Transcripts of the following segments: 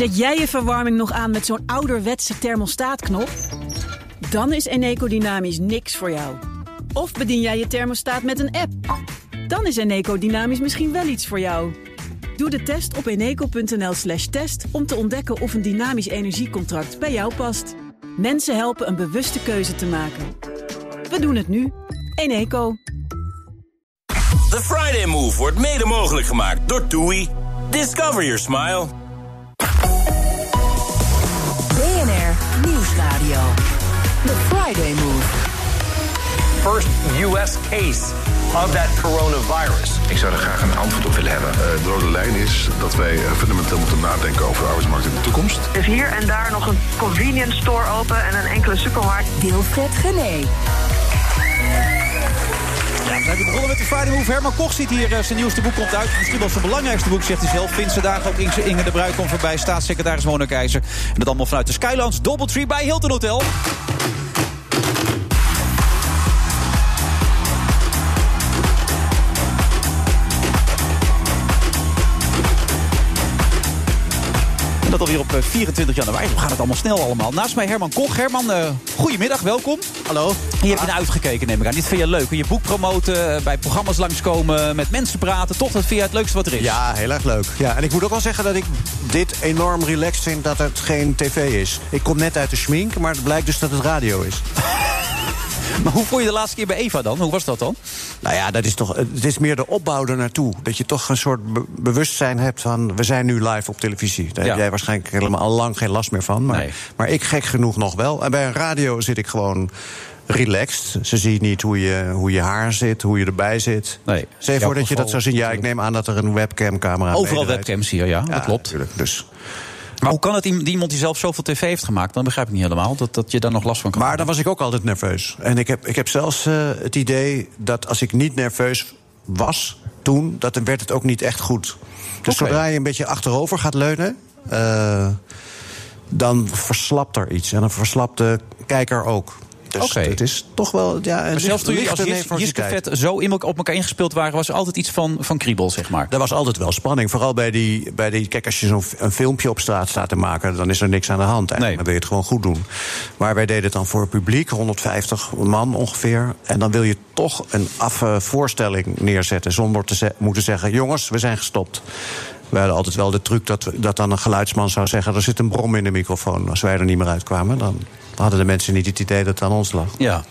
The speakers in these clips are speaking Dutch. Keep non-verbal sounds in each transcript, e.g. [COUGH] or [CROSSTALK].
Zet jij je verwarming nog aan met zo'n ouderwetse thermostaatknop? Dan is Eneco Dynamisch niks voor jou. Of bedien jij je thermostaat met een app? Dan is Eneco Dynamisch misschien wel iets voor jou. Doe de test op eneco.nl slash test om te ontdekken of een dynamisch energiecontract bij jou past. Mensen helpen een bewuste keuze te maken. We doen het nu. Eneco. The Friday Move wordt mede mogelijk gemaakt door TUI. Discover your smile. Nieuwsradio. The Friday Move. First U.S. case of that coronavirus. Ik zou er graag een antwoord op willen hebben. Uh, de rode lijn is dat wij uh, fundamenteel moeten nadenken over de arbeidsmarkt in de toekomst. Er is hier en daar nog een convenience store open en een enkele supermarkt. Wilfred We zijn begonnen met de Friday Move. Herman Koch ziet hier, uh, zijn nieuwste boek komt uit. Misschien wel zijn belangrijkste boek, zegt hij zelf. Vindt ze dagen ook Inge, Inge de Bruik komt voorbij. Staatssecretaris Mona Keizer. En dat allemaal vanuit de Skylands Doubletree bij Hilton Hotel. Dat alweer op 24 januari. We gaan het allemaal snel allemaal. Naast mij Herman Koch. Herman, uh, goedemiddag, welkom. Hallo. Hier heb je naar uitgekeken, neem ik aan. Dit vind je leuk. Je boek promoten, bij programma's langskomen, met mensen praten. Toch, dat vind je het leukste wat er is. Ja, heel erg leuk. Ja, en ik moet ook wel zeggen dat ik dit enorm relaxed vind dat het geen tv is. Ik kom net uit de schmink, maar het blijkt dus dat het radio is. [LAUGHS] Maar hoe vond je de laatste keer bij Eva dan? Hoe was dat dan? Nou ja, dat is toch, het is meer de opbouw ernaartoe. Dat je toch een soort be bewustzijn hebt van... we zijn nu live op televisie. Daar ja. heb jij waarschijnlijk helemaal al lang geen last meer van. Maar, nee. maar ik gek genoeg nog wel. En bij een radio zit ik gewoon relaxed. Ze zien niet hoe je, hoe je haar zit, hoe je erbij zit. Nee. Je voor dat je dat zou zien. Ja, ik neem aan dat er een webcamcamera Overal webcams hier, ja. ja dat klopt. Natuurlijk, dus... Maar hoe kan het iemand die zelf zoveel tv heeft gemaakt? Dan begrijp ik niet helemaal dat, dat je daar nog last van kan Maar dan was ik ook altijd nerveus. En ik heb, ik heb zelfs uh, het idee dat als ik niet nerveus was toen... dat dan werd het ook niet echt goed. Dus okay. zodra je een beetje achterover gaat leunen... Uh, dan verslapt er iets. En dan verslapt de kijker ook. Dus okay. het is toch wel. Ja, maar zelfs toen je als Jiske Vet zo in, op elkaar ingespeeld waren, was er altijd iets van, van kriebel, zeg maar. Er was altijd wel spanning. Vooral bij die. Bij die kijk, als je zo'n een filmpje op straat staat te maken, dan is er niks aan de hand. Nee. Dan wil je het gewoon goed doen. Maar wij deden het dan voor het publiek, 150 man ongeveer. En dan wil je toch een affe voorstelling neerzetten. Zonder te ze moeten zeggen: jongens, we zijn gestopt. We hadden altijd wel de truc dat, dat dan een geluidsman zou zeggen... er zit een brom in de microfoon. Als wij er niet meer uitkwamen, dan hadden de mensen niet het idee dat het aan ons lag. Ja,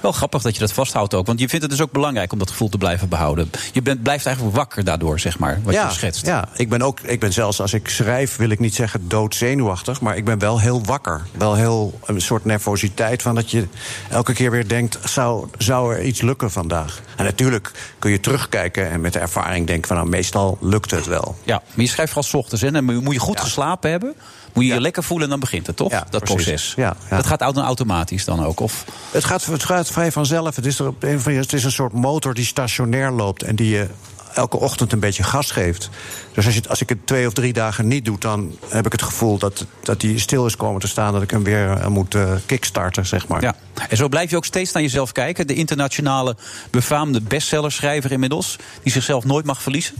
wel grappig dat je dat vasthoudt ook. Want je vindt het dus ook belangrijk om dat gevoel te blijven behouden. Je bent, blijft eigenlijk wakker daardoor, zeg maar, wat ja, je schetst. Ja, ik ben, ook, ik ben zelfs als ik schrijf, wil ik niet zeggen doodzenuwachtig... maar ik ben wel heel wakker. Wel heel een soort nervositeit van dat je elke keer weer denkt... zou, zou er iets lukken vandaag? En natuurlijk kun je terugkijken en met de ervaring denken van... nou, meestal lukt het wel. Ja, maar je schrijft vooral 's ochtends, hè? En moet je goed ja. geslapen hebben... Moet je je lekker voelen en dan begint het, toch? Ja, dat precies. proces. Ja. Dat gaat automatisch dan ook? Of? Het, gaat, het gaat vrij vanzelf. Het is, er het is een soort motor die stationair loopt en die je elke ochtend een beetje gas geeft. Dus als, je, als ik het twee of drie dagen niet doe, dan heb ik het gevoel dat, dat die stil is komen te staan. Dat ik hem weer uh, moet uh, kickstarten, zeg maar. Ja. En zo blijf je ook steeds naar jezelf kijken. De internationale befaamde bestsellerschrijver inmiddels, die zichzelf nooit mag verliezen.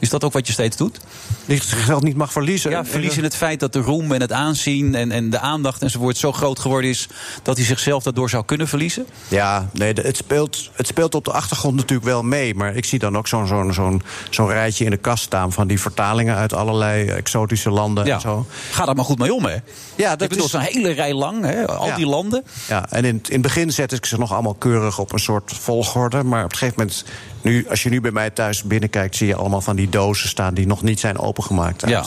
Is dat ook wat je steeds doet? Die zichzelf niet mag verliezen. Ja, verliezen het feit dat de roem en het aanzien en, en de aandacht enzovoort zo groot geworden is dat hij zichzelf daardoor zou kunnen verliezen? Ja, nee, het speelt, het speelt op de achtergrond natuurlijk wel mee. Maar ik zie dan ook zo'n zo'n zo'n zo'n rijtje in de kast staan van die vertalingen uit allerlei exotische landen ja. en zo. Ga daar maar goed mee om, hè? Ja, dat ik bedoel, is zo'n hele rij lang, hè? al Ja. die landen. Ja, en in, in het begin zet ik ze nog allemaal keurig op een soort volgorde. Maar op een gegeven moment, nu, als je nu bij mij thuis binnenkijkt, zie je allemaal van die dozen staan die nog niet zijn opengemaakt. Ja.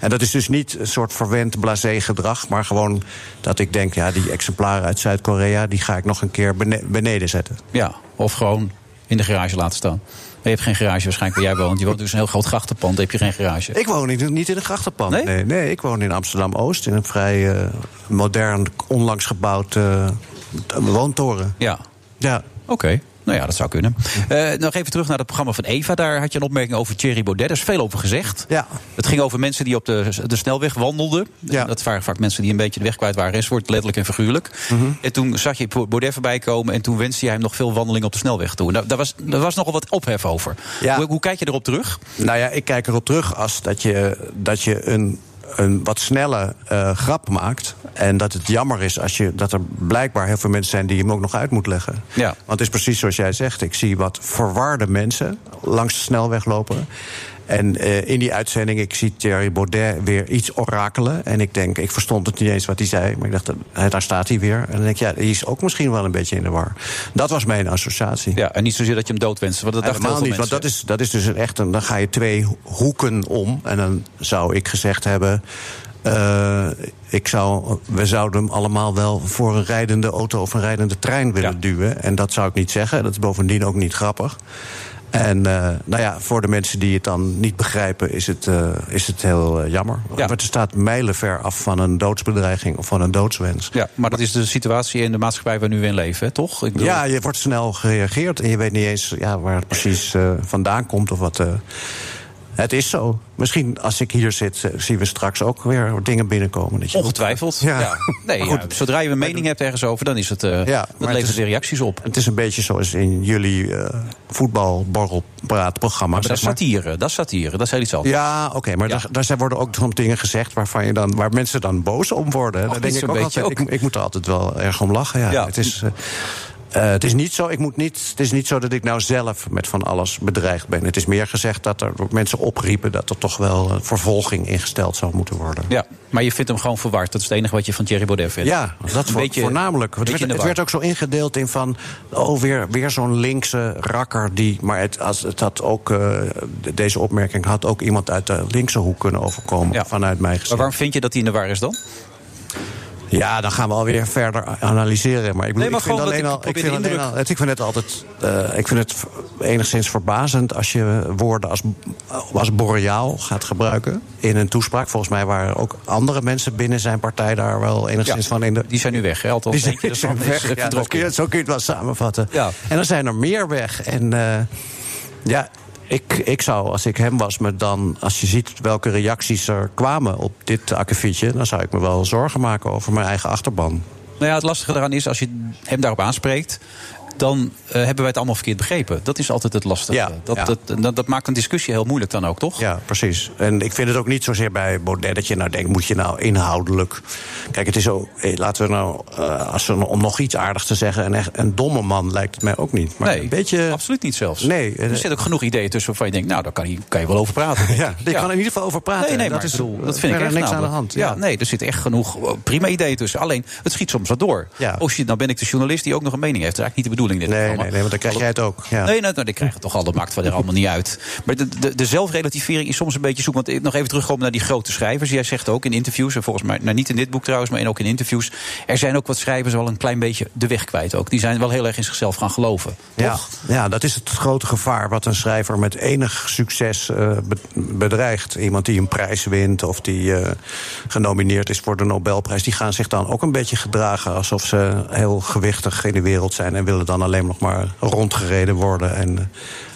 En dat is dus niet een soort verwend blasé gedrag, maar gewoon dat ik denk, ja, die exemplaren uit Zuid-Korea, die ga ik nog een keer bene- beneden zetten. Ja, of gewoon in de garage laten staan. Je hebt geen garage waarschijnlijk waar jij woont. Je woont dus een heel groot grachtenpand, heb je geen garage. Ik woon niet, niet in een grachtenpand. Nee? Nee, nee, ik woon in Amsterdam Oost, in een vrij eh, modern, onlangs gebouwd eh, woontoren. Ja, Ja. oké. Nou ja, dat zou kunnen. Eh, nog even terug naar het programma van Eva. Daar had je een opmerking over Thierry Baudet. Er is veel over gezegd. Ja. Het ging over mensen die op de, de snelweg wandelden. Ja. Dat waren vaak mensen die een beetje de weg kwijt waren. Enzovoort, letterlijk en figuurlijk. Mhm. En toen zag je Baudet voorbij komen. En toen wenste je hem nog veel wandelingen op de snelweg toe. Daar, daar, was, daar was nogal wat ophef over. Ja. Hoe, hoe kijk je erop terug? Nou ja, ik kijk erop terug als dat je, dat je een een wat snelle eh, grap maakt. En dat het jammer is als je, dat er blijkbaar heel veel mensen zijn die hem ook nog uit moet leggen. Ja. Want het is precies zoals jij zegt. Ik zie wat verwarde mensen langs de snelweg lopen. En eh, in die uitzending, ik zie Thierry Baudet weer iets orakelen. En ik denk, ik verstond het niet eens wat hij zei. Maar ik dacht, eh, daar staat hij weer. En dan denk ik, ja, die is ook misschien wel een beetje in de war. Dat was mijn associatie. Ja, en niet zozeer dat je hem doodwenst. Want dat heel Helemaal niet, want dat is, dat is dus echt een. Dan ga je twee hoeken om. En dan zou ik gezegd hebben. Eh, ik zou, we zouden hem allemaal wel voor een rijdende auto of een rijdende trein willen Ja. duwen. En dat zou ik niet zeggen. Dat is bovendien ook niet grappig. En eh, nou ja, voor de mensen die het dan niet begrijpen, is het, eh, is het heel jammer. Ja. Maar het staat mijlenver af van een doodsbedreiging of van een doodswens. Ja, maar dat is de situatie in de maatschappij waar we nu in leven, hè, toch? Ik bedoel- Ja, je wordt snel gereageerd en je weet niet eens ja, waar het precies vandaan komt of wat. Het is zo. Misschien als ik hier zit, eh, zien we straks ook weer dingen binnenkomen. Dat je Ongetwijfeld. Ja. Ja. Nee, Maar ja, goed. zodra je een mening hebt ergens over, dan is het, eh Ja, dat het levert weer reacties op. Het is een beetje zoals in jullie voetbalborrelpraatprogramma. Maar dat is satire, dat is satire, dat is heel iets anders. Ja, oké, maar. Daar, daar zijn worden ook soms dingen gezegd waarvan je dan, waar mensen dan boos om worden. Denk ik ook beetje altijd, ook. ik, ik moet er altijd wel erg om lachen. Ja. Ja. Het, is, eh, het is niet zo. Ik moet niet. Het is niet zo dat ik nou zelf met van alles bedreigd ben. Het is meer gezegd dat er mensen opriepen dat er toch wel een vervolging ingesteld zou moeten worden. Ja, maar je vindt hem gewoon verward. Dat is het enige wat je van Thierry Baudet vindt. Ja, dat Een beetje- voornamelijk. Het werd, het werd ook zo ingedeeld in van... oh, weer, weer zo'n linkse rakker die... maar het, als, het had ook, eh, de- deze opmerking had ook iemand uit de linkse hoek kunnen overkomen... Ja. vanuit mij gezien. Maar waarom vind je dat hij in de war is dan? Ja, dan gaan we alweer verder analyseren. Maar ik, bedoel, Nee, maar ik vind alleen al, ik vind alleen al, het- ik vind het altijd, eh, ik vind het enigszins verbazend als je woorden als, als boreaal gaat gebruiken in een toespraak. Volgens mij waren ook andere mensen binnen zijn partij daar wel enigszins van in de. Die zijn nu weg, hè? Althans, Die zijn, weg. Ja, dat vertrokken. kun je, zo kun je het wel samenvatten. Ja. En dan zijn er meer weg. En eh, ja, ik, ik zou, als ik hem was, me dan, als je ziet welke reacties er kwamen op dit akkefietje, dan zou ik me wel zorgen maken over mijn eigen achterban. Nou ja, het lastige eraan is, als je hem daarop aanspreekt... dan eh, hebben wij het allemaal verkeerd begrepen. Dat is altijd het lastige. Ja, dat, ja. Dat, dat, dat maakt een discussie heel moeilijk dan ook, toch? Ja, precies. En ik vind het ook niet zozeer bij Baudet dat je nou denkt... moet je nou inhoudelijk... Kijk, het is zo... eh, laten we nou, eh, als we, om nog iets aardigs te zeggen... Een, echt, een domme man lijkt het mij ook niet. Maar nee, een beetje... absoluut niet zelfs. Nee, er zitten ook genoeg ideeën tussen waarvan je denkt... nou, daar kan je, kan je wel over praten. Ja, ik. die kan er in ieder geval over praten. Nee, nee, dat maar is eh, dat vind ik echt niks aan de hand. Ja. nee, er zit echt genoeg eh, prima ideeën tussen. Alleen, het schiet soms wat door. Ja. Oh shit, nou ben ik de journalist die ook nog een mening heeft. Dat is eigenlijk niet de bedoeling in dit Nee, nee, nee, want dan krijg jij het ook. Ja. Nee, nou, nou, die krijgen het toch al. Dat maakt verder allemaal niet uit. Maar de, de, de zelfrelativering is soms een beetje zoek. Want nog even terugkomen naar die grote schrijvers. Jij zegt ook in interviews, en volgens mij, nou niet in dit boek trouwens, maar ook in interviews. Er zijn ook wat schrijvers wel een klein beetje de weg kwijt ook. Die zijn wel heel erg in zichzelf gaan geloven. Ja, Toch? ja, dat is het grote gevaar wat een schrijver met enig succes be- bedreigt. Iemand die een prijs wint of die eh, genomineerd is voor de Nobelprijs... die gaan zich dan ook een beetje gedragen alsof ze heel gewichtig in de wereld zijn... en willen dan alleen nog maar rondgereden worden... en eh,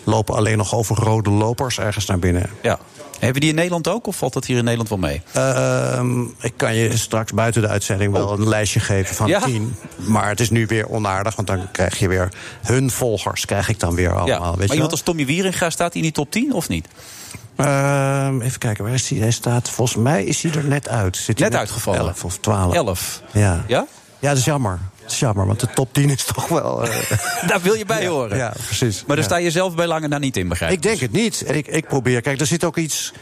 lopen alleen nog over rode lopers ergens naar binnen. Ja. Hebben we die in Nederland ook? Of valt dat hier in Nederland wel mee? Ehm, ik kan je straks buiten de uitzending wel een lijstje geven van Oh. Ja? tien. Maar het is nu weer onaardig, want dan krijg je weer hun volgers. Krijg ik dan weer allemaal. ja. Weet Maar je iemand als Tommy Wieringa staat hij in die top 10 of niet? Ehm, even kijken, waar is hij? Hij staat, volgens mij is hij er net uit. Zit hij Net uitgevallen. 11 of 12. 11. Ja. Ja? Ja, dat is jammer. Dat is jammer, want de top 10 is toch wel... eh, [LAUGHS] Daar wil je bij horen. ja, precies. Maar daar sta je zelf bij lange na niet in, begrijp Ik denk het niet. En ik, ik probeer, kijk, er zit ook iets.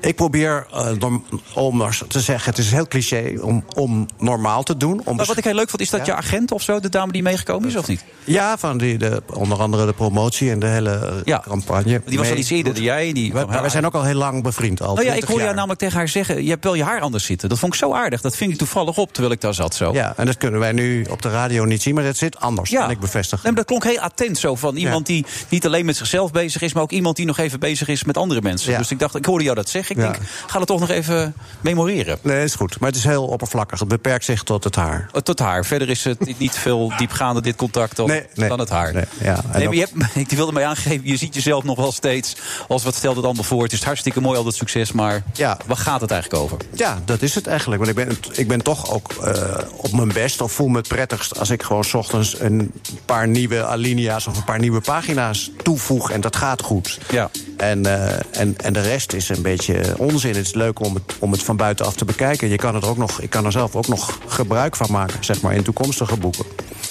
Ik probeer norm- om te zeggen, het is heel cliché, om, om normaal te doen. Om Maar wat ik heel leuk vond, is dat Ja. je agent of zo, de dame die meegekomen is, of niet? Ja, van die, de, onder andere de promotie en de hele eh, Ja. campagne. Die was al iets eerder dan jij. Die we zijn ook al heel lang bevriend. Al Nou ja, ik 20 hoor jou namelijk tegen haar zeggen... je hebt wel je haar anders zitten. Dat vond ik zo aardig. Dat ving ik toevallig op terwijl ik daar zat zo. Ja, en dat kunnen wij nu op de radio niet zien, maar dat zit anders, kan ik bevestigen. Nee, maar dat klonk heel attent zo van iemand die niet alleen met zichzelf bezig is... maar ook iemand die nog even bezig is met andere mensen. Ja. Dus ik dacht, ik hoorde jou dat zeggen. Ik Ja. denk, ga het toch nog even memoreren. Nee, is goed. Maar het is heel oppervlakkig. Het beperkt zich tot het haar. Oh, Tot haar. Verder is het niet veel diepgaande, dit contact, dan, Nee, nee. dan het haar. Nee, ja. Nee, maar je hebt, [LAUGHS] ik wilde mij aangeven, je ziet jezelf nog wel steeds... als wat stelt het allemaal voor. Het is hartstikke mooi, al dat succes, maar Ja. waar gaat het eigenlijk over? Ja, dat is het eigenlijk. Want ik ben, ik ben toch ook eh, op mijn best of voel me het prettigst als ik gewoon 's ochtends een paar nieuwe alinea's of een paar nieuwe pagina's toevoeg en dat gaat goed. Ja. En, eh, en, en de rest is een beetje onzin. Het is leuk om het, om het van buitenaf te bekijken. Je kan er ook nog, ik kan er zelf ook nog gebruik van maken, zeg maar, in toekomstige boeken.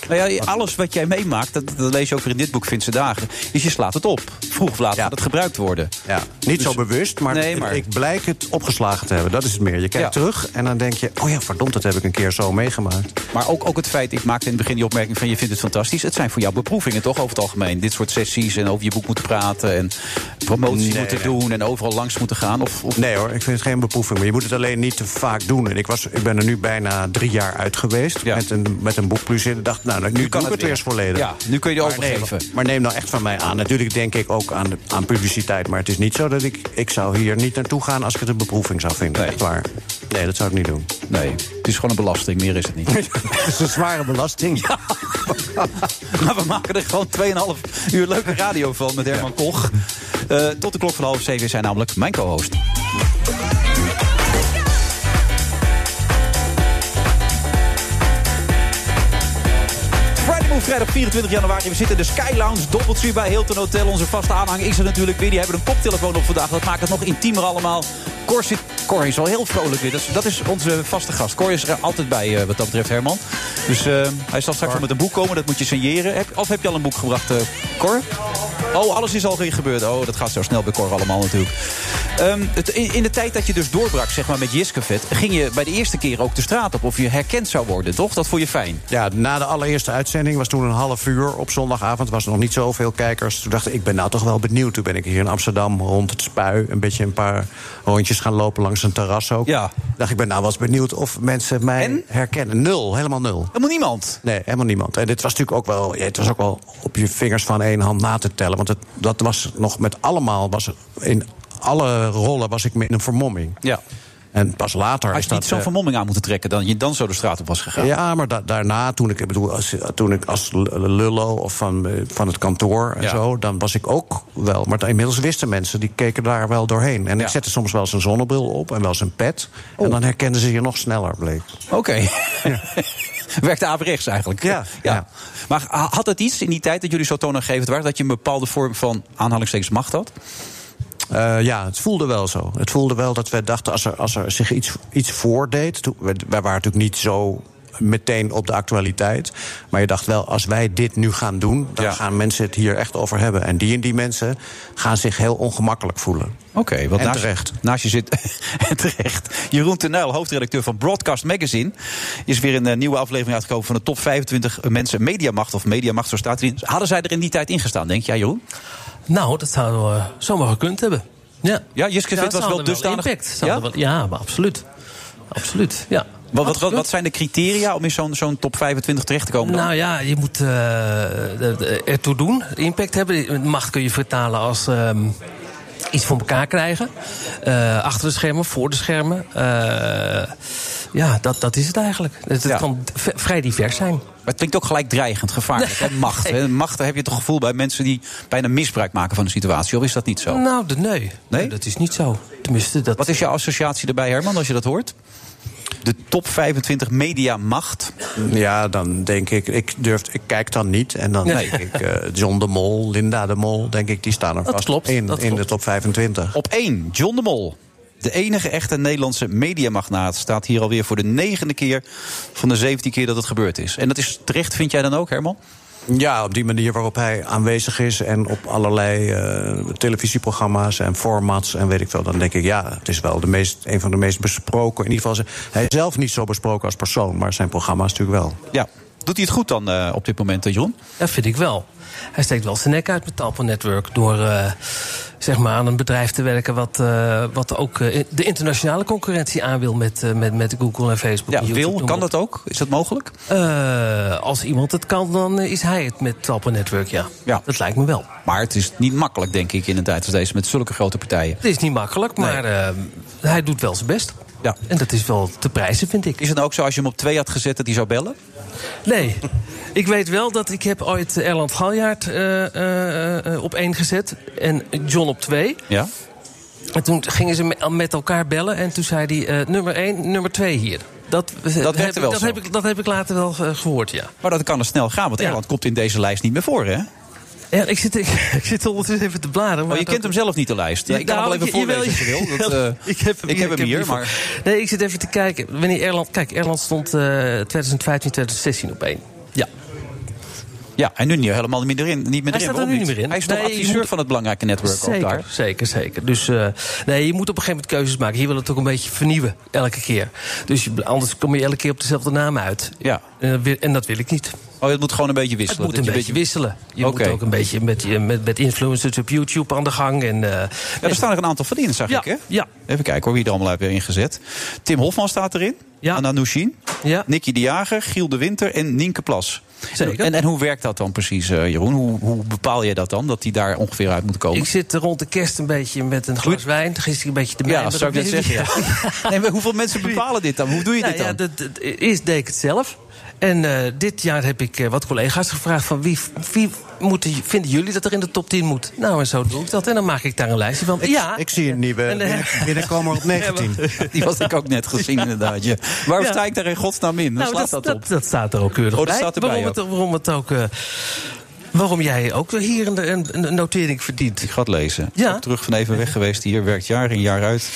Nou ja, alles wat jij meemaakt, dat, dat lees je ook weer in dit boek Vindse Dagen... is je slaat het op. Vroeg of laat gaat het gebruikt worden. Ja, niet Dus- zo bewust, maar, Nee, maar- ik blijk het opgeslagen te hebben. Dat is het meer. Je kijkt Ja. terug en dan denk je... oh ja, verdomd, dat heb ik een keer zo meegemaakt. Maar ook, ook het feit, ik maakte in het begin die opmerking van... je vindt het fantastisch. Het zijn voor jou beproevingen toch over het algemeen? Dit soort sessies en over je boek moeten praten... en promotie Nee, moeten nee. doen en overal langs moeten gaan? Of, of... Nee hoor, ik vind het geen beproeving. Maar je moet het alleen niet te vaak doen. En ik, was, ik ben er nu bijna drie jaar uit geweest. Met, een, met een boek plus in. Dacht, nou, nu, kan kan het ik het weer eens volledig. Ja, nu kun je die Maar neem- overgeven. maar neem nou echt van mij aan. Natuurlijk denk ik ook aan, de, aan publiciteit. Maar het is niet zo dat ik... Ik zou hier niet naartoe gaan als ik het een beproeving zou vinden. Echt waar. Nee, dat zou ik niet doen. Nee, het is gewoon een belasting, meer is het niet. [LAUGHS] het is een zware belasting. maar [LAUGHS] we maken er gewoon 2,5 uur leuke radio van met Herman Koch. Eh, tot de klok van half zeven is hij namelijk mijn co-host. Vrijdag 24 januari. We zitten in de Sky Lounge, bij Hilton Hotel. Onze vaste aanhang is er natuurlijk weer. Die hebben een koptelefoon op vandaag. Dat maakt het nog intiemer allemaal. Cor, zit, Cor is al heel vrolijk weer. Dat is, dat is onze vaste gast. Cor is er altijd bij eh, wat dat betreft, Herman. Dus eh, hij zal straks wel met een boek komen. Dat moet je signeren. Heb, of heb je al een boek gebracht, eh, Cor? Oh, alles is al gebeurd. Oh, dat gaat zo snel bij Cor allemaal natuurlijk. Ehm, het, in, in de tijd dat je dus doorbrak, zeg maar, met Jiskevet... ging je bij de eerste keer ook de straat op of je herkend zou worden, toch? Dat vond je fijn. Ja, na de allereerste uitzending was toen een half uur op zondagavond. was er nog niet zoveel kijkers. Toen dacht ik, ik ben nou toch wel benieuwd. Toen ben ik hier in Amsterdam rond het spui... een beetje een paar rondjes gaan lopen langs een terras ook. Ja. dacht ik, ben nou wel eens benieuwd of mensen mij herkennen. Nul, helemaal nul. Helemaal niemand? Nee, helemaal niemand. En dit was natuurlijk ook wel... Ja, het was ook wel op je vingers van één hand na te tellen. Want het, dat was nog met allemaal... Was in alle rollen was ik in een vermomming. Ja. En pas later Had je niet zo'n eh, vermomming aan moeten trekken... dan je dan zo de straat op was gegaan? ja, maar da- daarna, toen ik, bedoel, als, toen ik als lullo of van, eh, van het kantoor en Ja. zo, dan was ik ook wel. Maar inmiddels wisten mensen, die keken daar wel doorheen. En ik zette soms wel eens een zonnebril op en wel eens een pet. Oh. En dan herkenden ze je nog sneller, bleek. Oké. [LAUGHS] Werkte averechts eigenlijk. Ja, [LAUGHS] ja. Maar had het iets in die tijd dat jullie zo toonaangevend waren... dat je een bepaalde vorm van aanhalingstekens macht had? Eh, ja, het voelde wel zo. Het voelde wel dat we dachten, als er, als er zich iets, iets voordeed... Toen, wij waren natuurlijk niet zo meteen op de actualiteit. Maar je dacht wel, als wij dit nu gaan doen... dan gaan mensen het hier echt over hebben. En die en die mensen gaan zich heel ongemakkelijk voelen. Oké, want En naast, terecht. naast je zit. [LAUGHS] en terecht. Jeroen Tenuil, hoofdredacteur van Broadcast Magazine. Is weer een eh, nieuwe aflevering uitgekomen van de top 25 mensen mediamacht. Of mediamacht, zo staat erin. Hadden zij er in die tijd ingestaan, denk jij, Jeroen? Nou, dat zouden we zomaar gekund hebben. Ja, Ja, Jiske Ja, was wel dusdanig. impact. Ja? wel- ja, maar absoluut. Absoluut, ja. Wat, wat, wat, wat zijn de criteria om in zo'n zo'n top 25 terecht te komen? dan? Nou ja, je moet eh, ertoe doen, impact hebben. Macht kun je vertalen als ehm, iets voor elkaar krijgen. Eh, achter de schermen, voor de schermen. Eh, ja, dat, dat is het eigenlijk. Het, kan vrij divers zijn. Maar het klinkt ook gelijk dreigend, gevaarlijk. hè? Macht. Hè? Macht, daar heb je toch gevoel bij mensen die bijna misbruik maken van de situatie. Of is dat niet zo? Nou, nee. Nee? Dat is niet zo. Tenminste, dat... Wat is jouw associatie erbij, Herman, als je dat hoort? De top 25 mediamacht. Ja, dan denk ik, ik durf, ik kijk dan niet. En dan Nee. denk ik, eh, John de Mol, Linda de Mol, denk ik, die staan er vast klopt, in, in de top 25. Op 1, John de Mol. De enige echte Nederlandse mediamagnaat staat hier alweer voor de negende keer van de 17 keer dat het gebeurd is. En dat is terecht, vind jij dan ook, Herman? Ja, op die manier waarop hij aanwezig is en op allerlei eh, televisieprogramma's en formats en weet ik veel, dan denk ik ja, het is wel de meest, een van de meest besproken. In ieder geval, hij is zelf niet zo besproken als persoon, maar zijn programma's natuurlijk wel. Ja. Doet hij het goed dan eh, op dit moment, eh, Jeroen? Ja, vind ik wel. Hij steekt wel zijn nek uit met Talpa Network. Door eh, zeg maar aan een bedrijf te werken wat, wat ook de internationale concurrentie aan wil met, met, met Google en Facebook. Ja, en YouTube, wil, kan dat ook? Is dat mogelijk? als iemand het kan, dan is hij het met Talpa Network, ja. Ja. Dat lijkt me wel. Maar het is niet makkelijk, denk ik, in een tijd als deze met zulke grote partijen. Het is niet makkelijk, maar hij doet wel zijn best. Ja. En dat is wel te prijzen, vind ik. Is het ook zo als je hem op twee had gezet dat hij zou bellen? Nee. Ik weet wel dat ik heb ooit Erland Galjaard eh, eh, eh, op één gezet. En John op twee. Ja. En toen gingen ze me- met elkaar bellen. En toen zei hij, eh, nummer 1, nummer 2 hier. Dat, werkte heb, ik- wel dat, heb ik, dat heb ik later wel eh, gehoord, ja. Maar dat kan er snel gaan, want Ja. Nederland komt in deze lijst niet meer voor, hè? Ja, ik zit, ik, [LAUGHS] ik zit ondertussen even te bladeren. Maar oh, je kent hem zelf niet, de lijst. Ja, ik kan hem wel even voorlezen als je wil. [LAUGHS] Dat, uh, ik heb hem, ik heb hem hier, maar... Nee, ik zit even te kijken. Wanneer Erland... Kijk, Erland stond uh, 2015, 2016 op één. Ja. Ja, en nu niet helemaal niet meer erin. Niet meer hij erin. staat er nu niet meer in. Hij is toch nee, adviseur moet... van het belangrijke netwerk zeker, ook daar? Zeker, zeker. Dus uh, nee, je moet op een gegeven moment keuzes maken. Hier wil het ook een beetje vernieuwen, elke keer. Dus je, anders kom je elke keer op dezelfde naam uit. Ja. En, en dat wil ik niet. Oh, het moet gewoon een beetje wisselen. Het moet een beetje wisselen. Je okay. moet ook een beetje met, met, met influencers op YouTube aan de gang. En, uh, ja, er staan er een aantal van in, zag ja, ik, hè? Ja. Even kijken hoor, wie er allemaal heeft ingezet. Tim Hofman staat erin. Ja. Anna Nushin. Ja. Nicky de Jager, Giel de Winter en Nienke Plas. Zeker. En, en hoe werkt dat dan precies, uh, Jeroen? Hoe, hoe bepaal jij dat dan, dat die daar ongeveer uit moet komen? Ik zit rond de kerst een beetje met een glas wijn. Gisteren een beetje de Ja, dat zou ik net zeggen. Ja. [LAUGHS] nee, maar hoeveel mensen bepalen dit dan? Hoe doe je nou, dit dan? Ja, dat, dat, eerst deed ik het zelf. En uh, dit jaar heb ik uh, wat collega's gevraagd van wie, wie moeten, vinden jullie dat er in de top 10 moet? Nou, en zo doe ik dat. En dan maak ik daar een lijstje van. Ik, ja. ik zie een nieuwe En, eh, binnen, [LAUGHS] binnenkomer op [LAUGHS] 19. [LAUGHS] Die was ik ook net gezien, inderdaad. Ja. Waarom Ja. sta ik daar in godsnaam in? Waar nou, slaat dat, dat, op? dat, dat staat er ook keurig Oh, bij. staat erbij waarom, ook. het, waarom het ook... eh, waarom jij ook hier een, een, een notering verdient. Ik ga het lezen. Ja. Ook terug van even weg geweest hier. Werkt jaar in jaar uit.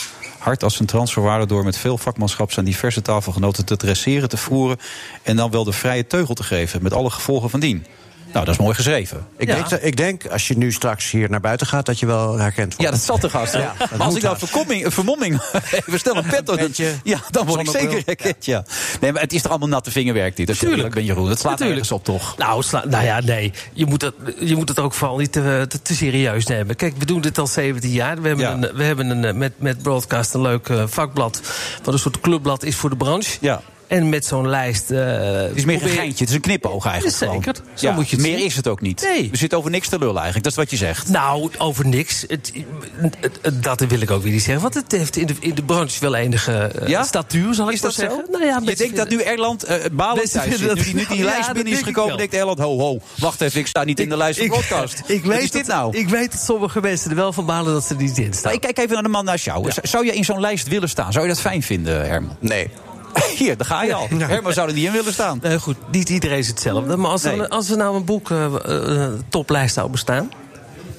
Hard als een transferwaarde door met veel vakmanschap zijn diverse tafelgenoten te dresseren, te voeren. En dan wel de vrije teugel te geven. Met alle gevolgen van dien. Nou, dat is mooi geschreven. Ik, Ja. denk, dat- ik denk, als je nu straks hier naar buiten gaat, dat je wel herkend wordt. Ja, dat zat de gast. Ja, dat als ik nou verkomming, vermomming [LAUGHS] even snel een pet op. Ja, dan word ik zeker herkend. Ja. Nee, maar het is toch allemaal natte vingerwerk dit. Als je Tuurlijk. eerlijk bent, Jeroen. Het slaat Natuurlijk. ergens op, toch? Nou, sla- nou ja, nee. Je moet, het, je moet het ook vooral niet te, te, te serieus nemen. Kijk, we doen dit al 17 jaar. We hebben, Ja. een, we hebben een, met, met Broadcast een leuk eh, vakblad. Wat een soort clubblad is voor de branche. Ja. En met zo'n lijst. eh, Het is meer een geintje. Het is een knipoog eigenlijk. Zeker. gewoon. Zo moet je het meer zien. is het ook niet. Nee. We zitten over niks te lullen eigenlijk. Dat is wat je zegt. Nou, over niks. Het, het- het- dat wil ik ook weer niet zeggen. Want het heeft in de, in de branche wel enige eh, Ja? statuur, zal ik Is maar dat zo? zeggen. Nou ja, je denkt dat nu Erland uh, Balen thuis zit. Nu die, nu die [LAUGHS] Ja, lijst binnen is ik gekomen, denkt Erland... ho, ho, wacht even, ik sta niet in de lijst van podcast. Ik, Wat weet is dit dat- nou? Ik weet dat sommige mensen er wel van balen dat ze er niet in staan. Ik kijk even naar de man naast jou. Zou je in zo'n lijst willen staan? Zou je dat fijn vinden, Herman? Nee. [LAUGHS] Hier, daar ga je al. Herman zou er niet in willen staan. Nee, goed, niet iedereen is hetzelfde. Maar als, er, als er nou een boek eh, eh, toplijst zou bestaan...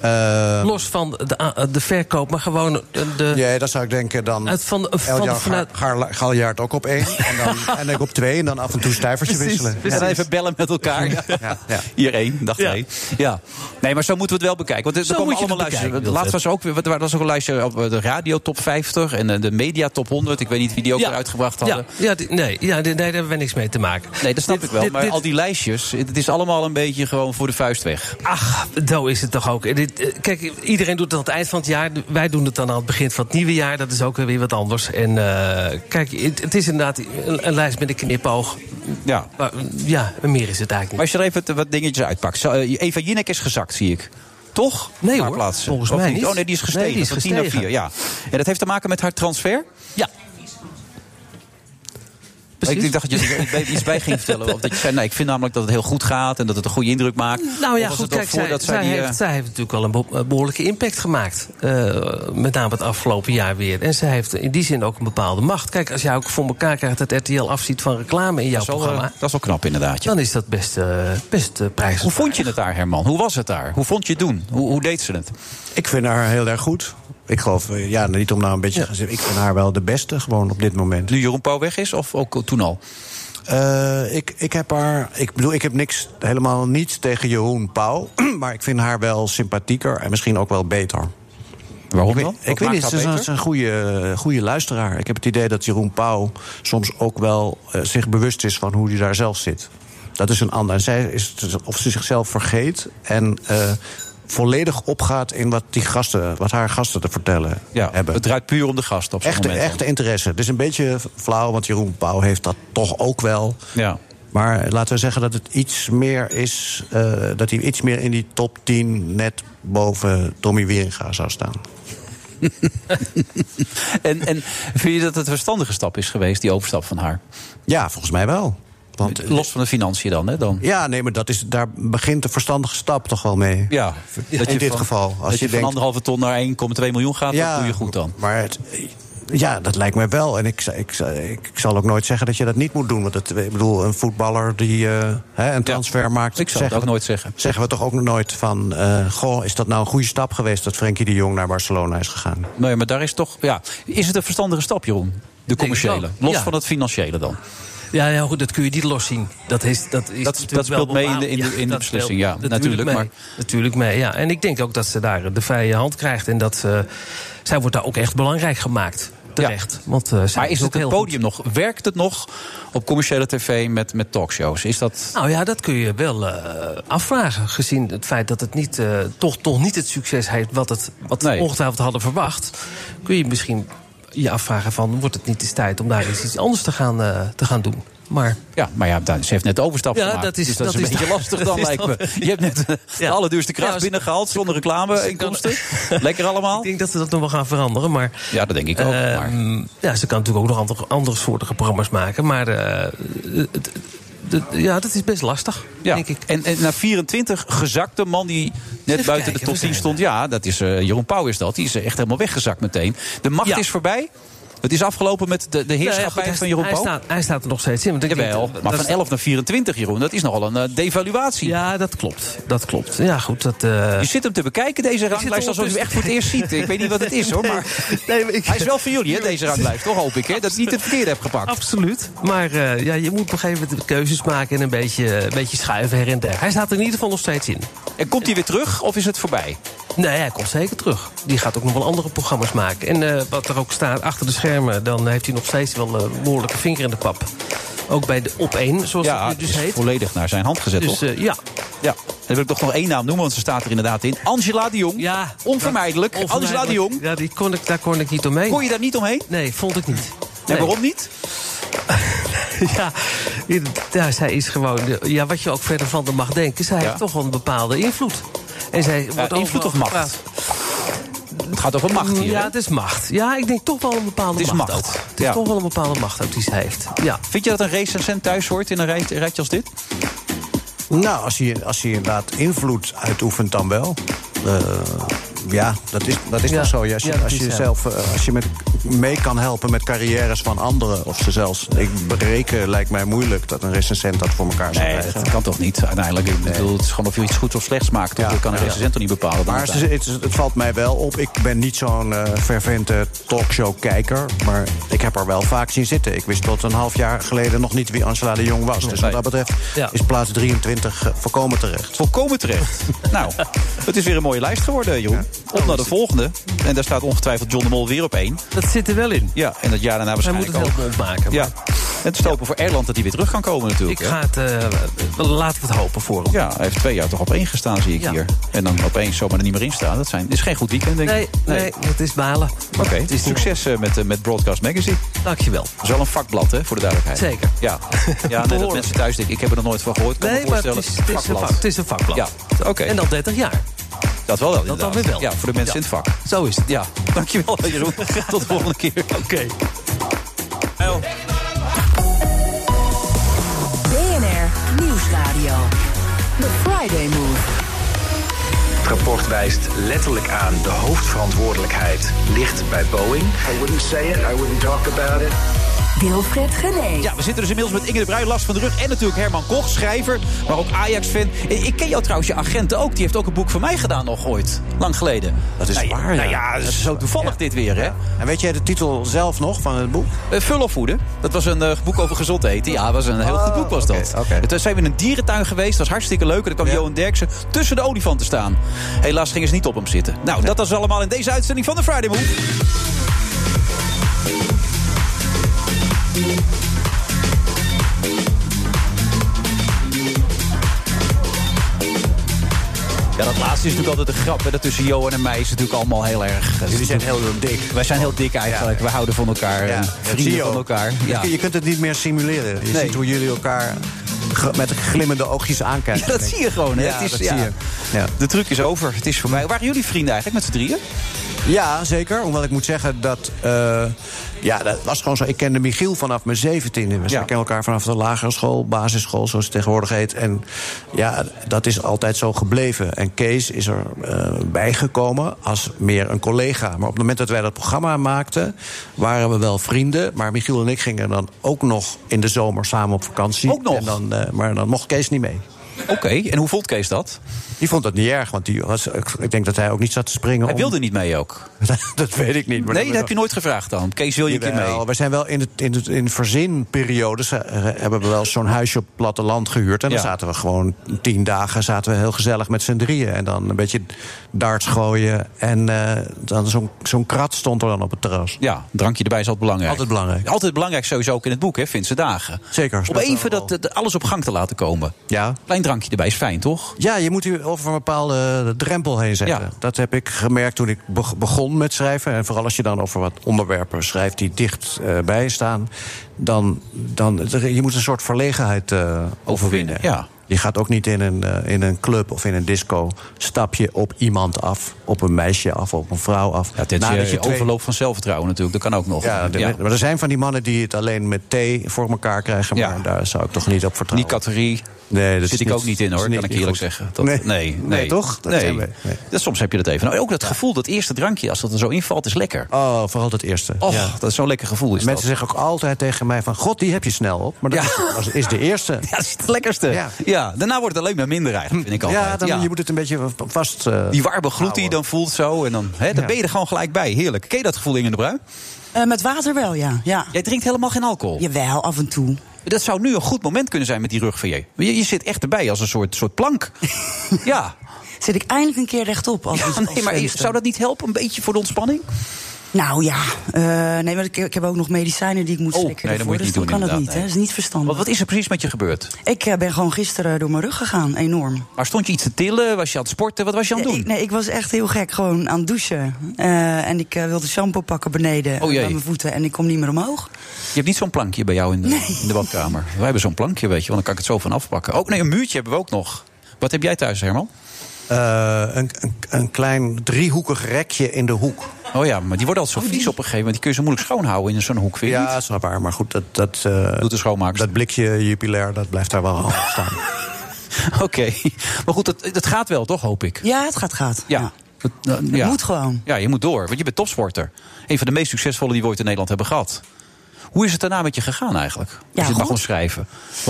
Eh, los van de, ah, de verkoop, maar gewoon de... ja, dan zou ik denken dan... Het van, van, vanuit, Galjaard ook op één. En, dan, [LAUGHS] en ik op twee. En dan af en toe Precies, wisselen. precies. En even bellen met elkaar. Ja. Ja, ja. Hier één, dag Ja. twee. Ja. Nee, maar zo moeten we het wel bekijken. Want er- Zo komen moet je allemaal bekijken, Laatst was er ook weer er was ook een lijstje op de radio top 50 en eh, de media top 100. Ik weet niet wie die ook Ja. weer uitgebracht hadden. ja, die- nee, ja, die- nee, daar hebben we niks mee te maken. Nee, dat snap Dit- ik wel. dit- maar dit- al die lijstjes, het is allemaal een beetje gewoon voor de vuist weg. Ach, zo is het toch ook. Dit, eh, kijk, iedereen doet het aan het eind van het jaar. Wij doen het dan aan het begin van het nieuwe jaar. Dat is ook weer wat anders. En eh, kijk, het, het is inderdaad een, een lijst met een knipoog. Ja. Maar, ja, meer is het eigenlijk niet. Maar als je er even wat dingetjes uitpakt. Zo, eh, Eva Jinek is gezakt, zie ik. Toch? Nee, hoor. plaatsen. Volgens mij niet. Oh nee, die is gestegen. Nee, die is van 10 naar gestegen. 4. Ja. En dat heeft te maken met haar transfer? Ja. Ik, Precies. ik dacht dat je er iets bij ging vertellen. Of dat je zei, nee, ik vind namelijk dat het heel goed gaat en dat het een goede indruk maakt. Nou ja, goed, kijk, zij, die, eh, heeft, zij heeft natuurlijk wel een be- een behoorlijke impact gemaakt. Eh, met name het afgelopen jaar weer. En zij heeft in die zin ook een bepaalde macht. Kijk, als jij ook voor elkaar krijgt dat RTL afziet van reclame in jouw dat, is wel, eh, programma... dat is wel knap inderdaad. ja. dan is dat best, best eh, prijzenswaardig. Hoe vond je het daar, Herman? Hoe was het daar? Hoe vond je het doen? Hoe, hoe deed ze het? Ik vind haar heel erg goed. Ik geloof, eh, ja, niet om nou een beetje te gaan zeggen. Ik vind haar wel de beste, gewoon op dit moment. Nu Jeroen Pauw weg is of ook toen al? Eh, ik, ik heb haar. Ik bedoel, ik heb niks, helemaal niets tegen Jeroen Pauw. [CLEARS THROAT] Maar ik vind haar wel sympathieker en misschien ook wel beter. Waarom Ik dan? weet, ik weet niet, ze is is een goede, goede luisteraar. Ik heb het idee dat Jeroen Pauw soms ook wel eh, zich bewust is van hoe hij daar zelf zit. Dat is een ander. En zij is of ze zichzelf vergeet en eh, volledig opgaat in wat, die gasten, wat haar gasten te vertellen Ja, hebben. het draait puur om de gast op zo'n Echte, moment. echte interesse. Het is een beetje flauw, want Jeroen Pauw heeft dat toch ook wel. Ja. Maar laten we zeggen dat het iets meer is. eh, dat hij iets meer in die top 10 net boven Tommy Wieringa zou staan. [LAUGHS] En, en vind je dat het een verstandige stap is geweest, die overstap van haar? Ja, volgens mij wel. Want, Los van de financiën dan, hè? Dan. ja, nee, maar dat is, daar begint de verstandige stap toch wel mee. Ja, in dit van- geval. Als dat je, je van denkt, anderhalve ton naar 1,2 miljoen gaat, dat doe je goed dan. Maar het, Ja, dat lijkt mij wel. En ik, ik, ik, ik, zal ook nooit zeggen dat je dat niet moet doen. Want het, ik bedoel, een voetballer die uh, hè, een transfer maakt... Ik zal zeggen, het ook nooit zeggen. Zeggen we toch ook nooit van... Uh, goh, is dat nou een goede stap geweest dat Frenkie de Jong naar Barcelona is gegaan? Nee, maar daar is toch... Ja, is het een verstandige stap, Jeroen? De commerciële. Los ja. van het financiële dan. Ja, ja, goed, dat kun je niet loszien. Dat, is, dat, is dat, dat speelt mee in de, in de, in de beslissing, ja, natuurlijk. natuurlijk mee, maar... Natuurlijk mee, ja. En ik denk ook dat ze daar de vrije hand krijgt. En dat uh, zij wordt daar ook echt belangrijk gemaakt. Terecht. Ja. Want, uh, maar is het het podium nog? Werkt het nog op commerciële tv met, met talkshows? Is dat... Nou ja, dat kun je wel uh, afvragen. Gezien het feit dat het niet, uh, toch, toch niet het succes heeft wat, het, wat nee. ongetwijfeld hadden verwacht. Kun je misschien je afvragen van... wordt het niet eens tijd om daar iets anders te gaan, te gaan doen? Maar, ja, maar ja, ze heeft net overstap ja, gemaakt. Dat is, dus dat, dat is een is beetje lastig [LAUGHS] dan, lijkt me. Je hebt net ja. de allerduurste kracht ja, binnengehaald zonder [LAUGHS] reclame-inkomsten. [LAUGHS] Lekker allemaal. Ik denk dat ze dat nog wel gaan veranderen. Maar, ja, dat denk ik ook. Uh, maar. Ja, ze kan natuurlijk ook nog andere, andere soorten programma's maken. Maar uh, het, ja, dat is best lastig, ja. denk ik. En, en na 24 gezakte man die net Even buiten kijken, de top 10 stond... ja, dat is uh, Jeroen Pauw is dat. Die is echt helemaal weggezakt meteen. De macht Ja. is voorbij. Het is afgelopen met de, de heerschappij Nee, van Jeroen hij, staat, hij staat er nog steeds in. Want ik Jawel, maar van is- 11 naar 24, Jeroen, dat is nogal een eh, devaluatie. Ja, dat klopt. Dat klopt. Ja, goed. Dat, eh, Je zit hem te bekijken, deze ranglijst, alsof je hem echt voor het eerst ziet. Ik weet niet wat het is, hoor. Maar [LAUGHS] nee, maar ik- hij is wel voor jullie, hè, deze ranglijst. Toch hoop ik, hè? Dat ik niet het verkeerde heb gepakt. Absoluut. Maar eh, ja, je moet op een gegeven moment keuzes maken en een beetje, een beetje schuiven her en der. Hij staat er in ieder geval nog steeds in. En komt hij weer terug, of is het voorbij? Nee, hij komt zeker terug. Die gaat ook nog wel andere programma's maken. En eh, wat er ook staat achter de schermen, dan heeft hij nog steeds wel een behoorlijke vinger in de pap. Ook bij de op één, zoals Ja, het nu dus heet. volledig naar zijn hand gezet, Dus toch? eh, ja. Ja. Dan wil ik toch nog één naam noemen, want ze staat er inderdaad in. Angela de Jong. ja, Onvermijdelijk. Angela de Jong. Ja, die kon ik, daar kon ik niet omheen. Kon je daar niet omheen? Nee, vond ik niet. En Nee. waarom niet? [LAUGHS] Ja, ja, zij is gewoon. Ja, wat je ook verder van haar mag denken, zij Ja. heeft toch wel een bepaalde invloed. En zij wordt invloed of macht? Het gaat over macht hier. Ja, het is macht. Ja, ik denk toch wel een bepaalde Het is macht. macht. ook. Het is Ja. toch wel een bepaalde macht ook die ze heeft. Ja. Vind je dat een recensent thuis hoort in een rij- rijtje als dit? Nou, als je, als je inderdaad invloed uitoefent, dan wel. Eh, ja, dat is, dat is Ja. toch zo. Als je, Ja, als zelf, eh, als je met, mee kan helpen met carrières van anderen... of ze zelfs... Ik bereken lijkt mij moeilijk dat een recensent dat voor elkaar zou Nee, krijgen. dat kan toch niet uiteindelijk. Ik bedoel, het is gewoon of je iets goeds of slechts maakt. Dat kan een recensent toch niet bepalen. Maar het, het valt mij wel op. Ik ben niet zo'n eh fervente talkshow-kijker. Maar ik heb haar wel vaak zien zitten. Ik wist tot een half jaar geleden nog niet wie Angela de Jong was. Dus wat dat betreft is plaats 23 eh, volkomen terecht. Volkomen terecht. nou, [LAUGHS] het is weer een mooie lijst geworden, Jeroen. Op naar de volgende. En daar staat ongetwijfeld John de Mol weer op één. Dat zit er wel in. Ja, en dat jaar daarna Hij moet waarschijnlijk het ook. heel mond maken. Ja. Het stopen voor Erland dat hij weer terug kan komen natuurlijk. Ik hè? ga het. eh, laten we het hopen voor hem. Ja, hij heeft twee jaar toch op één gestaan, zie ik Ja. hier. En dan opeens zomaar er niet meer in staan. Dat zijn, is geen goed weekend, denk Nee, ik. nee, het is balen. Oké, Het is succes eh, met, eh, met Broadcast Magazine. Dankjewel. Dat is wel een vakblad, hè, voor de duidelijkheid. Zeker. Ja, ja nee, dat mensen thuis denken, ik heb er nog nooit van gehoord. Kan Nee, me maar het is, het, is een Vakblad. vak, het is een vakblad. Ja, oké. En dan 30 jaar. Dat wel wel, Dat dan inderdaad. weer wel. Ja, voor de mensen Ja. in het vak. Zo is het. Ja, dankjewel Jeroen. [LAUGHS] Tot de volgende keer. Oké. BNR Nieuwsradio. The Friday Move. Het rapport wijst letterlijk aan de hoofdverantwoordelijkheid ligt bij Boeing. I wouldn't say it, I wouldn't talk about it. Wilfred Genee. Ja, we zitten dus inmiddels met Inge de Bruij, last van de rug. En natuurlijk Herman Koch, schrijver, maar ook Ajax-fan. Eh, Ik ken jou trouwens, je agent ook. Die heeft ook een boek van mij gedaan nog ooit. Lang geleden. Dat is nou, ja, waar, Nou ja. ja, dat Dat is zo waar. toevallig Ja. dit weer, hè? En weet jij de titel zelf nog van het boek? Uh, Vul of voeden. Dat was een eh, boek over gezond eten. Ja, was een heel Oh, goed boek was dat. Toen zijn we in een dierentuin geweest. Dat was hartstikke leuk. En dan kwam Ja. Johan Derksen tussen de olifanten staan. Helaas gingen ze niet op hem zitten. Nou, dat was allemaal in deze uitzending van de Friday Move. Ja, dat laatste is natuurlijk altijd een grap. hè. Dat tussen Johan en mij is natuurlijk allemaal heel erg... eh, Jullie zijn heel dik. Wij zijn heel dik eigenlijk. We houden van elkaar. Ja, zie vrienden van elkaar. Je- Ja. Je kunt het niet meer simuleren. Je Nee. ziet hoe jullie elkaar met glimmende oogjes aankijken. Ja, dat zie je gewoon. Hè? Ja, het is, dat ja, zie je. Ja. De truc is over. Het is voor mij. Waren jullie vrienden eigenlijk met z'n drieën? Ja, zeker. Omdat ik moet zeggen dat... Uh, ja, dat was gewoon zo. Ik kende Michiel vanaf mijn zeventiende. We ja. kennen elkaar vanaf de lagere school, basisschool, zoals het tegenwoordig heet. En ja, dat is altijd zo gebleven. En Kees is er uh, bijgekomen als meer een collega. Maar op het moment dat wij dat programma maakten, waren we wel vrienden. Maar Michiel en ik gingen dan ook nog in de zomer samen op vakantie. Ook nog? En dan, uh, maar dan mocht Kees niet mee. Oké, en hoe vond Kees dat? Die vond dat niet erg, want die was, ik denk dat hij ook niet zat te springen. Hij wilde niet mee ook? [LAUGHS] dat weet ik niet. Maar nee, dat heb je nooit gevraagd dan. Kees, wil je een keer mee? We zijn wel in, de, in, de, in verzinperiodes uh, hebben we wel zo'n huisje op het platteland gehuurd. En dan ja. zaten we gewoon tien dagen zaten we heel gezellig met z'n drieën. En dan een beetje darts gooien. En uh, dan zo'n zo'n krat stond er dan op het terras. Ja, drankje erbij is altijd belangrijk. Altijd belangrijk. Altijd belangrijk sowieso ook in het boek, hè, Vince Dagen. Zeker. Om even dat, dat, alles op gang te laten komen. Ja. Klein drankje erbij is fijn, toch? Ja, je moet hier over een bepaalde drempel heen zetten. Ja. Dat heb ik gemerkt toen ik begon met schrijven. En vooral als je dan over wat onderwerpen schrijft die dichtbij uh, staan. Dan, dan, je moet een soort verlegenheid uh, overwinnen. Ja. Je gaat ook niet in een, uh, in een club of in een disco. Stap je op iemand af. Op een meisje af, op een vrouw af. Ja, dit je, je twee... overloop van zelfvertrouwen natuurlijk. Dat kan ook nog. Ja, de, ja, maar er zijn van die mannen die het alleen met thee voor elkaar krijgen. Maar ja. daar zou ik toch niet op vertrouwen. Die categorie. Nee, dat zit ik niet, ook niet in hoor, kan ik eerlijk goed. zeggen. Dat, nee. Nee, nee, nee, toch? Dat nee. nee. Dat, soms heb je dat even. Nou, ook dat gevoel, dat eerste drankje, als dat er zo invalt, is lekker. Oh, vooral dat eerste. Och, ja. dat is zo'n lekker gevoel. Is Mensen dat. zeggen ook altijd tegen mij van... God, die heb je snel op. Maar dat ja. is, is de eerste. [LAUGHS] Ja, dat is het lekkerste. Ja. Ja. daarna wordt het alleen maar minder eigenlijk, vind ik altijd. Ja, dan, ja. je moet het een beetje vast uh, Die warme gloed die je dan voelt zo. En dan, hè, dan ben je er gewoon gelijk bij. Heerlijk. Ken je dat gevoel, Inge de Bruin? Uh, met water wel, ja. ja. Jij drinkt helemaal geen alcohol? Jawel, af en toe. Dat zou nu een goed moment kunnen zijn met die rug van je. Je, je zit echt erbij als een soort, soort plank. [LAUGHS] ja. Zit ik eindelijk een keer rechtop? Als, ja, als nee, maar zou dat niet helpen, een beetje voor de ontspanning? Nou ja, uh, nee, maar ik, ik, heb ook nog medicijnen die ik moet oh, slikken. Nee, dat moet je dus niet doen, kan het niet, nee. hè? Dat is niet verstandig. Wat, wat, is er precies met je gebeurd? Ik uh, ben gewoon gisteren door mijn rug gegaan, enorm. Maar stond je iets te tillen? Was je aan het sporten? Wat was je aan het doen? Ik, nee, ik was echt heel gek, gewoon aan het douchen. Uh, en ik wilde shampoo pakken beneden oh, bij mijn voeten en ik kom niet meer omhoog. Je hebt niet zo'n plankje bij jou in de, nee. in de badkamer? Wij hebben zo'n plankje, weet je, want dan kan ik het zo van afpakken. Ook nee, een muurtje hebben we ook nog. Wat heb jij thuis, Herman? Uh, een, een, een, klein driehoekig rekje in de hoek. Oh ja, maar die worden altijd zo vies op een gegeven moment. Die kun je zo moeilijk schoonhouden in zo'n hoek, vind je Ja, dat is wel waar. Maar goed, dat, dat, uh, Doet de dat blikje jupilair, dat blijft daar wel aan staan. [LAUGHS] Oké, okay. maar goed, het, het gaat wel, toch, hoop ik? Ja, het gaat, gaat. Ja. ja. Het, uh, het ja. moet gewoon. Ja, je moet door, want je bent topsporter. Een van de meest succesvolle die we ooit in Nederland hebben gehad. Hoe is het daarna met je gegaan eigenlijk? Als ja, je het mag goed. omschrijven.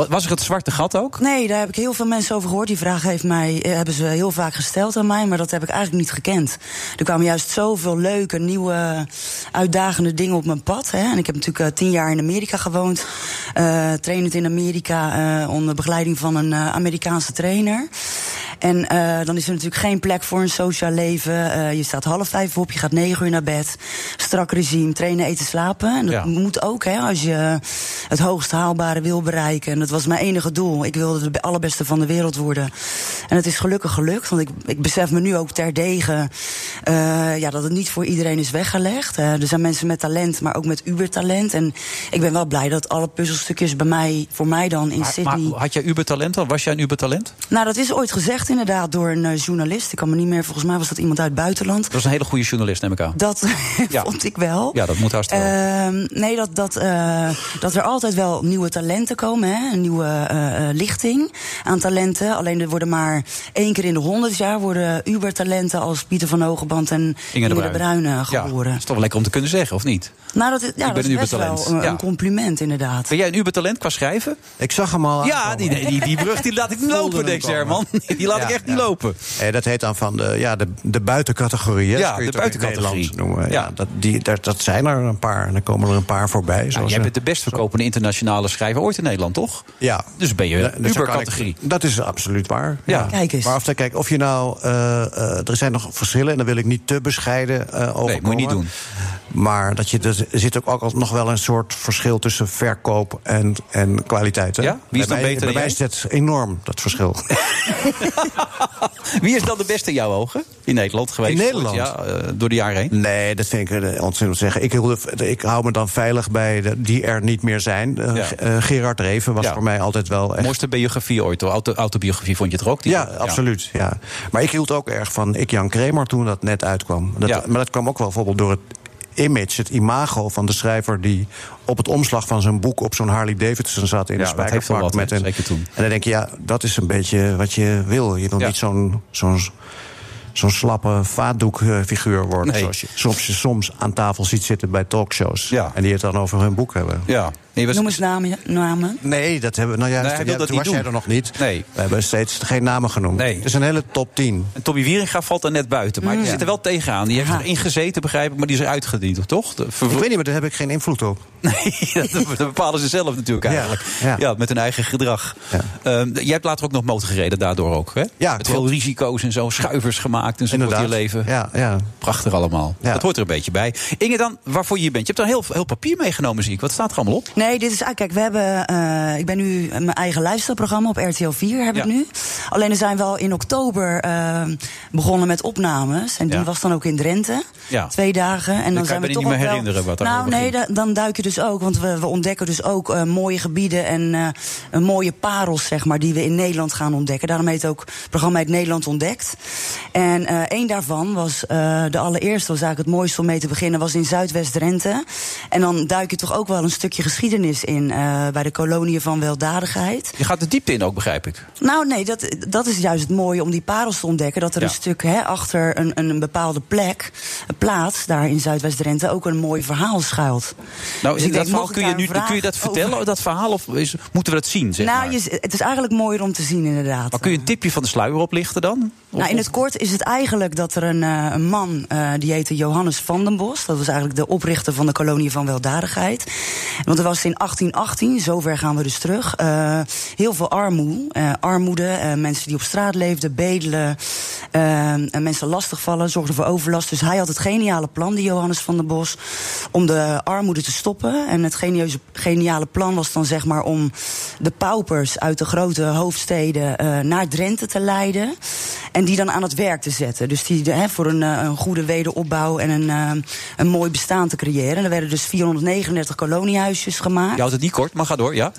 Was er het zwarte gat ook? Nee, daar heb ik heel veel mensen over gehoord. Die vraag heeft mij, hebben ze heel vaak gesteld aan mij, maar dat heb ik eigenlijk niet gekend. Er kwamen juist zoveel leuke, nieuwe, uitdagende dingen op mijn pad. Hè. En ik heb natuurlijk uh, tien jaar in Amerika gewoond. Uh, trainend in Amerika uh, onder begeleiding van een Amerikaanse trainer. En dan is er natuurlijk geen plek voor een sociaal leven. Je staat half vijf op, je gaat negen uur naar bed. Strak regime, trainen, eten, slapen. En dat Ja. moet ook, hè, als je het hoogst haalbare wil bereiken. En dat was mijn enige doel. Ik wilde de allerbeste van de wereld worden. En het is gelukkig gelukt, want ik, ik besef me nu ook terdege... Uh, ja, dat het niet voor iedereen is weggelegd. Uh, er zijn mensen met talent, maar ook met ubertalent. En ik ben wel blij dat alle puzzelstukjes bij mij, voor mij dan in Maar, Sydney... maar had jij ubertalent dan? Was jij een ubertalent? Nou, dat is ooit gezegd inderdaad door een uh, journalist. Ik kan me niet meer, volgens mij was dat iemand uit het buitenland. Dat was een hele goede journalist, neem ik aan. Dat [LAUGHS] Ja. vond ik wel. Ja, dat moet hartstikke wel. Ehm, nee, dat, dat, eh, dat er altijd wel nieuwe talenten komen. Hè? Een nieuwe eh, eh, lichting aan talenten. Alleen er worden maar één keer in de honderd jaar... worden ubertalenten als Pieter van Hogeband en Inge de Bruin. Bruin Ja, geboren. is toch wel lekker om te kunnen zeggen, of niet? Nou, dat, is- ja, ben dat een is best wel ubertalent. een, Ja. een compliment inderdaad. Ben jij een ubertalent qua schrijven? Ik zag hem al Ja, aankomen. die, die, die brug die laat ik niet lopen, denk komen. Herman. [LAUGHS] Die laat ik Ja, echt niet lopen. Eh, dat heet dan van de, ja, de, de buitencategorie. Ja, de buitencategorie. Noemen. Ja. Ja. dat, die, dat, dat zijn er een paar. En dan komen er een paar voorbij. Zoals, jij eh, bent de best verkopende internationale schrijver ooit in Nederland, toch? Ja. Dus ben je Ja, dus kan ubercategorie. ik- Dat is absoluut waar. Ja. Kijk eens. Maar of, te- kijk, of je nou. eh, eh, er zijn nog verschillen en daar wil ik niet te bescheiden eh over. Nee, moet je niet doen. Maar dat je, er zit ook altijd nog wel een soort verschil tussen verkoop en, en kwaliteit. Hè? Ja? Wie is Bij dan mij- beter Bij mij is dat enorm, dat verschil. [LAUGHS] Wie is dan de beste in jouw ogen? In Nederland geweest? In Nederland? Ja, door de jaren heen. Nee, dat vind ik ontzettend zeggen. Ik, ik hou me dan veilig bij de, die er niet meer zijn. Eh, Ja. Eh, Gerard Reven was Ja. voor mij altijd wel echt... Mooiste biografie ooit. Auto, autobiografie vond je het ook? Die- Ja, absoluut. Ja. Maar ik hield ook erg van Ik Jan Kramer toen dat net uitkwam. Dat, Ja. Maar dat kwam ook wel bijvoorbeeld door het image, het imago van de schrijver... die op het omslag van zijn boek op zo'n Harley Davidson zat in Ja, wel spijkerpak. met een, zeker toen. En dan denk je, ja, dat is een beetje wat je wil. Je wil Ja. niet zo'n... zo'n Zo'n slappe vaatdoekfiguur worden. Nee. Zoals je soms, je soms aan tafel ziet zitten bij talkshows. Ja. En die het dan over hun boek hebben. Ja. Nee, was- Noem eens namen. namen. Nee, dat hebben we. Nou ja, Nee, hij ja, wil dat toen niet was jij er nog niet. Nee. We hebben steeds geen namen genoemd. Nee. Het is een hele top 10. En Tommy Wieringa valt er net buiten. Maar die zit er wel tegenaan. Die heeft Aha. erin gezeten, begrijp ik. Maar die is eruit gediend, toch? De- Ik weet niet, maar daar heb ik geen invloed op. [LAUGHS] Nee, dat, dat [LAUGHS] bepalen ze zelf natuurlijk eigenlijk. Ja, ja. met hun eigen gedrag. Ja. Ehm, jij hebt later ook nog motor gereden daardoor ook, hè? Ja, Met veel risico's en zo. Schuivers gemaakt en zo wordt je Inderdaad. leven. Ja, ja. Prachtig allemaal. Ja. Dat hoort er een beetje bij. Inge dan, waarvoor je hier bent? Je hebt dan heel, heel papier meegenomen, zie ik. Wat staat er allemaal op? Nee, dit is eigenlijk. Kijk, we hebben. eh, ik ben nu mijn eigen lifestyle-programma op RTL 4 heb Ja. ik nu. Alleen er zijn we al in oktober eh, begonnen met opnames. En die Ja. was dan ook in Drenthe. Ja. Twee dagen. En dan je zijn we niet toch meer ook wel- herinneren wat Nou, nee, da- dan duik je dus ook. Want we, we ontdekken dus ook eh, mooie gebieden en eh, een mooie parels, zeg maar, die we in Nederland gaan ontdekken. Daarom heet ook het programma heet Nederland Ontdekt. En eh één daarvan was eh, de allereerste, was eigenlijk het mooiste om mee te beginnen, was in Zuidwest-Drenthe. En dan duik je toch ook wel een stukje geschiedenis in eh, bij de koloniën van weldadigheid. Je gaat de diepte in ook, begrijp ik. Nou, nee, dat, dat is juist het mooie om die parels te ontdekken. Dat er Ja. een stuk hè, achter een, een, bepaalde plek, een plaats, daar in Zuidwest-Drenthe, ook een mooi verhaal schuilt. Nou, Dus ik dat denk, kun, je nu, kun je dat over- vertellen, dat verhaal? Of is, moeten we dat zien, zeg nou, maar? je, het is eigenlijk mooier om te zien, inderdaad. Maar kun je een tipje van de sluier oplichten dan? Nou, in het kort is het eigenlijk dat er een, eh, een man, eh, die heette Johannes van den Bos. Dat was eigenlijk de oprichter van de kolonie van weldadigheid. Want er was in 1818, zover gaan we dus terug, eh, heel veel armoede. eh, armoede, mensen die op straat leefden, bedelen, en mensen lastigvallen, zorgden voor overlast. Dus hij had het geniale plan, die Johannes van den Bos, om de armoede te stoppen. En het genieuze, geniale plan was dan zeg maar om de paupers uit de grote hoofdsteden naar Drenthe te leiden. En die dan aan het werk te zetten. Dus die voor een, eh, een goede wederopbouw en een, eh, een mooi bestaan te creëren. En er werden dus 439 koloniehuisjes gemaakt. Je houdt het niet kort, maar ga door, ja.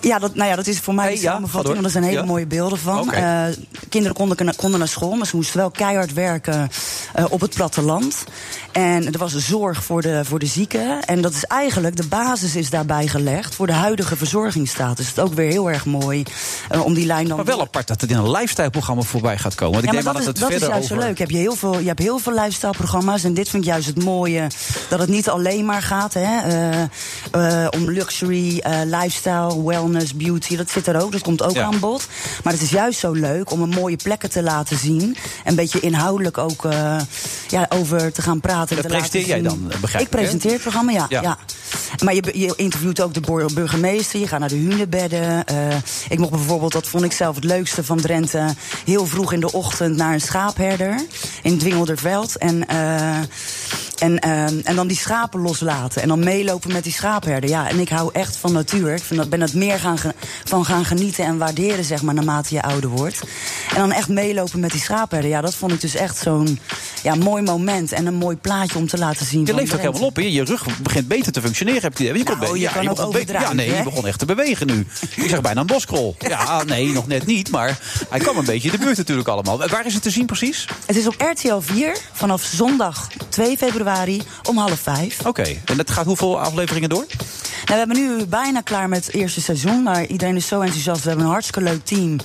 Ja, dat, nou ja, dat is voor mij Hey, de ja, samenvatting, want er zijn hele Ja. mooie beelden van. Eh, kinderen konden, konden naar school, maar ze moesten wel keihard werken eh, op het platteland. En er was zorg voor de, voor de zieken. En dat is eigenlijk, de basis is daarbij gelegd voor de huidige verzorgingsstaat. Dus het is ook weer heel erg mooi eh, om die lijn dan... Maar wel apart dat het in een lifestyle-programma voorbij gaat komen. Want ik Ja, neem dat aan is, dat dat is juist zo leuk. Je hebt, je, heel veel, je hebt heel veel lifestyle-programma's. En dit vind ik juist het mooie. Dat het niet alleen maar gaat hè, om luxury, lifestyle, wellness, beauty. Dat zit er ook. Dat komt ook Ja. aan bod. Maar het is juist zo leuk om een mooie plekken te laten zien. En een beetje inhoudelijk ook eh, ja, over te gaan praten. en Dat te laten presenteer jij zien. dan, begrijp ik presenteer het programma, ja. Ja. ja. Maar je, je interviewt ook de bur- burgemeester. Je gaat naar de hunebedden. eh, ik mocht bijvoorbeeld, dat vond ik zelf het leukste van Drenthe... heel vroeg in de ochtend naar een schaapherder in Dwingelderveld. En, eh, en, en dan die schapen loslaten. En dan meelopen met die schaapherder. Ja, en ik hou echt van natuur. Ik vind dat, ben dat meer gaan van gaan genieten en waarderen, zeg maar, naarmate je ouder wordt. En dan echt meelopen met die schaapherder. Ja, dat vond ik dus echt zo'n ja, mooi moment. En een mooi plaatje om te laten zien. Je leeft ook helemaal op. hè? Je rug begint beter te functioneren. Heb je, je, Nou, je ja, kan je ook Ja, nee, je begon echt te bewegen nu. Ik zeg bijna een boskrol. Ja, nee, nog net niet. Maar hij kwam een beetje in de buurt natuurlijk allemaal. Waar is het te zien precies? Het is op RTL 4 vanaf zondag 2 februari om half vijf. Oké, en dat gaat hoeveel afleveringen door? Nou, we hebben nu bijna klaar met het eerste seizoen. Maar iedereen is zo enthousiast. We hebben een hartstikke leuk team.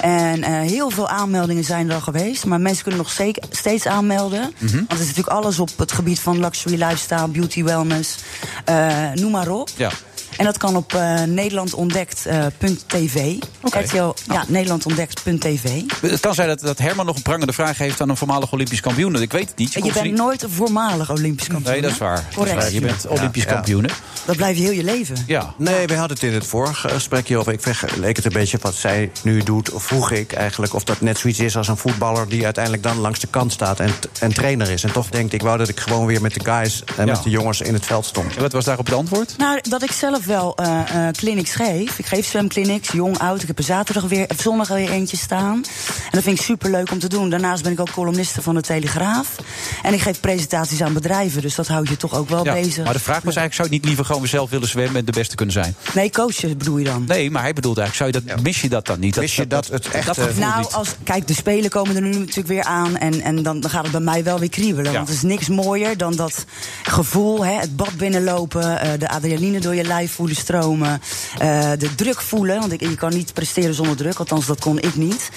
En eh, heel veel aanmeldingen zijn er al geweest. Maar mensen kunnen nog zeker, steeds aanmelden. Mhm. Want het is natuurlijk alles op het gebied van luxury lifestyle, beauty, wellness. eh, noem maar op. Ja. En dat kan op eh nederlandontdekt.tv. Oké. RTL, ja, nederlandontdekt.tv. Het kan zijn dat, dat Herman nog een prangende vraag heeft aan een voormalig Olympisch kampioen. Ik weet het niet. Je komt bent niet- nooit een voormalig Olympisch kampioen. Nee, dat is waar. Dat is Correct. waar. Je bent Olympisch Ja, kampioen? Dat blijft heel je leven. Ja. Nee, we hadden het in het vorige gesprekje over. Ik vergeleek het een beetje wat zij nu doet. Of vroeg ik eigenlijk of dat net zoiets is als een voetballer... die uiteindelijk dan langs de kant staat en, en trainer is. En toch denkt ik wou dat ik gewoon weer met de guys en Ja. met de jongens in het veld stond. En wat was daarop het antwoord? Nou, dat ik zelf zelf wel uh, clinics geef. Ik geef zwemclinics, jong, oud. Ik heb er zaterdag weer, of zondag weer eentje staan. En dat vind ik super leuk om te doen. Daarnaast ben ik ook columniste van de Telegraaf. En ik geef presentaties aan bedrijven. Dus dat houdt je toch ook wel ja, bezig. Maar de vraag was eigenlijk: zou je niet liever gewoon zelf willen zwemmen en de beste kunnen zijn? Nee, coachen bedoel je dan? Nee, maar hij bedoelt eigenlijk: zou je dat, mis je dat dan niet? Mis je dat, het echt? Dat nou, als, kijk, de spelen komen er nu natuurlijk weer aan. En, en dan, dan gaat het bij mij wel weer kriebelen. Want het is niks mooier dan dat gevoel, hè, het bad binnenlopen, uh, de adrenaline door je lijf voelen stromen, uh, de druk voelen. Want ik, je kan niet presteren zonder druk, althans dat kon ik niet.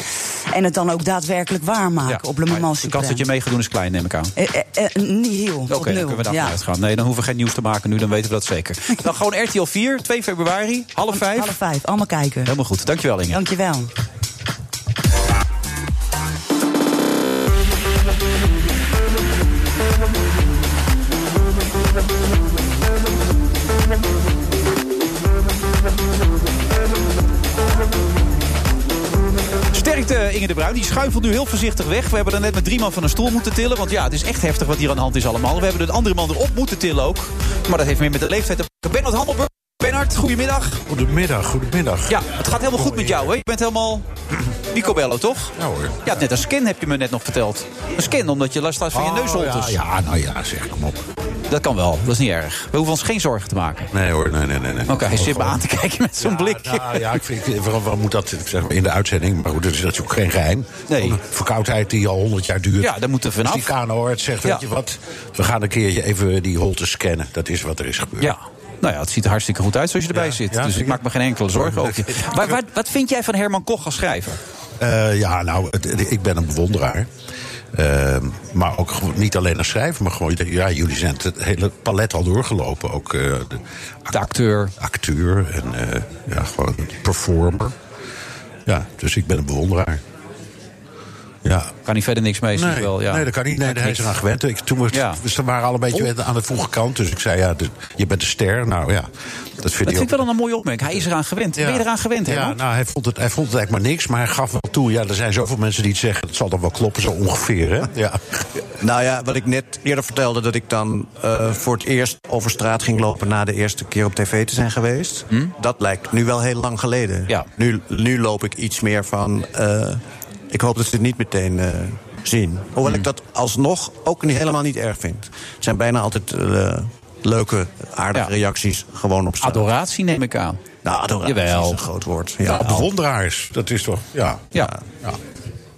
En het dan ook daadwerkelijk waarmaken ja, op Le Moment De kans dat je mee gaat doen is klein, neem ik aan. Uh, niet heel. Oké, okay, dan kunnen we daar ja. uitgaan. Nee, dan hoeven we geen nieuws te maken nu, dan weten we dat zeker. [LAUGHS] dan gewoon RTL 4, 2 februari, half vijf. Half vijf, allemaal kijken. Helemaal goed. Dankjewel, Inge. Dankjewel. De Bruin. Die schuifelt nu heel voorzichtig weg. We hebben er net met drie man van een stoel moeten tillen. Want ja, het is echt heftig wat hier aan de hand is allemaal. We hebben de andere man erop moeten tillen ook. Maar dat heeft meer met de leeftijd te maken. Bernard Handelburg. Goedemiddag. Goedemiddag, goedemiddag. Ja, het gaat helemaal goed met jou, hè? Je bent helemaal Picobello, toch? Ja hoor. Ja, net een skin heb je me net nog verteld. Een skin, omdat je last had van je Oh, neusholtes. Ja, ja, nou ja, zeg, kom op. Dat kan wel, dat is niet erg. We hoeven ons geen zorgen te maken. Nee hoor, nee, nee, nee. nee. Oké, hij zit me aan te kijken met zo'n blikje. Nou, ja, ik vind, ik- waarom, waarom moet dat zeg maar, in de uitzending? Maar goed, dat is, ook geen geheim. Nee. Verkoudheid die al honderd jaar duurt. Ja, daar moeten we vanaf. die KNO zegt, Ja. weet je wat, we gaan een keertje even die holtes scannen. Dat is wat er is gebeurd. Ja. Nou ja, het ziet er hartstikke goed uit zoals je erbij Ja, zit. ja, dus ik maak me geen enkele zorgen over je. [LAUGHS] Maar wat, wat vind jij van Herman Koch als schrijver? Eh, ja, nou, het- ik ben een bewonderaar. Eh, maar ook niet alleen als schrijver, maar gewoon, ja, jullie zijn het hele palet al doorgelopen. Ook eh, de, De acteur. acteur en ja, gewoon performer. Ja, dus ik ben een bewonderaar. Ja. Kan hij verder niks mee, Nee, wel. Ja. nee, dat kan niet. Nee, daar is eraan gewend. Ik, toen we, Ja. we waren al een beetje aan de vroege kant. Dus ik zei, ja, de- je bent een ster. Nou ja, dat vind Dat ik vind ook. ik wel een mooie opmerking. Hij is eraan gewend. Ben je eraan gewend, Ja, Herman? nou, hij vond, het, hij vond het eigenlijk maar niks. Maar hij gaf wel toe. Ja, er zijn zoveel mensen die het zeggen. Het zal dan wel kloppen, zo ongeveer. Hè? Ja. Nou ja, wat ik net eerder vertelde, dat ik dan eh, voor het eerst over straat ging lopen na de eerste keer op tv te zijn geweest. Dat lijkt nu wel heel lang geleden. Ja. Nu, nu loop ik iets meer van. eh, ik hoop dat ze het niet meteen eh, zien. Hoewel ik dat alsnog ook niet, helemaal niet erg vind. Het zijn bijna altijd eh, leuke, aardige Ja. reacties gewoon op straat. Adoratie neem ik aan. Nou, adoratie Jawel. is een groot woord. Ja, bewonderaars. Dat is toch, ja. Ja. ja.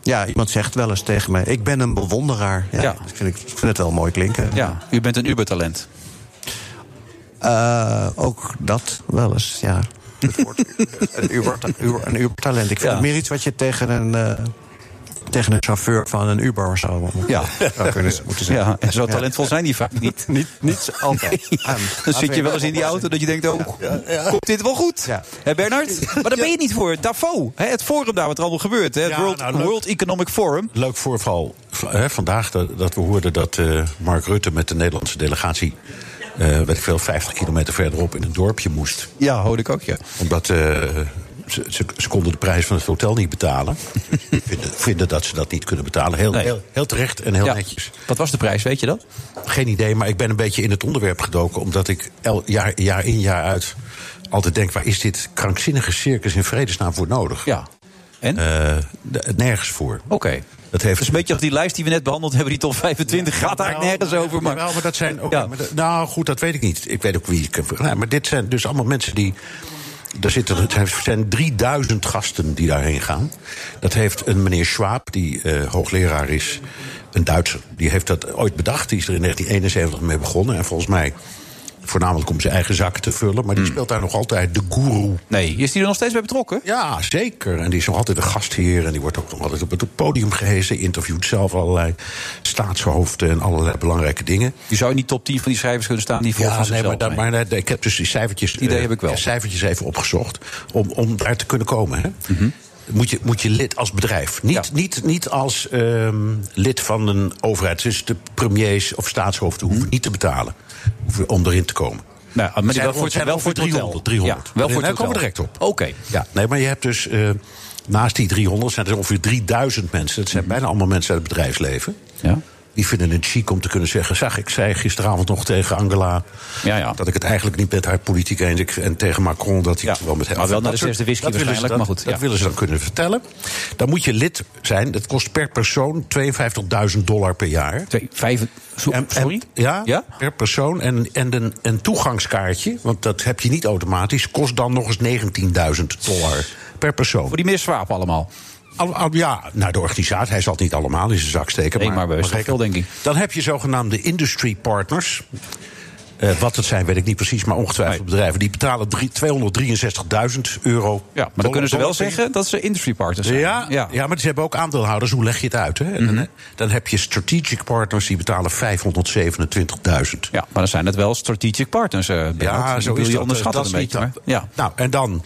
ja, iemand zegt wel eens tegen mij: Ik ben een bewonderaar. Ja, Ja. Dat vind ik, ik vind het wel mooi klinken. ja, u bent een ubertalent. Eh, ook dat wel eens, ja. Het woord, [LAUGHS] een, uber, uber- een ubertalent. Ik vind Ja. het meer iets wat je tegen een, eh, tegen een chauffeur van een Uber zou, Ja. zou kunnen moeten zeggen. Ja, en zo talentvol zijn die vaak [LAUGHS] niet. Niet, niet altijd. [LAUGHS] Ja, dan zit je wel eens in die auto dat je denkt, oh, komt dit wel goed? Ja. Hè, Bernard? Maar daar ben je niet voor. Davos, hè, het forum daar wat er allemaal gebeurt. Hè, het Ja, World, nou, leuk. World Economic Forum. Leuk voorval hè, vandaag dat, dat we hoorden dat eh, Mark Rutte met de Nederlandse delegatie. Eh weet ik veel, 50 kilometer verderop in een dorpje moest. Ja, hoorde ik ook, ja. Omdat eh, ze, ze, ze konden de prijs van het hotel niet betalen. [LAUGHS] vinden, vinden dat ze dat niet kunnen betalen. Heel, Nee. heel, heel terecht en heel ja. netjes. Wat was de prijs, weet je dat? Geen idee, maar ik ben een beetje in het onderwerp gedoken. Omdat ik el, jaar, jaar in jaar uit altijd denk... waar is dit krankzinnige circus in vredesnaam voor nodig? Ja. En? De- nergens voor. Oké. Dat heeft is een beetje als die lijst die we net behandeld hebben, die top 25, gaat daar nergens over. Maar... Wel, maar dat zijn ook. Ja. maar dat- nou, goed, dat weet ik niet. Ik weet ook wie ik heb. Nou, maar dit zijn dus allemaal mensen die. Er zitten, er zijn 3000 gasten die daarheen gaan. Dat heeft een meneer Schwab, die eh, hoogleraar is, een Duitser. Die heeft dat ooit bedacht. Die is er in 1971 mee begonnen. En volgens mij voornamelijk om zijn eigen zakken te vullen. Maar die speelt daar nog altijd de guru. Nee, is die er nog steeds bij betrokken? Ja, zeker. En die is nog altijd een gastheer. En die wordt ook nog altijd op het podium gehezen. Interviewt zelf allerlei staatshoofden en allerlei belangrijke dingen. Die zou in die top 10 van die schrijvers kunnen staan die volgens Ja, nee, maar, dat, maar nee, ik heb dus die cijfertjes, idee eh, heb ik wel. cijfertjes even opgezocht om, om daar te kunnen komen. Hè? Moet, je, moet je lid als bedrijf. Niet, Ja. niet, niet als ehm, lid van een overheid. Dus de premiers of staatshoofden hoeven niet te betalen om erin te komen. Nou, maar Zijn wel voor, zijn wel voor het ongeveer hotel. 300. 300. Ja, wel voor Daar komen we direct op. Oké. Ja, nee, maar je hebt dus eh, naast die 300 zijn er ongeveer 3000 mensen. Dat zijn bijna allemaal mensen uit het bedrijfsleven. Ja. Die vinden het chic om te kunnen zeggen... zag ik zei gisteravond nog tegen Angela... Ja, ja. dat ik het eigenlijk niet met haar politiek eens... ik- en tegen Macron dat hij het wel met hem... maar wel naar Dat de zesde whisky dat willen ze waarschijnlijk, dan- maar goed, Dat willen ze dan kunnen vertellen. Dan moet je lid zijn. Dat kost per persoon 52.000 dollar per jaar. vijf, sorry? ja, per persoon. En, en een, een toegangskaartje, want dat heb je niet automatisch... kost dan nog eens 19.000 dollar per persoon. Voor die Swaap allemaal? Al, al- ja, naar de organisatie. Hij zal het niet allemaal in zijn zak steken. Nee, maar reken- veel, denk ik. Dan heb je zogenaamde industry partners. Eh, wat het zijn, weet ik niet precies, maar ongetwijfeld bedrijven. Die betalen drie- 263.000 euro. Ja, maar dan kunnen ze wel zeggen dat ze industry partners zijn. Ja, ja. maar ze hebben ook aandeelhouders. Hoe leg je het uit? Hè? Mhm. dan, dan heb je strategic partners die betalen 527.000. Ja, maar dan zijn het wel strategic partners. eh, Bernard. Ja, zo is je dat. onderschatten dat een beetje. Ja. Nou, en dan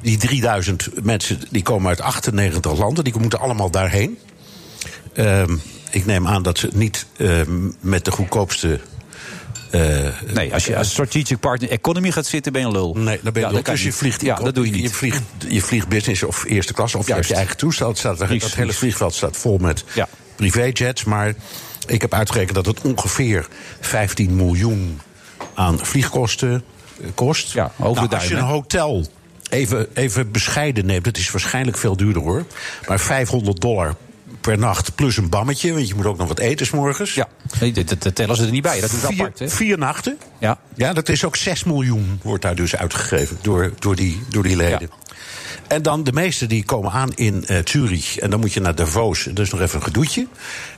die 3000 mensen, die komen uit 98 landen. Die moeten allemaal daarheen. Ehm, ik neem aan dat ze niet ehm, met de goedkoopste... eh, Nee, als je als strategic partner economy gaat zitten, ben je een lul. Nee, dan ben je Ja, lul. Dus je vliegt, Ja, dat doe je niet. Je vliegt, je vliegt business of eerste klas, of je hebt je eigen toestel. Het staat, dat hele vlieg. vliegveld staat vol met privéjets. Maar ik heb uitgerekend dat het ongeveer 15 miljoen aan vliegkosten eh, kost. Ja, over de Als je een hotel even, even bescheiden neemt, dat is waarschijnlijk veel duurder hoor. Maar 500 dollar per nacht plus een bammetje, want je moet ook nog wat eten 's morgens. Ja, dat, tellen ze er niet bij. Dat is vier, apart. Hè? vier nachten. Ja. ja, dat is ook 6 miljoen wordt daar dus uitgegeven door, door, die, door die leden. En dan de meeste die komen aan in eh, Zurich. En dan moet je naar Davos. Dat is nog even een gedoetje.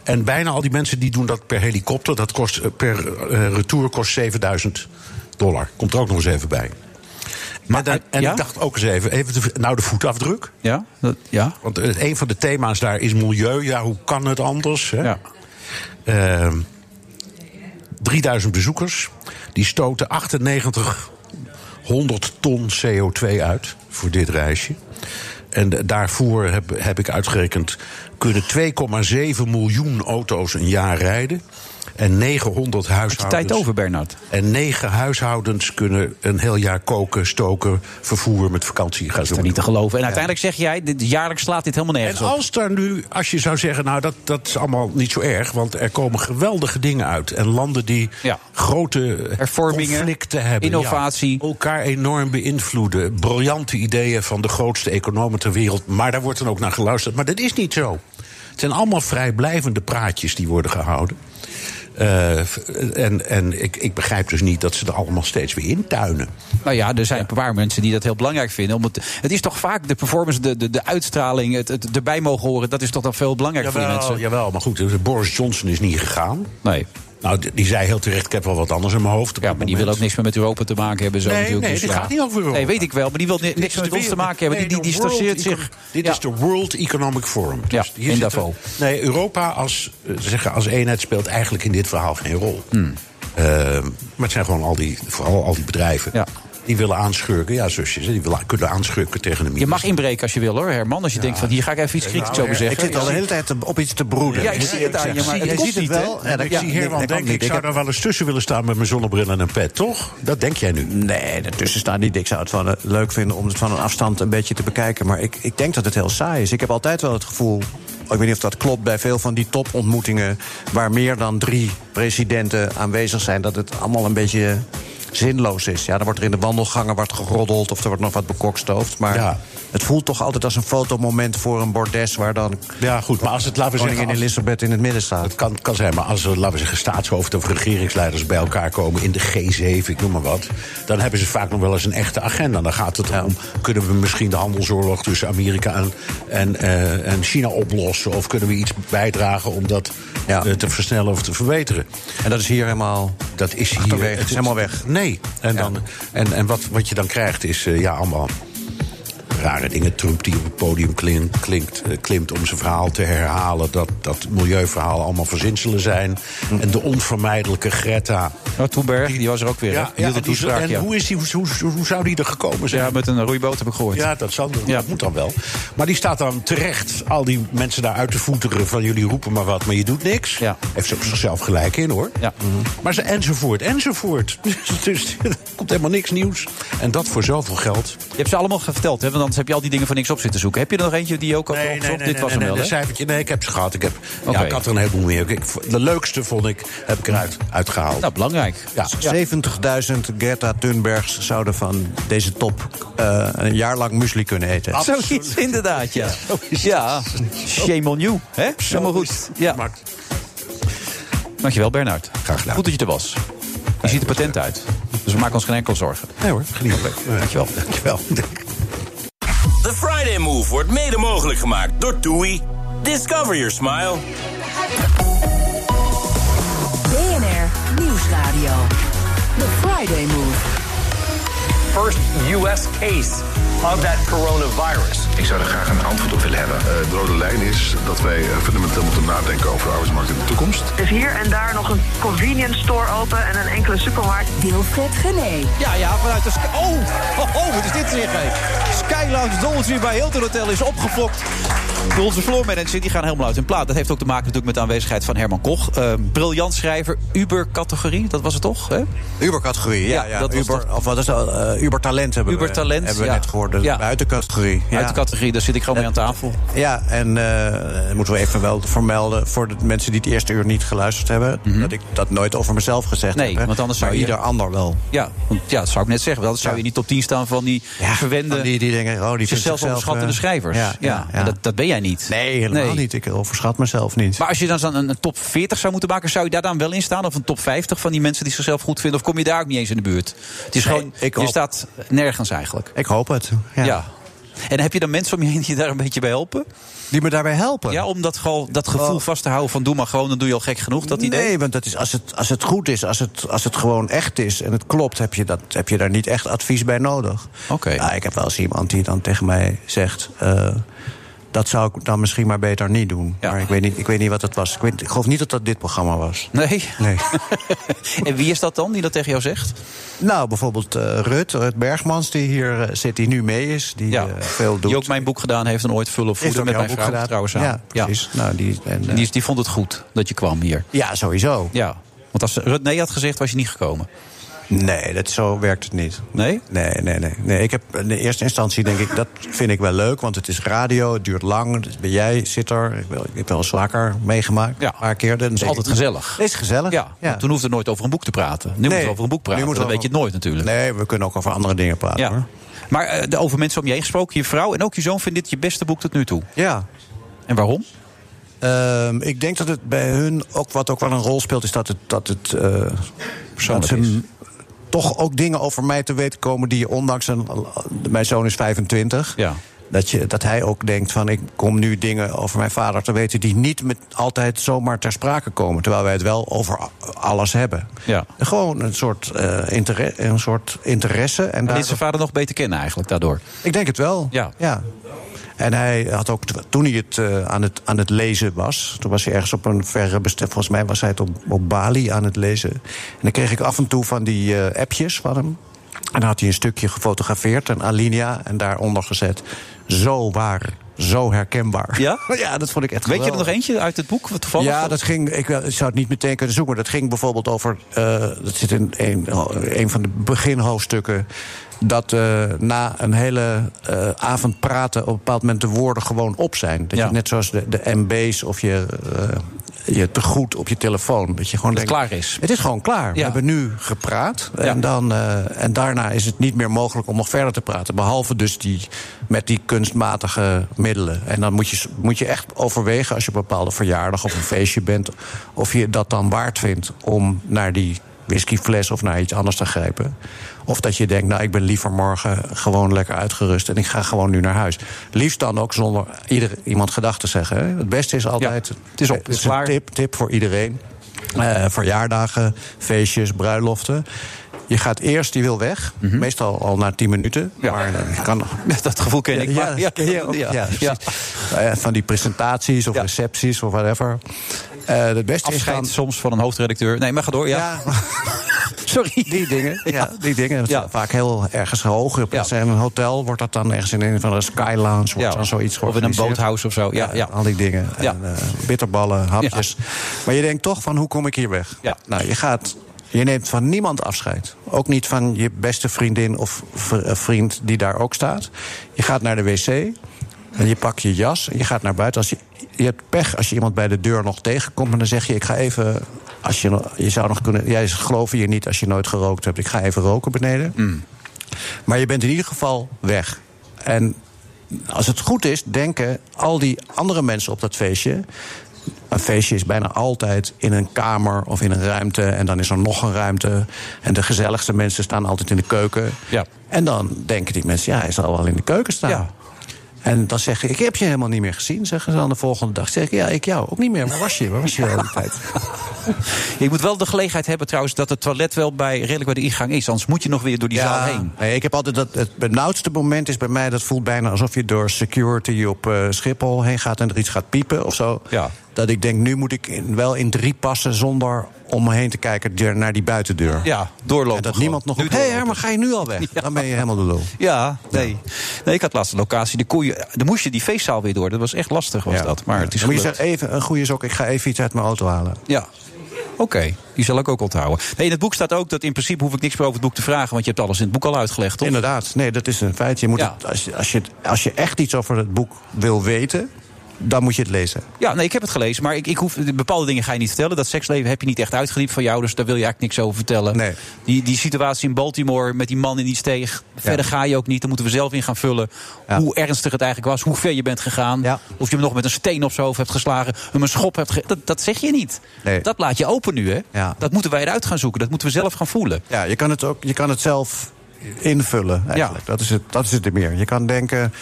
En bijna al die mensen die doen dat per helikopter. Dat kost eh, per eh, retour kost 7000 dollar. Komt er ook nog eens even bij. Maar dan, en ja? ik dacht ook eens even, even de, nou de voetafdruk. Ja, dat, ja. Want eh, een van de thema's daar is milieu. Ja, hoe kan het anders? Hè? Ja. Ehm, 3000 bezoekers. Die stoten 9800 ton CO2 uit voor dit reisje. En daarvoor heb, heb ik uitgerekend... kunnen 2,7 miljoen auto's een jaar rijden. En 900 huishoudens... tijd over, Bernard. En 9 huishoudens kunnen een heel jaar koken, stoken, vervoer met vakantie gaan doen. niet te geloven. En uiteindelijk zeg jij, dit, jaarlijks slaat dit helemaal nergens En op. als daar nu, als je zou zeggen, nou dat, dat is allemaal niet zo erg, want er komen geweldige dingen uit. En landen die grote Hervormingen, conflicten hebben. innovatie. ja, elkaar enorm beïnvloeden. Briljante ideeën van de grootste economen ter wereld. Maar daar wordt dan ook naar geluisterd. Maar dat is niet zo. Het zijn allemaal vrijblijvende praatjes die worden gehouden. Eh, en en ik, ik begrijp dus niet dat ze er allemaal steeds weer intuinen. Nou ja, er zijn een paar mensen die dat heel belangrijk vinden. Omdat, het is toch vaak de performance, de, de, de uitstraling, het, het erbij mogen horen. Dat is toch dan veel belangrijker voor die mensen. jawel, maar goed, Boris Johnson is niet gegaan. Nee. Nou, die- zei heel terecht, ik heb wel wat anders in mijn hoofd. Ja, maar die wil ook niks meer met Europa te maken hebben. Zo Nee, natuurlijk. nee, Dus dit ja. gaat niet over Europa. Nee, weet ik wel. Maar die wil niks met ons te maken hebben. nee, Die, die zich. Dit Ja. is de World Economic Forum. Ja, Dus hier in Davos. Nee, Europa als, eh, zeggen, als eenheid speelt eigenlijk in dit verhaal geen rol. Hmm. Eh, maar het zijn gewoon al die, vooral al die bedrijven. Die willen aanschurken, ja zusjes, die willen, kunnen aanschurken tegen de Je mag inbreken als je wil hoor, Herman. Als je denkt van hier ga ik even iets kritisch over zeggen. Ik zit al de hele tijd op iets te broeden. Ja, ik zie het aan je, maar het je ziet het wel. En ik ja, zie Herman denken, ik zou daar wel eens tussen willen staan met mijn zonnebril en een pet, toch? Dat denk jij nu? Nee, ertussen staan niet. Ik zou het wel leuk vinden om het van een afstand een beetje te bekijken. Maar ik, ik denk dat het heel saai is. Ik heb altijd wel het gevoel. Ik weet niet of dat klopt bij veel van die topontmoetingen. waar meer dan drie presidenten aanwezig zijn. dat het allemaal een beetje zinloos is. Ja, dan wordt er in de wandelgangen wat geroddeld. of er wordt nog wat bekokstoofd. Maar Ja. Het voelt toch altijd als een fotomoment voor een bordes. waar dan. Ja, goed, maar als het, laten we zeggen... als- Elisabeth in het midden staat. Het kan, kan zijn, maar als er, laten we zeggen, staatshoofden of regeringsleiders bij elkaar komen in de G7, ik noem maar wat, dan hebben ze vaak nog wel eens een echte agenda. Dan gaat het om, kunnen we misschien de handelsoorlog tussen Amerika en, en, eh, en China oplossen? Of kunnen we iets bijdragen om dat eh, te versnellen of te verbeteren? En dat is hier helemaal. Dat is hier. het is helemaal weg. Nee. En, dan, en, en wat, wat je dan krijgt is, eh, ja, allemaal rare dingen. Trump die op het podium klin- klinkt, eh, klimt om zijn verhaal te herhalen... dat dat milieuverhaal allemaal verzinselen zijn. En de onvermijdelijke Greta... Oh, Thunberg, die was er ook weer. Ja, ja, en, die- toespraak, en ja. hoe, is die, hoe, hoe, zou die er gekomen zijn? Ja, met een roeiboot heb ik gehoord. Ja, dat, zal, dat moet dan wel. Maar die staat dan terecht al die mensen daar uit te voeteren... van jullie roepen maar wat, maar je doet niks. Heeft ze op zichzelf gelijk in, hoor. Ja. Maar ze enzovoort, enzovoort. [LAUGHS] Dus er komt helemaal niks nieuws. En dat voor zoveel geld. Je hebt ze allemaal verteld, hè? Anders heb je al die dingen voor niks op zitten zoeken. Heb je er nog eentje die je ook had Nee, nee, opgezocht? nee, Dit nee, was nee, hem wel, hè? een cijfertje. Nee, ik heb ze gehad. Ik, heb, ja, ik had er een heleboel meer. Ik, de leukste vond ik, heb ik eruit uitgehaald. Nou, belangrijk. Ja. 70.000 Greta Thunbergs zouden van deze top eh, een jaar lang muesli kunnen eten. Zoiets, inderdaad, ja. Ja, shame on you. Hè? Helemaal goed. Ja. Dankjewel, Bernard. Graag gedaan. Goed dat je er was. Je ziet er patent uit. Dus we maken ons geen enkel zorgen. Nee hoor, geniet. Dankjewel. Dankjewel. The Friday Move wordt mede mogelijk gemaakt door TUI. Discover your smile. BNR Nieuwsradio. The Friday Move. First U.S. case of that coronavirus. Ik zou er graag een antwoord op willen hebben. Eh, de rode lijn is dat wij eh, fundamenteel moeten nadenken over de arbeidsmarkt in de toekomst. Er is hier en daar nog een convenience store open en een enkele supermarkt. Wilfred Gené. Ja, ja, vanuit de... Sky- Oh, oh, oh, wat is dit zeg, hé? Sky Lounge Dolce bij Hilton Hotel is opgefokt. Onze floor manager, die gaan helemaal uit hun plaat. Dat heeft ook te maken natuurlijk met de aanwezigheid van Herman Koch. Eh, briljant schrijver, Uber-categorie, dat was het toch? Uber-categorie, ja. Ja, ja, dat was Uber, of wat is dat? Eh, Uber-talent hebben Uber-talent, we, hebben we ja. net gehoord. De Ja. buitencategorie. Ja. Uit de categorie, daar zit ik gewoon mee aan tafel. Ja, en eh, moeten we even wel vermelden voor de mensen die het eerste uur niet geluisterd hebben, dat ik dat nooit over mezelf gezegd Mhm. Nee, heb. hè. want anders zou je- ieder ander wel. Ja, want, ja, dat zou ik net zeggen. Anders zou je niet top 10 staan van die verwende, Van die, die denken, oh, die zichzelf eh, schrijvers. Ja, en Dat, dat ben jij niet. Nee, helemaal Nee. niet. Ik overschat mezelf niet. Maar als je dan een, een top 40 zou moeten maken, zou je daar dan wel in staan? Of een top 50 van die mensen die zichzelf goed vinden? Of kom je daar ook niet eens in de buurt? Het is Nee, gewoon, ik je hoop- staat nergens eigenlijk. Ik hoop het. Ja. Ja. En heb je dan mensen om je heen die je daar een beetje bij helpen? Die me daarbij helpen. Ja, om dat, gewoon, dat gevoel Oh. vast te houden van doe maar gewoon, dan doe je al gek genoeg. Dat idee? Nee, want dat is, als, het, als het goed is, als het, als het gewoon echt is en het klopt, heb je, dat, heb je daar niet echt advies bij nodig. Oké. Ja, ik heb wel eens iemand die dan tegen mij zegt. eh, dat zou ik dan misschien maar beter niet doen. Ja. Maar ik weet, niet, ik weet niet wat het was. Ik, weet, ik geloof niet dat dat dit programma was. Nee? Nee. [LAUGHS] en wie is dat dan die dat tegen jou zegt? nou, bijvoorbeeld eh, Rut, Rut Bergmans, die hier eh, zit, die nu mee is. Die Ja. eh, veel doet. Die ook mijn boek gedaan heeft en ooit vullen voeden met mijn boek vrouw gedaan. trouwens aan. Ja, precies. Nou, die, en, die, die vond het goed dat je kwam hier. ja, sowieso. Ja. Want als Rut nee had gezegd, was je niet gekomen. Nee, dat, zo werkt het niet. Nee? Nee, nee, nee. nee ik heb in de eerste instantie denk ik, dat vind ik wel leuk, want het is radio, het duurt lang. Dus ben jij, zit er. Ik, wel- ik heb wel eens vaker meegemaakt, Ja. een paar keer. Is altijd ik, gezellig. Het is gezellig. Ja, toen hoefde het nooit over een boek te praten. Nu moeten we over een boek praten, nu dan weet we je het nooit natuurlijk. Nee, we kunnen ook over andere dingen praten. Ja. Hoor. Maar eh, over mensen om je heen gesproken, je vrouw en ook je zoon vinden dit je beste boek tot nu toe. ja. En waarom? Ehm, ik denk dat het bij hun ook wat ook wel een rol speelt, is dat het. Dat het eh, Persoonlijk dat ze is. Toch ook dingen over mij te weten komen die je ondanks een. Mijn zoon is 25. Ja. Dat, je, dat hij ook denkt van ik kom nu dingen over mijn vader te weten die niet met altijd zomaar ter sprake komen. Terwijl wij het wel over alles hebben. Ja. Gewoon een soort, eh, interesse, een soort interesse. En En daar, dit zijn vader nog beter kennen eigenlijk daardoor. ik denk het wel. Ja. ja. En hij had ook, toen hij het, eh, aan het aan het lezen was... toen was hij ergens op een verre bestemming... volgens mij was hij het op, Bali aan het lezen. En dan kreeg ik af en toe van die eh, appjes van hem. En dan had hij een stukje gefotografeerd, een alinea... en daaronder gezet, zo waar, zo herkenbaar. Ja? [LAUGHS] ja, dat vond ik echt Weet je er nog eentje uit het boek? Wat toevallig Ja, dat ging. Ik, wel- ik zou het niet meteen kunnen zoeken. Maar dat ging bijvoorbeeld over. eh, dat zit in een, een van de beginhoofdstukken. Dat eh, na een hele eh, avond praten op een bepaald moment de woorden gewoon op zijn. Dat Ja. je net zoals de, de MB's of je, eh, je tegoed op je telefoon. Dat je gewoon Dat het denkt, klaar is. Het is gewoon klaar. We hebben nu gepraat. Ja. En, dan, eh, en daarna is het niet meer mogelijk om nog verder te praten. Behalve dus die, met die kunstmatige middelen. En dan moet je, moet je echt overwegen als je een bepaalde verjaardag of een feestje bent. of je dat dan waard vindt om naar die whiskyfles of naar iets anders te grijpen. Of dat je denkt, nou, ik ben liever morgen gewoon lekker uitgerust en ik ga gewoon nu naar huis. Liefst dan ook zonder ieder, iemand gedacht te zeggen. Hè. Het beste is altijd. het is op, het is een klaar. tip, tip voor iedereen. Eh, verjaardagen, feestjes, bruiloften. Je gaat eerst, die wil weg. Meestal al na 10 minuten. Mhm. Ja. Maar eh, je kan, [LAUGHS] Dat gevoel ken ik. ja, maar, ja, ja, [LAUGHS] Ja. Eh, van die presentaties of recepties of whatever. Eh het beste is Afscheid dan... soms van een hoofdredacteur. Nee, maar ga door. Ja. Ja, [LAUGHS] Sorry. die dingen. [LAUGHS] Ja, die dingen. Dat Ja. Vaak heel ergens hoog. Ja. in een hotel wordt dat dan ergens in een van de Sky Lounge. Wordt dan zoiets Of in een boothouse of zo. Ja, ja. Al die dingen. En, eh, bitterballen, hapjes. Maar je denkt toch van, hoe kom ik hier weg? Ja. Nou, je gaat Je neemt van niemand afscheid. Ook niet van je beste vriendin of eh, vriend die daar ook staat. Je gaat naar de wc en je pakt je jas en je gaat naar buiten. Als je, je hebt pech als je iemand bij de deur nog tegenkomt... en dan zeg je, ik ga even... Als je, je zou nog kunnen... Jij geloven je niet als je nooit gerookt hebt. Ik ga even roken beneden. Maar je bent in ieder geval weg. En als het goed is, denken al die andere mensen op dat feestje. Een feestje is bijna altijd in een kamer of in een ruimte. En dan is er nog een ruimte. En de gezelligste mensen staan altijd in de keuken. Ja. En dan denken die mensen, ja, hij zal wel in de keuken staan. En dan zeg ik, ik heb je helemaal niet meer gezien, zeggen ze dan de volgende dag. Zeg ik, ja, ik jou ook niet meer. Waar was je? Waar was je al die tijd? [LAUGHS] Je moet wel de gelegenheid hebben trouwens dat het toilet wel bij, redelijk bij de ingang is. Anders moet je nog weer door die zaal heen. Nee, ik heb altijd dat, het benauwdste moment is bij mij... dat voelt bijna alsof je door security op eh, Schiphol heen gaat... en er iets gaat piepen of zo. Ja. Dat ik denk, nu moet ik in- wel in drie passen... zonder om me heen te kijken naar die buitendeur. Ja, doorlopen. En dat gewoon. niemand nog. Hé, hey, Herman, ga je nu al weg? [LAUGHS] Dan ben je helemaal de lul. Ja, nee. nee. Ik had laatst een locatie, de koeien, dan moest je die feestzaal weer door. Dat was echt lastig, was dat. Maar het is je zeggen, even een goede sok, ik ga even iets uit mijn auto halen. Ja. Oké, die zal ik ook onthouden. Nee, in het boek staat ook dat in principe hoef ik niks meer over het boek te vragen... want je hebt alles in het boek al uitgelegd, toch? Inderdaad, nee, dat is een feit. Je moet het, als, je, als, je, als je echt iets over het boek wil weten... dan moet je het lezen. Ja, nee, ik heb het gelezen, maar ik, ik hoef, bepaalde dingen ga je niet vertellen. Dat seksleven heb je niet echt uitgediept van jou, dus daar wil je eigenlijk niks over vertellen. Nee. Die, die situatie in Baltimore met die man in die steeg, verder ga je ook niet. Dan moeten we zelf in gaan vullen hoe ernstig het eigenlijk was, hoe ver je bent gegaan. Of je hem nog met een steen op zijn hoofd hebt geslagen, hem een schop hebt ge dat, dat zeg je niet. Nee. Dat laat je open nu, hè? Ja. Dat moeten wij eruit gaan zoeken, dat moeten we zelf gaan voelen. Ja, je kan het, ook, je kan het zelf invullen, eigenlijk. Dat, is het, dat is het er meer. Je kan denken...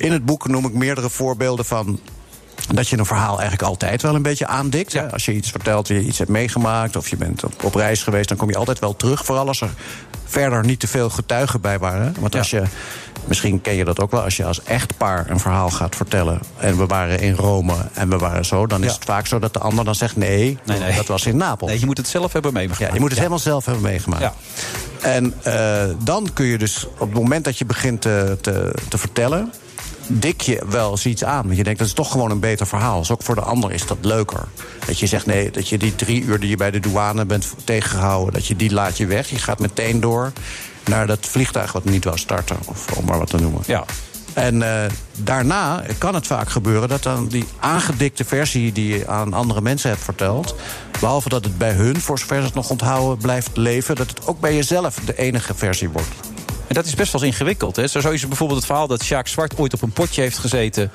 In het boek noem ik meerdere voorbeelden van... dat je een verhaal eigenlijk altijd wel een beetje aandikt. Als je iets vertelt, je iets hebt meegemaakt... of je bent op, op reis geweest, dan kom je altijd wel terug. Vooral als er verder niet te veel getuigen bij waren. Want als je... Misschien ken je dat ook wel. Als je als echtpaar een verhaal gaat vertellen... en we waren in Rome en we waren zo... dan is het vaak zo dat de ander dan zegt... nee, Nee, nee. dat was in Napels. Nee, je moet het zelf hebben meegemaakt. Ja, je moet het helemaal zelf hebben meegemaakt. En eh, dan kun je dus op het moment dat je begint te, te, te vertellen... dik je wel eens iets aan. Want je denkt, dat is toch gewoon een beter verhaal. Dus ook voor de ander is dat leuker. Dat je zegt, nee, dat je die drie uur die je bij de douane bent tegengehouden... dat je die laat je weg. Je gaat meteen door naar dat vliegtuig wat niet wou starten. Of om maar wat te noemen. Ja. En eh, daarna kan het vaak gebeuren dat dan die aangedikte versie die je aan andere mensen hebt verteld. Behalve dat het bij hun, voor zover ze het nog onthouden, blijft leven, dat het ook bij jezelf de enige versie wordt. En dat is best wel eens ingewikkeld. Hè? Zo is bijvoorbeeld het verhaal dat Sjaak Zwart ooit op een potje heeft gezeten.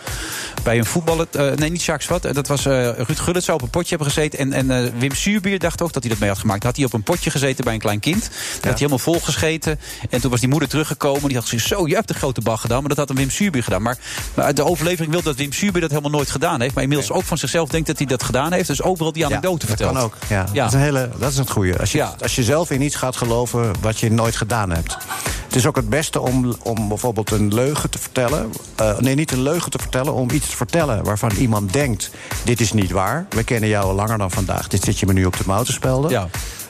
bij een voetballer. eh, nee, niet Sjaak Zwart. eh, Dat was eh, Ruud Gullit zou op een potje hebben gezeten. En, en Wim Suurbier dacht ook dat hij dat mee had gemaakt. Dan had hij op een potje gezeten bij een klein kind. Dat had hij helemaal vol gescheten. En toen was die moeder teruggekomen. Die had gezegd: Zo, je hebt de grote bag gedaan. Maar dat had een Wim Suurbier gedaan. Maar, maar de overlevering wil dat Wim Suurbier dat helemaal nooit gedaan heeft. Maar inmiddels ook van zichzelf denkt dat hij dat gedaan heeft. Dus overal die anekdote dat vertelt. kan ook. Ja, Dat, is een hele, dat is het goede. Als je, Ja. als je zelf in iets gaat geloven wat je nooit gedaan hebt. Het is ook het beste om, om bijvoorbeeld een leugen te vertellen. Eh, nee, niet een leugen te vertellen, om iets te vertellen waarvan iemand denkt: dit is niet waar. We kennen jou al langer dan vandaag. Dit zit je me nu op de mouw te spelden. Ja.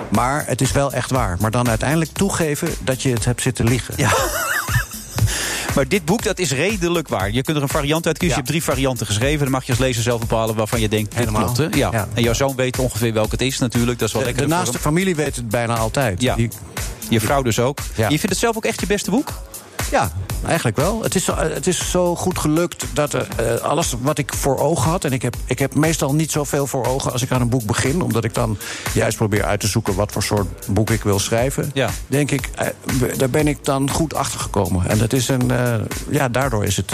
Maar het is wel echt waar. Maar dan uiteindelijk toegeven dat je het hebt zitten liegen. Ja. [LAUGHS] Maar dit boek, dat is redelijk waar. Je kunt er een variant uit kiezen. Je hebt drie varianten geschreven. Dan mag je als lezer zelf bepalen waarvan je denkt, dit Helemaal. klopt. Hè? Ja. Ja. En jouw zoon weet ongeveer welke het is natuurlijk. Dat is wel De, lekker. de naaste familie weet het bijna altijd. Ja. Die- Je vrouw dus ook. Je vindt het zelf ook echt je beste boek? Ja, eigenlijk wel. Het is, zo- het is zo goed gelukt dat er, eh, alles wat ik voor ogen had... en ik heb, ik heb meestal niet zoveel voor ogen als ik aan een boek begin... omdat ik dan juist probeer uit te zoeken wat voor soort boek ik wil schrijven... Ja. denk ik, eh, daar ben ik dan goed achter gekomen. En dat is een, eh, ja, daardoor is het...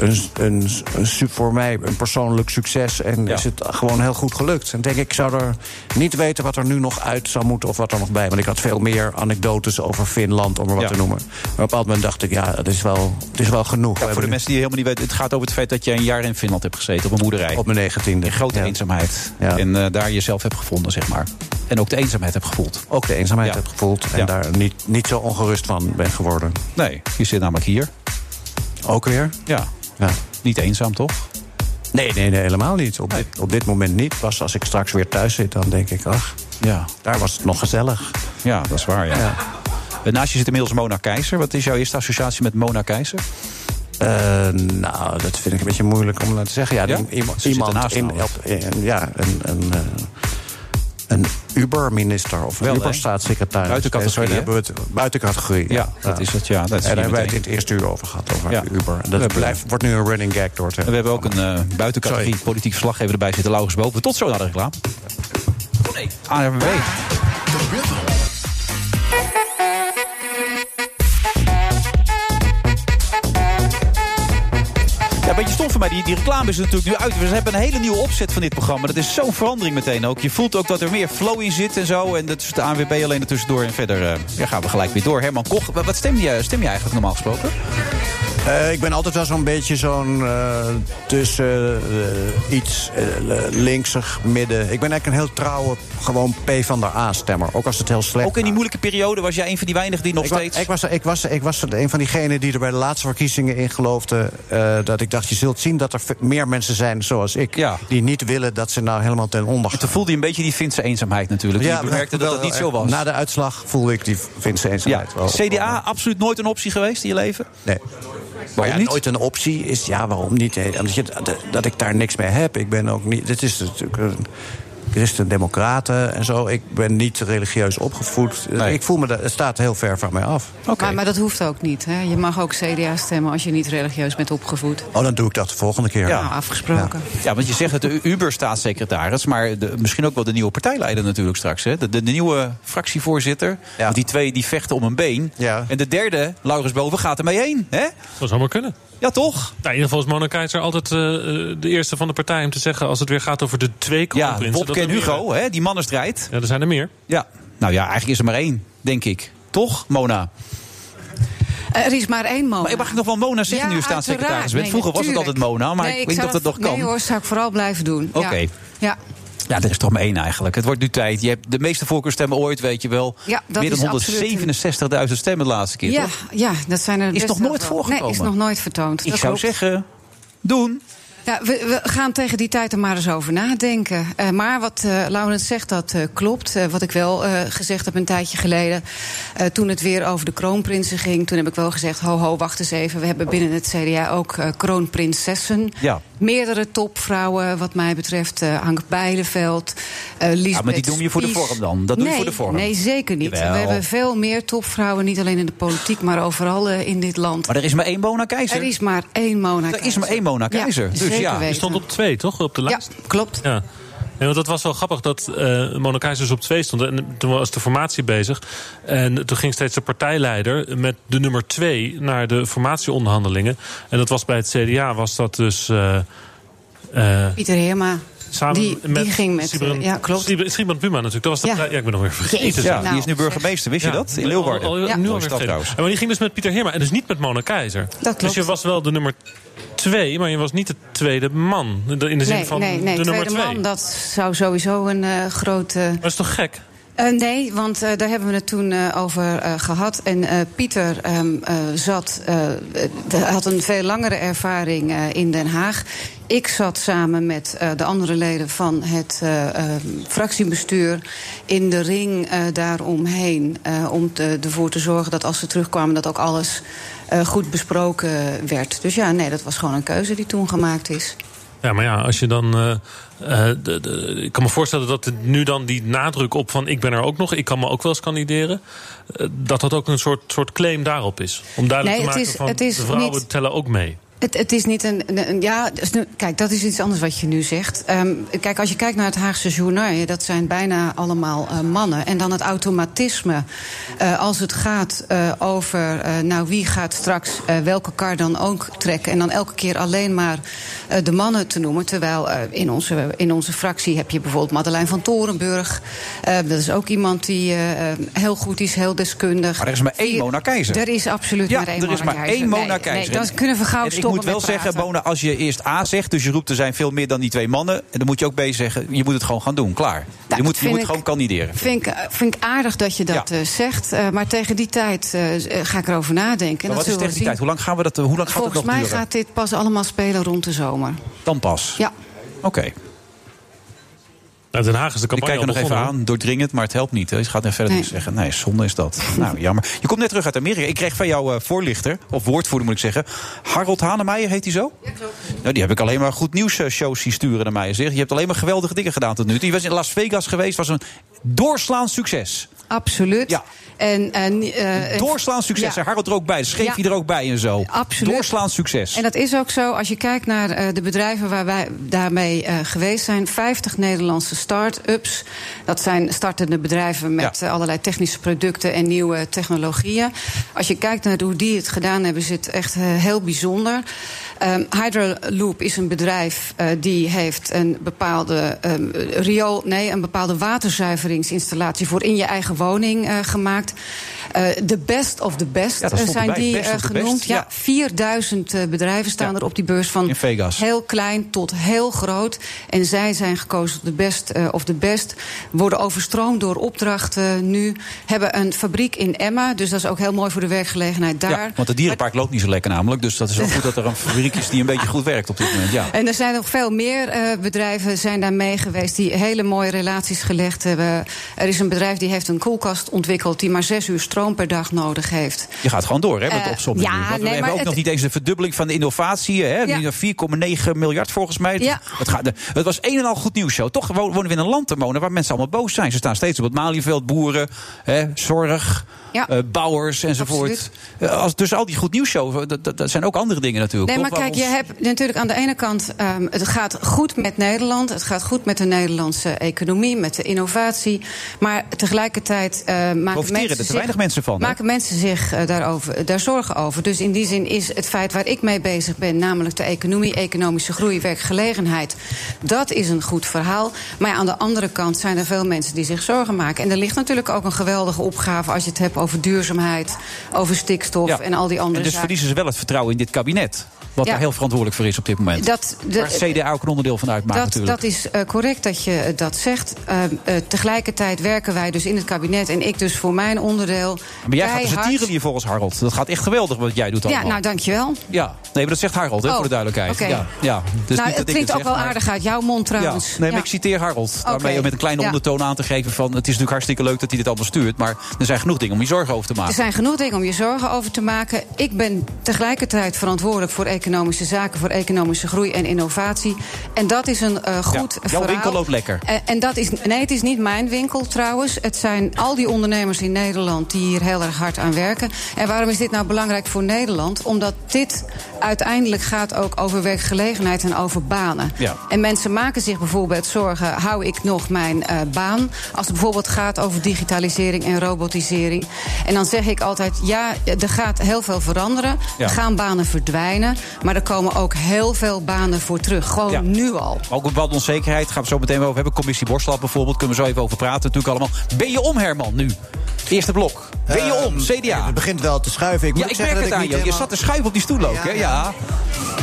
een, een, een, voor mij een persoonlijk succes. En Ja. is het gewoon heel goed gelukt. En denk ik, ik zou er niet weten wat er nu nog uit zou moeten... of wat er nog bij. Want ik had veel meer anekdotes over Finland, om er wat Ja. te noemen. Maar op een bepaald moment dacht ik, ja, het is wel, het is wel genoeg. Ja, voor de mensen die helemaal niet weten. Het gaat over het feit dat je een jaar in Finland hebt gezeten. Op een boerderij. Op mijn negentiende. In grote eenzaamheid. En eh, daar jezelf hebt gevonden, zeg maar. En ook de eenzaamheid hebt gevoeld. Ook de eenzaamheid Ja. heb gevoeld. En daar niet, niet zo ongerust van ben geworden. Nee, je zit namelijk hier. Ook weer? Ja. Ja. Niet eenzaam, toch? Nee, nee, nee, helemaal niet. Op, dit, op dit moment niet. Pas als ik straks weer thuis zit, dan denk ik, ach, Ja. daar was het nog gezellig. Ja, dat is waar, ja. Ja. Eh, Naast je zit inmiddels Mona Keizer. Wat is jouw eerste associatie met Mona Keizer? Eh, nou, dat vind ik een beetje moeilijk om te zeggen. Ja, iemand, iemand in, op- in- ja, een, een, eh, een Uber-minister of Wel? Uber-staatssecretaris. Buiten categorie, hebben we het buiten categorie. Ja, dat is het, ja. Dat en zie je daar hebben wij het in het eerste uur over gehad, over Ja. Uber. En dat blijft, wordt nu een running gag door te En we hebben ook een eh buitencategorie politiek verslaggever erbij zitten, Laurens Boven. Tot zo naar de reclame. Oh nee, ARWB. Die, reclame is natuurlijk nu uit. We hebben een hele nieuwe opzet van dit programma. Dat is zo'n verandering meteen ook. Je voelt ook dat er meer flow in zit en zo. En dat is de ANWB alleen er tussendoor. En verder eh, ja, gaan we gelijk weer door. Herman Koch, wat wat stem je, stem je eigenlijk normaal gesproken? Eh, ik ben altijd wel zo'n beetje zo'n eh, tussen eh, iets linksig, midden. Ik ben eigenlijk een heel trouwe, gewoon P van de A-stemmer. Ook als het heel slecht Ook in die moeilijke periode was jij een van die weinigen die nog ik, steeds... ik, was, ik, was, ik was een van diegenen die er bij de laatste verkiezingen in geloofde. dat ik dacht, je zult zien dat er meer mensen zijn zoals ik. Die niet willen dat ze nou helemaal ten onder gaan. Toen voelde je een beetje die Finse eenzaamheid natuurlijk. Ja, je bemerkte dat dat niet zo was. Na de uitslag voelde ik die Finse eenzaamheid wel. CDA absoluut nooit een optie geweest in je leven? Nee. Maar ja, nooit een optie is, ja, waarom niet? Omdat je, dat, dat ik daar niks mee heb. Ik ben ook niet. Dit is natuurlijk een christen-democraten en zo. Ik ben niet religieus opgevoed. Ik voel me, dat, het staat heel ver van mij af. Maar, maar dat hoeft ook niet. Hè? Je mag ook CDA stemmen als je niet religieus bent opgevoed. Oh, dan doe ik dat de volgende keer. Nou, afgesproken. Ja, want je zegt het de Uber-staatssecretaris, maar de, misschien ook wel de nieuwe partijleider natuurlijk straks. Hè? De, de, de nieuwe fractievoorzitter. Want die twee die vechten om een been. En de derde, Laurens Boven, gaat ermee heen. Hè? Dat zou maar kunnen. Ja, toch? Nou, in ieder geval is Mona Keizer altijd eh, eh, de eerste van de partij om te zeggen... als het weer gaat over de twee Ja, kroonprinsen... Wopke dat en meer- Hugo, hè? die mannenstrijd. Ja, er zijn er meer. Ja, nou ja, eigenlijk is er maar één, denk ik. Toch, Mona? Er is maar één Mona. Maar mag ik nog wel Mona zeggen Ja, nu staatssecretaris bent? Nee, Vroeger was het altijd Mona, maar Nee, ik, ik weet niet zou of dat nog kan. Nee hoor, zou ik vooral blijven doen. Oké. Ja. ja. Ja, er is toch maar één eigenlijk. Het wordt nu tijd. Je hebt de meeste voorkeurstemmen ooit, weet je wel. Ja, dat Meer dan is 167.000 stemmen de laatste keer, Ja, toch? ja, dat zijn er Is nog nooit voorgekomen? Nee, is nog nooit vertoond. Ik Dat zou klopt. zeggen, doen. Ja, we, we gaan tegen die tijd er maar eens over nadenken. Eh, maar wat eh Laurens zegt, dat eh, klopt. Wat ik wel gezegd heb een tijdje geleden... toen het weer over de kroonprinsen ging... toen heb ik wel gezegd, ho ho, wacht eens even. We hebben binnen het CDA ook kroonprinsessen. Ja. Meerdere topvrouwen, wat mij betreft. Hank Bijleveld, Lisbeth Ja, maar die noem je voor de vorm dan. Dat doe je nee, voor de vorm. Nee, zeker niet. Jawel. We hebben veel meer topvrouwen, niet alleen in de politiek... maar overal in dit land. Maar er is maar één Mona Keizer. Er is maar één Mona Er is maar één Mona Keizer. Ja, dus zeker ja. Je weten. stond op twee, toch? Op de lijst? Ja, klopt. Ja. Nee, want dat was wel grappig dat Mona Keizer dus op twee stond. En toen was de formatie bezig. En toen ging steeds de partijleider met de nummer twee naar de formatieonderhandelingen. En dat was bij het CDA, was dat dus. eh, eh, Pieter Heerma. Samen die, met die ging met. Sibren- ja, klopt. Sibren- Sibren Buma natuurlijk. Dat was de Ja. ja, ik ben nog weer vergeten. Ja, nou, die is nu burgemeester, wist je Ja. dat? In Leeuwarden. Al- al- Ja. nu alweer Maar die ging dus met Pieter Heerma en dus niet met Mona Keizer. klopt. Dus je was wel de nummer twee, maar je was niet de tweede man. In de zin nee, van nee, nee. de nummer Tweede twee. man, dat zou sowieso een eh, grote. Maar dat is toch gek? Eh, nee, want eh, daar hebben we het toen eh, over eh, gehad. En Pieter ehm, eh, zat, had een veel langere ervaring in Den Haag. Ik zat samen met de andere leden van het eh, eh, fractiebestuur in de ring daaromheen. om te, ervoor te zorgen dat als ze terugkwamen, dat ook alles goed besproken werd. Dus ja, nee, dat was gewoon een keuze die toen gemaakt is. Ja, maar ja, als je dan. eh, eh, de, de- ik kan me voorstellen dat er nu dan die nadruk op van ik ben er ook nog, ik kan me ook wel eens kandideren. eh, dat dat ook een soort, soort claim daarop is. Om duidelijk Nee, te het maken is- van het is de vrouwen niet- tellen ook mee. Het, het is niet een. een- een- ja, kijk, dat is iets anders wat je nu zegt. Ehm, kijk, als je kijkt naar het Haagse journaal, dat zijn bijna allemaal eh, mannen. En dan het automatisme. eh, als het gaat eh, over. nou, wie gaat straks welke kar dan ook trekken. En dan elke keer alleen maar de mannen te noemen. Terwijl in, onze, in onze fractie heb je bijvoorbeeld Madeleine van Torenburg. Dat is ook iemand die heel goed is, heel deskundig. Maar er is maar één Mona Keizer. Er is absoluut Ja, maar één er is maar één Mona Nee, Keizer. Nee, dan kunnen we gauw stoppen moet wel zeggen. Bona, als je eerst A zegt, dus je roept er zijn veel meer dan die twee mannen. En dan moet je ook B zeggen, je moet het gewoon gaan doen. Klaar. je moet, je moet ik- gewoon kandideren. Vind ik, vind ik aardig dat je dat eh, zegt. eh, maar tegen die tijd eh, ga ik erover nadenken. Maar wat is tegen die tijd? Hoe lang, gaan we dat, hoe lang gaat Volgens het nog mij duren? gaat dit pas allemaal spelen rond de zomer. Dan pas? Ja. Oké. Nou, Den Haag is de Ik campagne kijk er nog even aan, doordringend, maar het helpt niet. Hè. Je gaat er verder Nee. zeggen. Nee, zonde is dat. [LAUGHS] nou, jammer. Je komt net terug uit Amerika. Ik kreeg van jouw eh, voorlichter, of woordvoerder moet ik zeggen... Harold Hanemeijer, heet hij zo? Ja, klopt. Nou, die heb ik alleen maar goed nieuws eh, shows zien sturen naar mij. Zeg. Je hebt alleen maar geweldige dingen gedaan tot nu toe. Je was in Las Vegas geweest, was een doorslaand succes. Absoluut. Ja. En, en, eh, Doorslaand succes. Ja. Harold er ook bij. Schreef Ja. hij er ook bij en zo. Absoluut. Doorslaand succes. En dat is ook zo, als je kijkt naar eh, de bedrijven waar wij daarmee eh, geweest zijn. 50 Nederlandse start-ups. Dat zijn startende bedrijven met Ja. allerlei technische producten en nieuwe technologieën. Als je kijkt naar hoe die het gedaan hebben, is het echt heel bijzonder. Ehm Hydroloop is een bedrijf die heeft een bepaalde ehm, riool, nee, een bepaalde waterzuiveringsinstallatie voor in je eigen woning eh, gemaakt. Eh, De best of the best Ja, zijn erbij, die best eh, the genoemd. ja, ja. 4000 eh, bedrijven staan er op die beurs van In Vegas. heel klein tot heel groot. En zij zijn gekozen de best of de best. Worden overstroomd door opdrachten nu. Hebben een fabriek in Emma. Dus dat is ook heel mooi voor de werkgelegenheid daar. Ja, want het dierenpark loopt niet zo lekker namelijk. Dus dat is wel [LAUGHS] goed dat er een fabriek is die een beetje goed werkt op dit moment. Ja. En er zijn nog veel meer bedrijven zijn daar mee geweest die hele mooie relaties gelegd hebben. Er is een bedrijf die heeft een koelkast ontwikkeld die maar zes uur stroom per dag nodig heeft. Je gaat gewoon door hè, met de Eh, opzomming. ja, we hebben ook het- nog niet eens de verdubbeling van de innovatie. Hè? Ja. Nu naar 4,9 miljard volgens mij. Ja. Het, gaat, het was een en al goed nieuws show. Toch wo- wonen we in een land te wonen waar mensen allemaal boos zijn. Ze staan steeds op het Malieveld. Boeren, hè, zorg, Ja. eh, bouwers enzovoort. Eh, als, dus al die goed nieuws show, dat, dat, dat zijn ook andere dingen natuurlijk. Nee, maar kijk, je hebt natuurlijk aan de ene kant... ehm, het gaat goed met Nederland, het gaat goed met de Nederlandse economie... met de innovatie, maar tegelijkertijd eh, maken Profiteren mensen er te zich, weinig mensen van, maken mensen zich daarover, daar zorgen over. Dus in die zin is het feit waar ik mee bezig ben... namelijk de economie, economische groei, werkgelegenheid... dat is een goed verhaal. Maar ja, aan de andere kant zijn er veel mensen die zich zorgen maken. En er ligt natuurlijk ook een geweldige opgave... als je het hebt over duurzaamheid, over stikstof Ja. en al die andere En dus zaken. verliezen ze wel het vertrouwen in dit kabinet. Wat Ja. daar heel verantwoordelijk voor is op dit moment. Dat- de- Waar CDA ook een onderdeel van uitmaakt Dat, natuurlijk. dat is eh, correct dat je eh, dat zegt. Eh, eh, tegelijkertijd werken wij dus in het kabinet en ik dus voor mijn onderdeel. Maar jij gaat de hier volgens Harold. Dat gaat echt geweldig wat jij doet Ja, allemaal. nou dankjewel. Ja, nee, maar dat zegt Harold, hè, Oh, voor de duidelijkheid. oké. Ja, ja. Dus nou, het klinkt ook zeg, wel maar- aardig uit jouw mond trouwens. Ja, nee, maar Ja. ik citeer Harold. Daarmee met een kleine Ja. ondertoon aan te geven van... het is natuurlijk hartstikke leuk dat hij dit allemaal stuurt... maar er zijn genoeg dingen om je zorgen over te maken. Er zijn genoeg dingen om je zorgen over te maken. Ik ben tegelijkertijd verantwoordelijk voor economische zaken, voor economische groei en innovatie. En dat is een eh, goed Ja, jouw verhaal. winkel loopt lekker. En, en dat is, nee, het is niet mijn winkel trouwens. Het zijn al die ondernemers in Nederland die hier heel erg hard aan werken. En waarom is dit nou belangrijk voor Nederland? Omdat dit uiteindelijk gaat ook over werkgelegenheid en over banen. Ja. En mensen maken zich bijvoorbeeld zorgen: hou ik nog mijn eh, baan? Als het bijvoorbeeld gaat over digitalisering en robotisering. En dan zeg ik altijd: ja, er gaat heel veel veranderen. Ja. Er gaan banen verdwijnen. Maar er komen ook heel veel banen voor terug. Gewoon Ja. nu al. Ook een bepaalde onzekerheid, gaan we het zo meteen wel over hebben. Commissie Borslap bijvoorbeeld, kunnen we zo even over praten natuurlijk allemaal. Ben je om, Herman, nu? Eerste blok. Ben je om, CDA? Het begint wel te schuiven. Ik moet ja, ik zeggen merk het aan ik je. niet Je helemaal- zat te schuiven op die stoel ook, hè? Ja.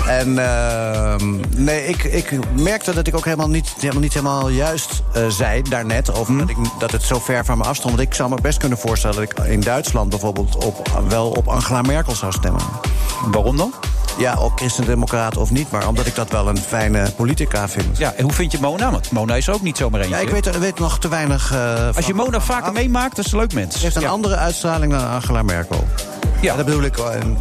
En ehm, nee, ik, ik merkte dat ik ook helemaal niet helemaal, niet helemaal juist eh, zei daarnet... over Hm. dat, ik, dat het zo ver van me afstond. Want ik zou me best kunnen voorstellen dat ik in Duitsland bijvoorbeeld... Op, wel op Angela Merkel zou stemmen. Waarom dan? Ja, op christendemocraat of niet, maar omdat ik dat wel een fijne politica vind. Ja, en hoe vind je Mona? Want Mona is er ook niet zomaar eentje. Ja, ik weet, weet nog te weinig eh, Als je Mona vaker meemaakt, dat is een leuk mens. Ze heeft een Ja. andere uitstraling dan Angela Merkel. Ja. dat bedoel ik wel. En-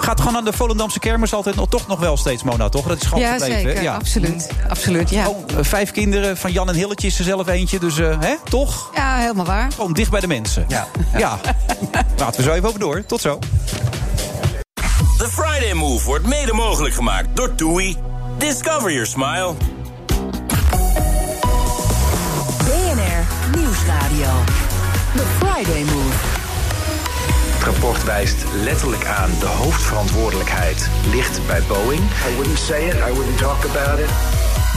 Gaat gewoon aan de Volendamse kermis altijd nog, toch nog wel steeds, Mona, toch? Dat is gewoon Ja, gebleven, zeker. Absoluut. Absoluut, ja. Oh, eh, vijf kinderen, van Jan en Hilletje is er zelf eentje. Dus, eh, hè, toch? Ja, helemaal waar. Gewoon dicht bij de mensen. Ja. ja. [LAUGHS] Laten we zo even over door. Tot zo. The Friday Move wordt mede mogelijk gemaakt door TUI. Discover your smile. BNR Nieuwsradio. The Friday Move. Het rapport wijst letterlijk aan de hoofdverantwoordelijkheid ligt bij Boeing. I wouldn't say it, I wouldn't talk about it.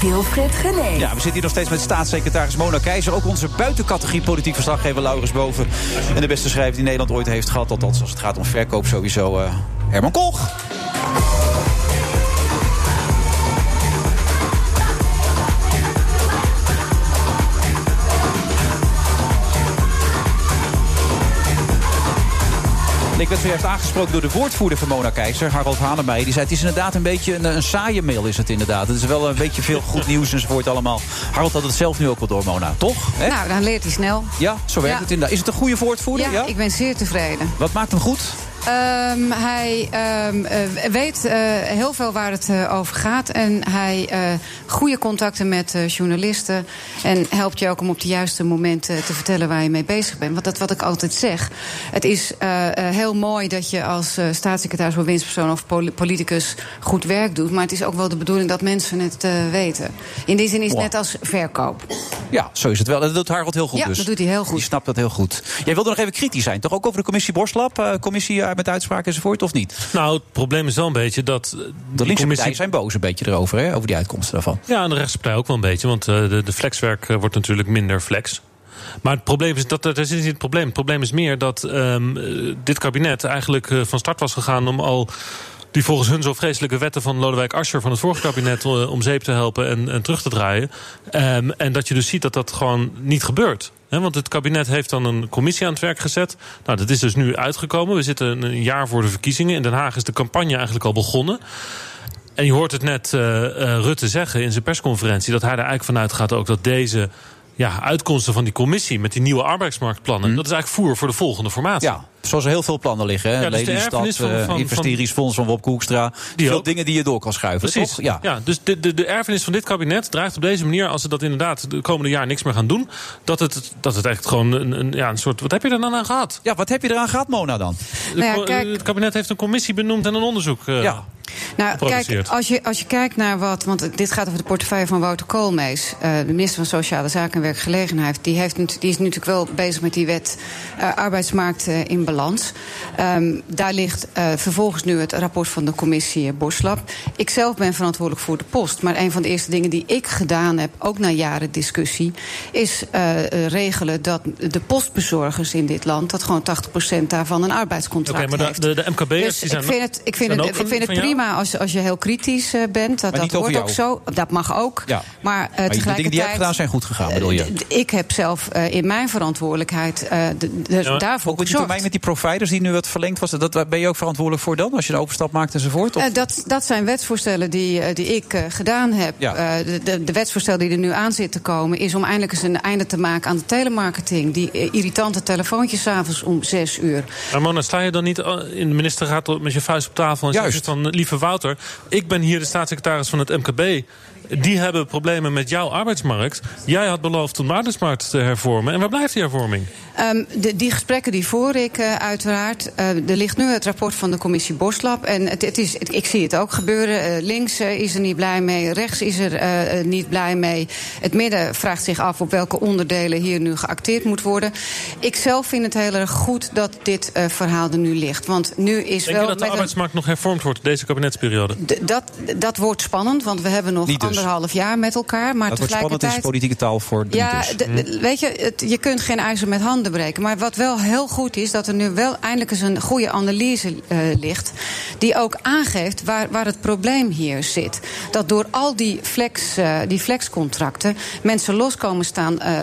Wilfred Genee. Ja, we zitten hier nog steeds met staatssecretaris Mona Keizer. Ook onze buitencategorie politiek verslaggever Laurens Boven. En de beste schrijver die Nederland ooit heeft gehad. Althans, als het gaat om verkoop sowieso. eh, Herman Koch. Ik werd zojuist aangesproken door de woordvoerder van Mona Keizer, Harold Hanemeijer. Die zei: Het is inderdaad een beetje een, een saaie mail, is het inderdaad. Het is wel een beetje veel goed [LAUGHS] nieuws enzovoort allemaal. Harold had het zelf nu ook wel door, Mona, toch? Hè? Nou, dan leert hij snel. Ja, zo werkt Ja. het inderdaad. Is het een goede woordvoerder? Ja, ik ben zeer tevreden. Wat maakt hem goed? Ehm, hij ehm, eh, weet eh, heel veel waar het eh, over gaat. En hij uh, goede contacten met journalisten. En helpt je ook om op de juiste momenten te vertellen waar je mee bezig bent. Want dat wat ik altijd zeg. Het is heel mooi dat je als staatssecretaris of winstpersoon of politicus goed werk doet. Maar het is ook wel de bedoeling dat mensen het weten. In die zin is het Wow. net als verkoop. Ja, zo is het wel. Dat doet Harold heel goed Ja, dus. dat doet hij heel goed. Die snapt dat heel goed. Jij wilde nog even kritisch zijn, toch? Ook over de commissie Borslap, commissie met uitspraken enzovoort, of niet? Nou, het probleem is wel een beetje dat. eh, De linkse commissie- partijen zijn boos een beetje erover, hè? Over die uitkomsten daarvan. Ja, en de rechtse partij ook wel een beetje. Want eh, de, de flexwerk eh, wordt natuurlijk minder flex. Maar het probleem is dat dat is niet het probleem. Het probleem is meer dat ehm, eh, dit kabinet eigenlijk van start was gegaan om al die volgens hun zo vreselijke wetten van Lodewijk Asscher van het vorige kabinet om zeep te helpen en, en terug te draaien. Ehm, en dat je dus ziet dat dat gewoon niet gebeurt. Want het kabinet heeft dan een commissie aan het werk gezet. Nou, dat is dus nu uitgekomen. We zitten een- een jaar voor de verkiezingen. In Den Haag is de campagne eigenlijk al begonnen. En je hoort het net eh, eh, Rutte zeggen in zijn persconferentie... dat hij er eigenlijk vanuit gaat ook dat deze ja, uitkomsten van die commissie... met die nieuwe arbeidsmarktplannen... dat is eigenlijk voer voor de volgende formatie. Ja, zoals er heel veel plannen liggen. Hè? Ja, dus de Lelystad, erfenis van- eh, van- investeringsfonds van Wop Koekstra. Die veel ook. dingen die je door kan schuiven, Precies. toch? Ja. dus de, de, de erfenis van dit kabinet draagt op deze manier... als ze dat inderdaad de komende jaar niks meer gaan doen... dat het, dat het echt gewoon een, een, ja, een soort... Wat heb je er dan aan gehad? Ja, wat heb je eraan gehad, Mona, dan? Nou ja, Het- kijk- Het kabinet heeft een commissie benoemd en een onderzoek eh, Ja. Nou, kijk, als je, als je kijkt naar wat. Want dit gaat over de portefeuille van Wouter Koolmees. eh, de minister van Sociale Zaken en Werkgelegenheid. Die, heeft, die is natuurlijk wel bezig met die wet eh, arbeidsmarkt eh, in balans. Ehm, daar ligt vervolgens nu het rapport van de commissie Borslap. Ik zelf ben verantwoordelijk voor de post. Maar een van de eerste dingen die ik gedaan heb, ook na jaren discussie, is regelen dat de postbezorgers in dit land, dat gewoon 80% daarvan een arbeidscontract Oké, maar de, de, de MKB'ers Dus zijn ik vind het, ik vind het, ik vind het jou? Prima als, als je heel kritisch eh, bent. Dat, dat hoort ook zo. Dat mag ook. Ja. Maar, Maar eh de dingen die jij hebt gedaan zijn goed gegaan, bedoel je? eh, ik heb zelf eh, in mijn verantwoordelijkheid eh, de, de- Ja, daarvoor ook met die gezorgd. termijn met die providers die nu wat verlengd was. Dat, daar ben je ook verantwoordelijk voor dan? Als je een overstap maakt enzovoort? Of? Eh, dat, dat zijn wetsvoorstellen die, die ik gedaan heb. Ja. Eh, de, de, de wetsvoorstel die er nu aan zit te komen... is om eindelijk eens een einde te maken aan de telemarketing. Die irritante telefoontjes s'avonds om zes uur. Maar Mona, sta je dan niet in de ministerraad met je vuist op tafel en Juist. zegt van lieve Wouter, ik ben hier de staatssecretaris van het MKB. Die hebben problemen met jouw arbeidsmarkt. Jij had beloofd om de arbeidsmarkt te hervormen. En waar blijft die hervorming? Ehm, de, die gesprekken die voer ik eh, uiteraard. Eh, er ligt nu het rapport van de commissie Boslab. En het, het is, het- ik zie het ook gebeuren. Eh, links is er niet blij mee, rechts is er niet blij mee. Het midden vraagt zich af op welke onderdelen hier nu geacteerd moet worden. Ik zelf vind het heel erg goed dat dit eh, verhaal er nu ligt. Want nu is Denk wel je dat de een- arbeidsmarkt nog hervormd wordt deze kabinetsperiode? D- dat, dat wordt spannend, want we hebben nog Niet dus. Anderhalf jaar met elkaar. Maar dat wordt spannend, is tegelijkertijd. politieke taal voor de Ja, dus. d- weet je, het- je kunt geen ijzer met handen breken. Maar wat wel heel goed is, dat er nu wel eindelijk eens een goede analyse eh, ligt. Die ook aangeeft waar, waar het probleem hier zit. Dat door al die, flex, eh, die flexcontracten mensen los komen, staan, eh,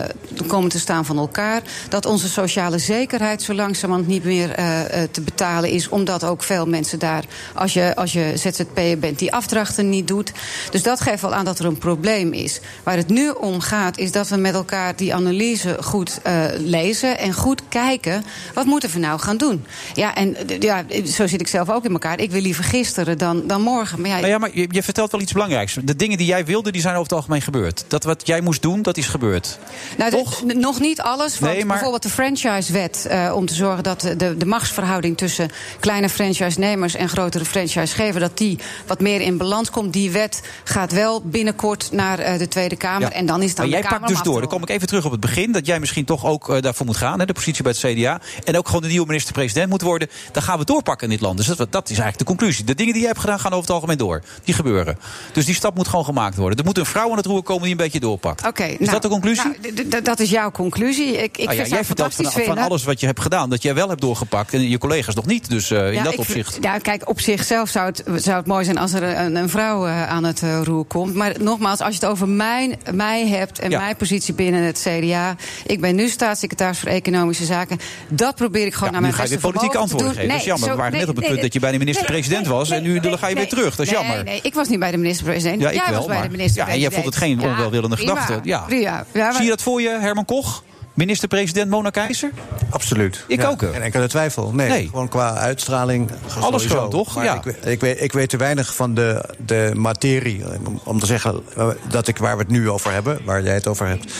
komen te staan van elkaar. Dat onze sociale zekerheid zo langzamerhand niet meer eh, eh, te betalen is. Omdat ook veel mensen daar, als je, als je ZZP'er bent, die afdrachten niet doet. Dus dat geeft wel aan dat er een probleem is. Waar het nu om gaat, is dat we met elkaar die analyse goed eh, lezen en goed kijken. Wat moeten we nou gaan doen? Ja, en ja, zo zit ik zelf ook in elkaar. Ik wil liever gisteren dan, dan morgen. Maar ja, Nou ja, maar je, je vertelt wel iets belangrijks. De dingen die jij wilde, die zijn over het algemeen gebeurd. Dat wat jij moest doen, dat is gebeurd. Nou, de- n- nog niet alles. Want Nee, maar- bijvoorbeeld de franchisewet. eh om te zorgen dat de, de, de machtsverhouding tussen kleine franchise-nemers en grotere franchise-gevers. dat die wat meer in balans komt. Die wet gaat wel binnenkort naar eh, de Tweede Kamer. Ja. En dan is het aan maar jij pakt dus door. Dan kom ik even terug op het begin. Dat jij misschien toch ook eh, daarvoor moet gaan. Hè, de positie bij het CDA. En ook gewoon de nieuwe minister-president moet worden. Dan gaan we doorpakken in dit land. Dus dat, dat is eigenlijk De conclusie. De dingen die jij hebt gedaan gaan over het algemeen door. Die gebeuren. Dus die stap moet gewoon gemaakt worden. Er moet een vrouw aan het roer komen die een beetje doorpakt. Oké, is nou, dat de conclusie? nou, dat is jouw conclusie. Ik, ik Ah ja, vind jij vertelt van, alles wat je hebt gedaan, dat jij wel hebt doorgepakt en je collega's nog niet. Dus eh, in Ja, dat opzicht. Ja, kijk, op zichzelf zou het, zou het mooi zijn als er een, een vrouw aan het roer komt. Maar nogmaals, als je het over mijn, mij hebt en Ja. mijn positie binnen het CDA. Ik ben nu staatssecretaris voor Economische Zaken. Dat probeer ik gewoon Ja, naar mijn ga je beste weer politieke vermogen te antwoorden doen. geven. dat is jammer. zo- We waren nee, net op het nee, punt dat je bij de nee, minister-president nee, was. En nu dan ga je nee, weer terug. Dat is nee, jammer. Nee, ik was niet bij de minister-president. Ja, ik Jij wel, was bij maar- de minister-president. Ja, en jij vond het geen onwelwillende gedachte. Ja. Zie je dat voor je, Herman Koch? Minister-president Mona Keizer? Absoluut. Ik Ja, ook. Geen enkele twijfel. Nee, Nee. gewoon qua uitstraling. Alles gewoon, toch? Maar Ja. Ik, weet- ik, weet, ik weet te weinig van de, de materie. om- te zeggen eh, dat ik waar we het nu over hebben, waar jij het over hebt.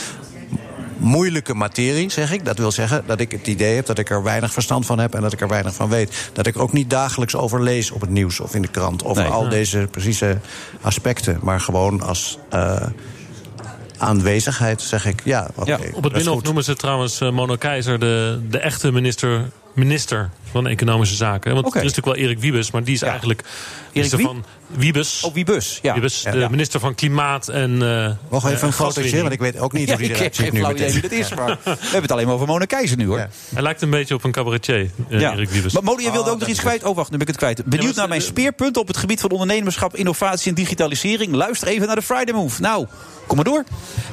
Moeilijke materie, zeg ik. Dat wil zeggen dat ik het idee heb dat ik er weinig verstand van heb en dat ik er weinig van weet. Dat ik ook niet dagelijks over lees op het nieuws of in de krant over Nee. al Nee. deze precieze aspecten. Maar gewoon als eh, aanwezigheid zeg ik ja. oké, Op het Binnenhof noemen ze trouwens eh, Mono Keizer de, de echte minister, minister van Economische Zaken. Want Oké. er is natuurlijk wel Erik Wiebes, maar die is eigenlijk minister wie? van Wiebes. Oh, Wiebus. Ja. Wiebes, Ja. de Ja. minister van Klimaat en eh Nog even eh, een fotootje, gaswinning. want ik weet ook niet Ja, hoe die ik eruit heb ziet nu flauw idee meteen. wie dat is, maar [LAUGHS] we hebben het alleen maar over Mona Keizer nu, hoor. Ja. Hij lijkt een beetje op een cabaretier, eh, Ja. Erik Wiebes. Maar Mona, je wilde Oh, ook nog dat iets kwijt? Oh, wacht, nu ben ik het kwijt. Benieuwd naar mijn speerpunten op het gebied van ondernemerschap, innovatie en digitalisering? Luister even naar de Friday Move. Nou, kom maar door.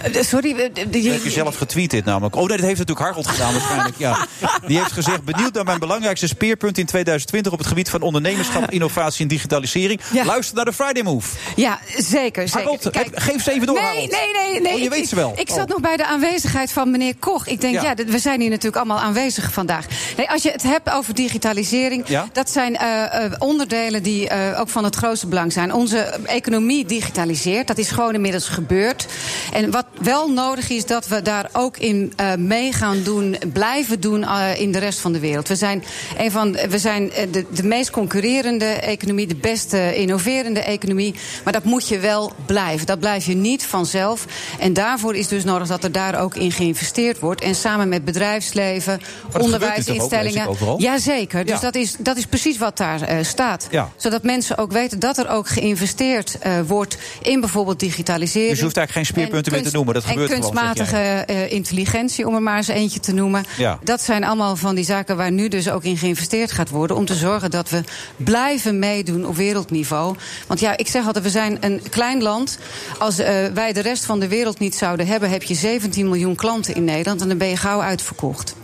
Eh, Sorry, eh, Dat heb je zelf getweet dit namelijk. Oh nee, dat heeft natuurlijk Hargold gedaan waarschijnlijk. Ja. [LAUGHS] Die heeft gezegd, benieuwd naar mijn belangrijkste speerpunt in 2020... op het gebied van ondernemerschap, innovatie en digitalisering. Ja. Luister naar de Friday Move. Ja, zeker. zeker. Harold, heb- geef ze even door, Nee, Harold. nee, nee. nee. Oh, je Ik- weet ze wel. Ik Oh. zat nog bij de aanwezigheid van meneer Koch. Ik denk, Ja. we zijn hier natuurlijk allemaal aanwezig vandaag. Nee, als je het hebt over digitalisering... Ja. dat zijn eh, eh, onderdelen die eh, ook van het grootste belang zijn. Onze economie digitaliseert. Dat is gewoon inmiddels gebeurd. En wat wel nodig is, dat we daar ook in eh, mee gaan doen... blijven doen in de rest van de wereld. We zijn, een van, we zijn eh, de, de meest concurrerende economie... de beste innoverende economie. Maar dat moet je wel blijven. Dat blijf je niet vanzelf. En daarvoor is dus nodig dat er daar ook in geïnvesteerd wordt. En samen met bedrijfsleven, toch onderwijsinstellingen. Jazeker. Dus Ja. dat, is, dat is precies wat daar eh, staat. Ja. Zodat mensen ook weten dat er ook geïnvesteerd eh, wordt in bijvoorbeeld digitalisering. Dus je hoeft eigenlijk geen speerpunten En meer te noemen. Dat en gebeurt zeg kunstmatige intelligentie, om er maar eens eentje te noemen. Ja. Dat zijn allemaal van die zaken waar nu dus ook in geïnvesteerd gaat worden. Om te zorgen dat we blijven meedoen op wereldniveau. Want ja, ik zeg altijd, we zijn een klein land. Als eh, wij de rest van de wereld niet zouden hebben, heb je 17 miljoen klanten in Nederland. En dan ben je gauw uitverkocht.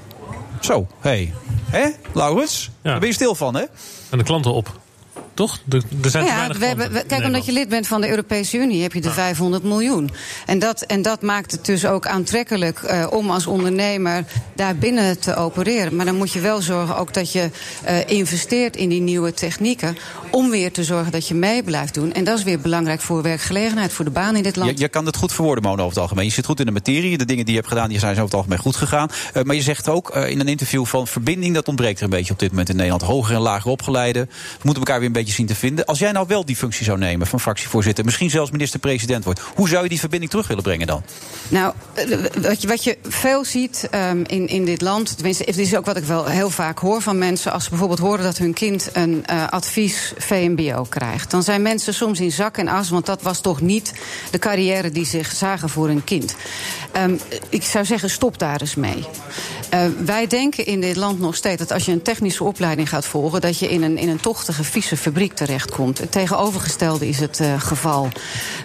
Zo, hé. Hey. Hé, Laurens? Daar ben je stil van, hè? En de klanten op. Toch? Er, er zijn ja, we hebben, we- kijk, omdat je lid bent van de Europese Unie, heb je de 500 miljoen. En dat, en dat maakt het dus ook aantrekkelijk eh, om als ondernemer daar binnen te opereren. Maar dan moet je wel zorgen ook dat je eh, investeert in die nieuwe technieken. Om weer te zorgen dat je mee blijft doen. En dat is weer belangrijk voor werkgelegenheid, voor de baan in dit land. Je, je kan het goed verwoorden, Mona, over het algemeen. Je zit goed in de materie. De dingen die je hebt gedaan, die zijn zo over het algemeen goed gegaan. Eh, maar je zegt ook eh, in een interview van verbinding... dat ontbreekt er een beetje op dit moment in Nederland. Hoger en lager opgeleiden. We moeten elkaar weer een beetje zien te vinden. Als jij nou wel die functie zou nemen van fractievoorzitter... misschien zelfs minister-president wordt... hoe zou je die verbinding terug willen brengen dan? Nou, eh, wat je, wat je veel ziet ehm, in, in dit land, tenminste, het is ook wat ik wel heel vaak hoor van mensen, als ze bijvoorbeeld horen dat hun kind een eh, advies VMBO krijgt, dan zijn mensen soms in zak en as, want dat was toch niet de carrière die zich zagen voor hun kind. Ehm, ik zou zeggen, stop daar eens mee. Eh, wij denken in dit land nog steeds dat als je een technische opleiding gaat volgen, dat je in een, in een tochtige, vieze fabriek terechtkomt. Het tegenovergestelde is het eh, geval.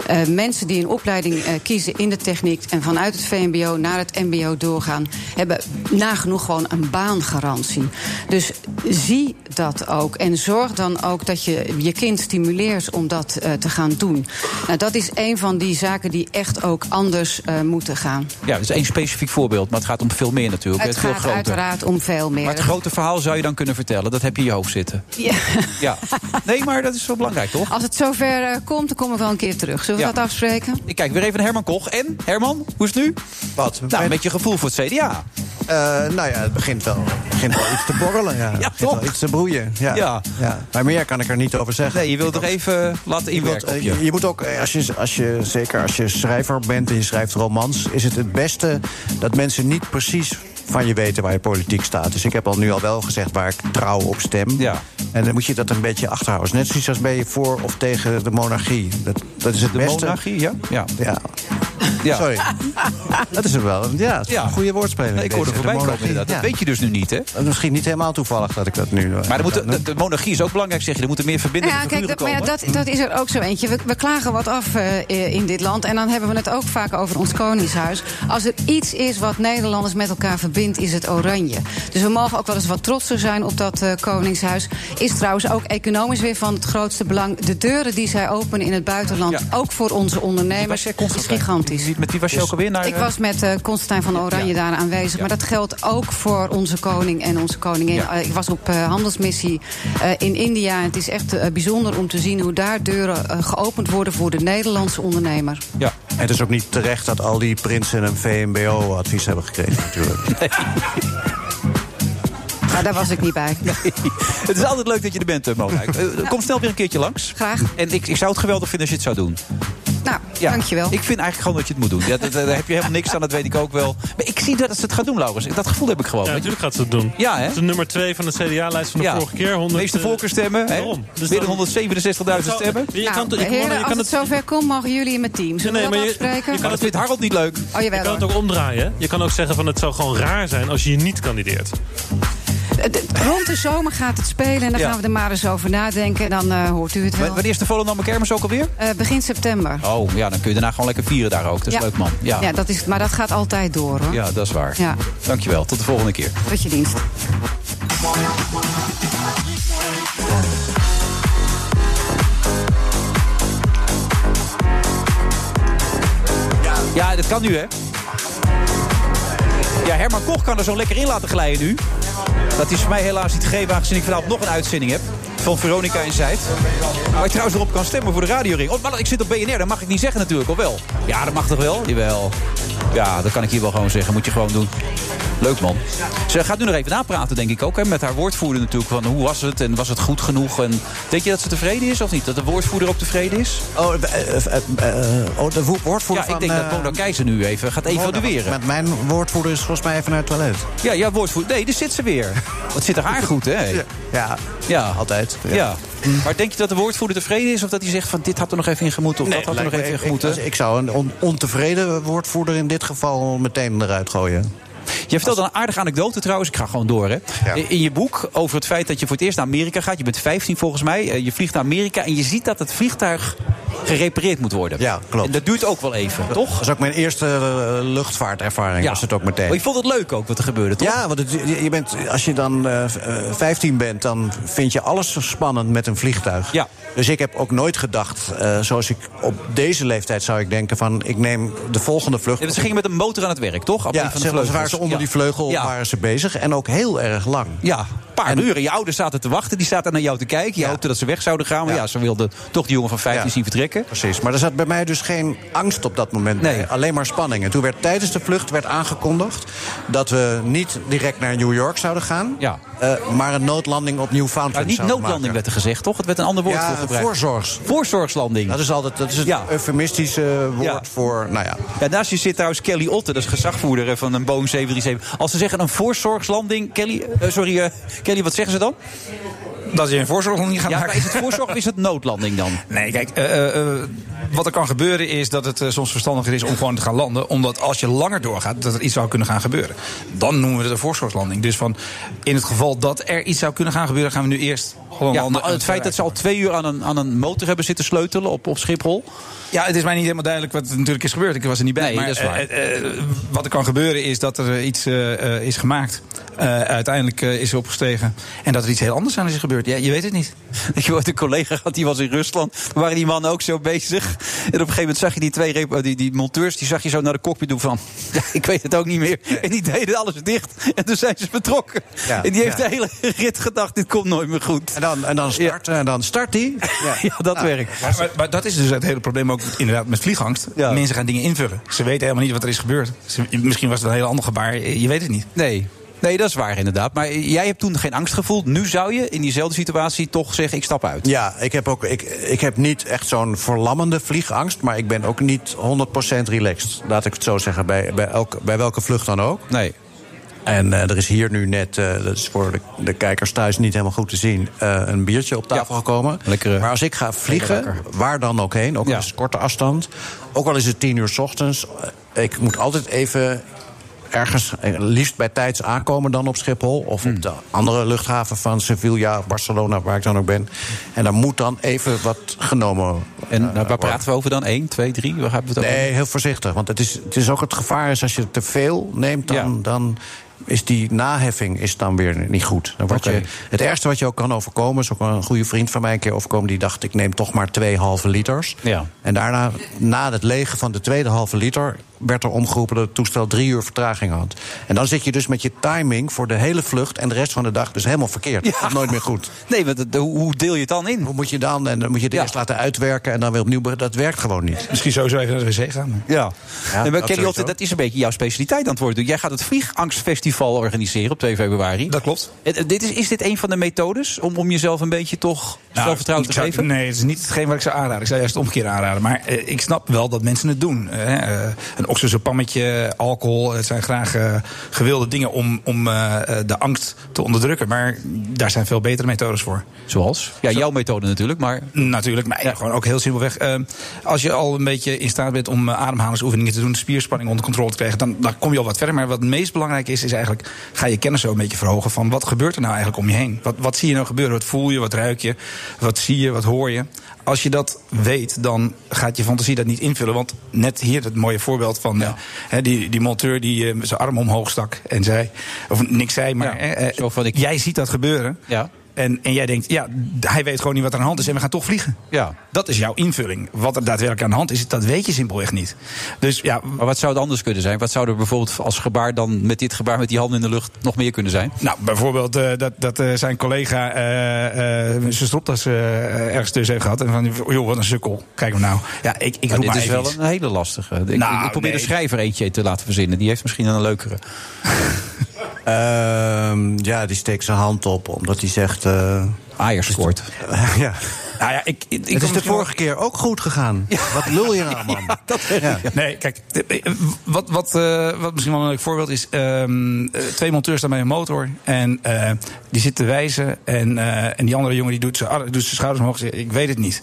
Eh, mensen die een opleiding eh, kiezen in de techniek en vanuit het VMBO naar het MBO doorgaan, hebben nagenoeg gewoon een baangarantie. Dus zie dat ook en zorg dan ook dat je je kind stimuleert om dat te gaan doen. Nou, dat is een van die zaken die echt ook anders moeten gaan. Ja, dat is één specifiek voorbeeld, maar het gaat om veel meer natuurlijk. Het gaat uiteraard om veel meer. Maar het grote verhaal zou je dan kunnen vertellen. Dat heb je in je hoofd zitten. Ja. Ja. [LAUGHS] Nee, maar dat is wel belangrijk, toch? Als het zover eh, komt, dan kom ik wel een keer terug. Zullen we Ja. dat afspreken? Ik kijk weer even naar Herman Koch. En, Herman, hoe is het nu? Wat? Nou, met je gevoel voor het CDA. Eh, nou ja, het begint wel, het begint wel iets te borrelen. Ja, [LAUGHS] het begint toch? wel iets te broeien. Ja. Ja. Ja. Maar meer kan ik er niet over zeggen. Nee, je wilt toch even laten Je, wilt, inwerken op eh, je. je, je moet ook, als je, als je, zeker als je schrijver bent en je schrijft romans... is het het beste dat mensen niet precies van je weten waar je politiek staat. Dus ik heb al nu al wel gezegd waar ik trouw op stem. Ja. En dan moet je dat een beetje achterhouden. Net zoiets als ben je voor of tegen de monarchie. Dat, dat is het De beste. monarchie, ja? Ja. Ja. Ja. Sorry. dat is het wel. Ja, het is een goede woordspeling. Nee, ik hoorde voorbij de komen. Dat Ja. weet je dus nu niet, hè? Dat is Misschien niet helemaal toevallig dat ik dat nu... Maar er moet, de, de monarchie is ook belangrijk, zeg je. Er moeten meer verbindende Ja, kijk, dat, maar ja, dat, dat is er ook zo eentje. We, we klagen wat af eh, in dit land. En dan hebben we het ook vaak over ons koningshuis. Als er iets is wat Nederlanders met elkaar verbindt, is het oranje. Dus we mogen ook wel eens wat trotser zijn op dat eh, koningshuis. Is trouwens ook economisch weer van het grootste belang. De deuren die zij openen in het buitenland, ook voor onze ondernemers, is gigantisch. Met wie was je ook alweer naar... Ik was met eh Constantijn van Oranje daar aanwezig. Maar dat geldt ook voor onze koning en onze koningin. Eh, ik was op eh, handelsmissie eh, in India. Het is echt eh, bijzonder om te zien hoe daar deuren eh, geopend worden voor de Nederlandse ondernemer. Ja. En het is ook niet terecht dat al die prinsen een VMBO-advies hebben gekregen, natuurlijk. [LAUGHS] Maar daar was ik niet bij. Het is altijd leuk dat je er bent, eh, Mona. [LAUGHS] Eh, Kom snel weer een keertje langs. Graag. En ik, ik zou het geweldig vinden als je het zou doen. Nou, Ja, dankjewel. Ik vind eigenlijk gewoon dat je het moet doen. Ja, dat- daar heb je helemaal niks aan, dat weet ik ook wel. Maar ik zie dat ze het gaat doen, Laurens. Dat gevoel heb ik gewoon. Ja, je. natuurlijk gaat ze het doen. Ja, hè? Het is de nummer 2 van de CDA-lijst van de Ja. vorige keer. 100, meeste voorkeurstemmen. hè? Daarom. Dus Meer dan- dan 167.000 stemmen. Je Nou, kan, ik, heren, je als kan het het zover komt, mogen jullie in mijn team. Zullen Nee, we maar dat je- afspreken? je kan Dat vindt Harold niet leuk. Oh, Je kan het ook omdraaien. Je kan ook zeggen van het zou gewoon raar zijn als je niet kandideert. Rond de zomer gaat het spelen en dan Ja. gaan we er maar eens over nadenken. En dan eh, hoort u het wel. Wanneer is de Volendam kermis ook alweer? Eh, begin september. Oh, ja, dan kun je daarna gewoon lekker vieren daar ook. Dat is Ja. leuk, man. Ja. Ja, dat is, maar dat gaat altijd door hoor. Ja, dat is waar. Ja. Dankjewel. Tot de volgende keer. Tot je dienst. Ja, dat kan nu, hè? Ja, Herman Koch kan er zo lekker in laten glijden nu. Dat is voor mij helaas niet gegeven, aangezien ik vanavond nog een uitzending heb. Van Veronica in Zuid. Waar je trouwens erop kan stemmen voor de radioring. Oh, maar ik zit op BNR, dat mag ik niet zeggen natuurlijk, of wel? Ja, dat mag toch wel? Jawel. Ja, dat kan ik hier wel gewoon zeggen. Moet je gewoon doen. Leuk man. Ze gaat nu nog even napraten, denk ik ook. Hè, met haar woordvoerder natuurlijk. Van hoe was het en was het goed genoeg? En denk je dat ze tevreden is of niet? Dat de woordvoerder ook tevreden is? Oh, eh, eh, eh, eh, oh de wo- woordvoerder Ja, ik denk dat Mona Keizer nu even gaat evalueren. Met mijn woordvoerder is volgens mij even naar het toilet. Ja, ja, woordvoerder. Nee, daar zit ze weer. [LAUGHS] Wat zit er haar goed, hè? Ja, ja, Ja. Ja. Maar denk je dat de woordvoerder tevreden is? Of dat hij zegt van dit had er nog even in gemoeten? Of dat had er nog even in gemoeten? Ik, ik zou een on- ontevreden woordvoerder in dit geval meteen eruit gooien. Je vertelt een aardige anekdote trouwens. Ik ga gewoon door, hè. In- In je boek over het feit dat je voor het eerst naar Amerika gaat. Je bent 15 volgens mij. Eh, Je vliegt naar Amerika en je ziet dat het vliegtuig gerepareerd moet worden. Ja, klopt. En dat duurt ook wel even, toch? Dat is ook mijn eerste eh, luchtvaartervaring. Ja. Was het ook meteen. Maar je vond het leuk ook wat er gebeurde, toch? Ja, want het, je bent, als je dan eh, eh, 15 bent, dan vind je alles zo spannend met een vliegtuig. Ja. Dus ik heb ook nooit gedacht, eh, zoals ik op deze leeftijd zou ik denken van... ik neem de volgende vlucht. Ja, Ze gingen met een motor aan het werk, toch? Op Ja, van de ze waren ze onder Ja. die vleugel Ja. waren ze bezig. En ook heel erg lang. Ja, een paar uren. Je ouders zaten te wachten. Die zaten naar jou te kijken. Je hoopte dat ze weg zouden gaan. Maar ja, ze wilden toch die jongen van 15 Ja. zien vertrekken. Precies, maar er zat bij mij dus geen angst op dat moment Nee. bij. Alleen maar spanning. En toen werd tijdens de vlucht werd aangekondigd... dat we niet direct naar New York zouden gaan... Ja. eh, maar een noodlanding op Newfoundland Maar niet noodlanding maken. werd er gezegd, toch? Het werd een ander woord Ja, voor gebruikt. voorzorgs. Voorzorgslanding. Dat is altijd dat is het eufemistische woord voor... Nou ja, Ja, naast je zit trouwens Kelly Otte, dat is gezagvoerder van een Boeing 737. Als ze zeggen een voorzorgslanding, Kelly, eh, sorry, eh, Kelly, wat zeggen ze dan? Dat je een voorzorglanding gaat Ja, maar maken. is het voorzorg of is het noodlanding dan? [LAUGHS] Nee, kijk, eh, eh, eh, wat er kan gebeuren is dat het soms verstandiger is om gewoon te gaan landen. Omdat als je langer doorgaat, dat er iets zou kunnen gaan gebeuren. Dan noemen we het een voorzorgslanding. Dus van, in het geval dat er iets zou kunnen gaan gebeuren, gaan we nu eerst gewoon Ja, het feit dat ze al twee uur aan een, aan een motor hebben zitten sleutelen op, op Schiphol. Ja, het is mij niet helemaal duidelijk wat er natuurlijk is gebeurd. Ik was er niet bij. Nee, maar dat is waar. eh, eh, wat er kan gebeuren is dat er eh, iets eh, eh, is gemaakt. Eh, uiteindelijk eh, is er opgestegen. En dat er iets heel anders aan is gebeurd. Ja, je weet het niet. [LAUGHS] Ik hoorde een collega had, die was in Rusland. Toen waren die mannen ook zo bezig. En op een gegeven moment zag je die twee eh, die, die monteurs, die zag je zo naar de cockpit doen van. [LAUGHS] Ja, ik weet het ook niet meer. En die deden alles dicht. En toen zijn ze vertrokken. Ja, en die heeft ja. de hele [LAUGHS] rit gedacht: dit komt nooit meer goed. en dan, en dan start, en dan start die. Ja, [LAUGHS] Ja, dat Nou, werkt. Maar, maar, maar dat is dus het hele probleem ook inderdaad met vliegangst. Ja. Mensen gaan dingen invullen. Ze weten helemaal niet wat er is gebeurd. Ze- misschien was het een heel ander gebaar. Je weet het niet. Nee. Nee, dat is waar inderdaad. Maar jij hebt toen geen angst gevoeld. Nu zou je in diezelfde situatie toch zeggen: ik stap uit. Ja, ik heb, ook, ik, ik heb niet echt zo'n verlammende vliegangst. Maar ik ben ook niet 100% relaxed. Laat ik het zo zeggen, bij, bij, elk, bij welke vlucht dan ook. Nee. En eh, er is hier nu net, eh, dat is voor de, de kijkers thuis niet helemaal goed te zien, eh, een biertje op tafel gekomen. Lekker, maar als ik ga vliegen, waar dan ook heen, ook al is het korte afstand, ook al is het tien uur s ochtends, ik moet altijd even ergens, liefst bij tijds aankomen dan op Schiphol. Of op de andere luchthaven van Sevilla Barcelona, waar ik dan ook ben. En daar moet dan even wat genomen En waar praten we over dan? 1, 2, 3? Waar hebben we het over? Nee, heel voorzichtig. Want het is, het is ook het gevaar is als je te veel neemt, dan, dan is die naheffing is dan weer niet goed. Dan word je, het ergste wat je ook kan overkomen, is ook een goede vriend van mij een keer overkomen, die dacht: ik neem toch maar twee halve liters. Ja. En daarna, na het legen van de tweede halve liter, werd er omgeroepen dat het toestel drie uur vertraging had. En dan zit je dus met je timing voor de hele vlucht en de rest van de dag dus helemaal verkeerd. Dat gaat nooit meer goed. Nee, want hoe deel je het dan in? Hoe moet je dan? En dan moet je het eerst laten uitwerken en dan weer opnieuw. Dat werkt gewoon niet. Misschien sowieso even naar de wc gaan. Ja. Ja, Nee, maar dat Kenny is een beetje jouw specialiteit aan het worden. Jij gaat het Vliegangstfestival organiseren op 2 februari. Dat klopt. Dit is, is dit een van de methodes om, om jezelf een beetje toch zelfvertrouwen te Nou, zou- geven? Nee, het is niet hetgeen wat ik zou aanraden. Ik zou juist het omgekeerde aanraden. Maar eh, ik snap wel dat mensen het doen. Eh, eh, een oxyzopammetje, alcohol. Het zijn graag eh, gewilde dingen om, om de angst te onderdrukken. Maar daar zijn veel betere methodes voor. Zoals? Ja, jouw methode natuurlijk, maar... Natuurlijk, maar ja, gewoon ook heel simpelweg. Als je al een beetje in staat bent om ademhalingsoefeningen te doen... spierspanning onder controle te krijgen, dan, dan kom je al wat verder. Maar wat het meest belangrijk is, is eigenlijk... ga je kennis zo een beetje verhogen van wat gebeurt er nou eigenlijk om je heen? Wat, wat zie je nou gebeuren? Wat voel je? Wat ruik je? Wat zie je? Wat hoor je? Als je dat weet, dan gaat je fantasie dat niet invullen. Want net hier het mooie voorbeeld van eh, die, die monteur die eh, zijn arm omhoog stak en zei... of niks zei, maar eh, jij ziet dat gebeuren... Ja. En, en jij denkt, ja, hij weet gewoon niet wat er aan de hand is en we gaan toch vliegen. Ja. Dat is jouw invulling. Wat er daadwerkelijk aan de hand is, dat weet je simpelweg niet. Dus ja. Maar wat zou het anders kunnen zijn? Wat zou er bijvoorbeeld als gebaar dan met dit gebaar met die handen in de lucht nog meer kunnen zijn? Nou, bijvoorbeeld eh, dat, dat eh, zijn collega eh, zijn stropdas eh, ergens tussen heeft gehad. En van, joh, wat een sukkel. Kijk hem nou. Ja, ik, ik roep dit maar is wel iets. een hele lastige. Ik, Nou, ik probeer nee. de schrijver eentje te laten verzinnen. Die heeft misschien een leukere. [LAUGHS] Ehm, ja, die steekt zijn hand op omdat hij zegt. Ajax scoort. [LAUGHS] ja. Nou ja, ik, ik, Het is de vorige keer ook goed gegaan. Wat lul je nou, man? [LAUGHS] Ja. Nee, kijk, eh, eh, wat, wat, wat misschien wel een leuk voorbeeld is... ehm, eh, twee monteurs staan bij een motor en die zitten te wijzen... En, en die andere jongen die doet zijn, ar- doet zijn schouders omhoog en zegt, ik weet het niet.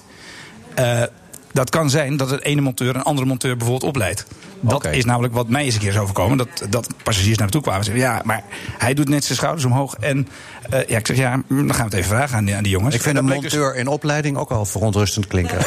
Dat kan zijn dat het ene monteur een andere monteur bijvoorbeeld opleidt. Dat is namelijk wat mij eens een keer is overkomen. Dat, dat passagiers naar me toe kwamen en zeiden... ja, maar hij doet net zijn schouders omhoog. En eh, ja, ik zeg, ja, dan gaan we het even vragen aan die, aan die jongens. Ik vind En een dus- monteur in opleiding ook al verontrustend klinken. [LAUGHS]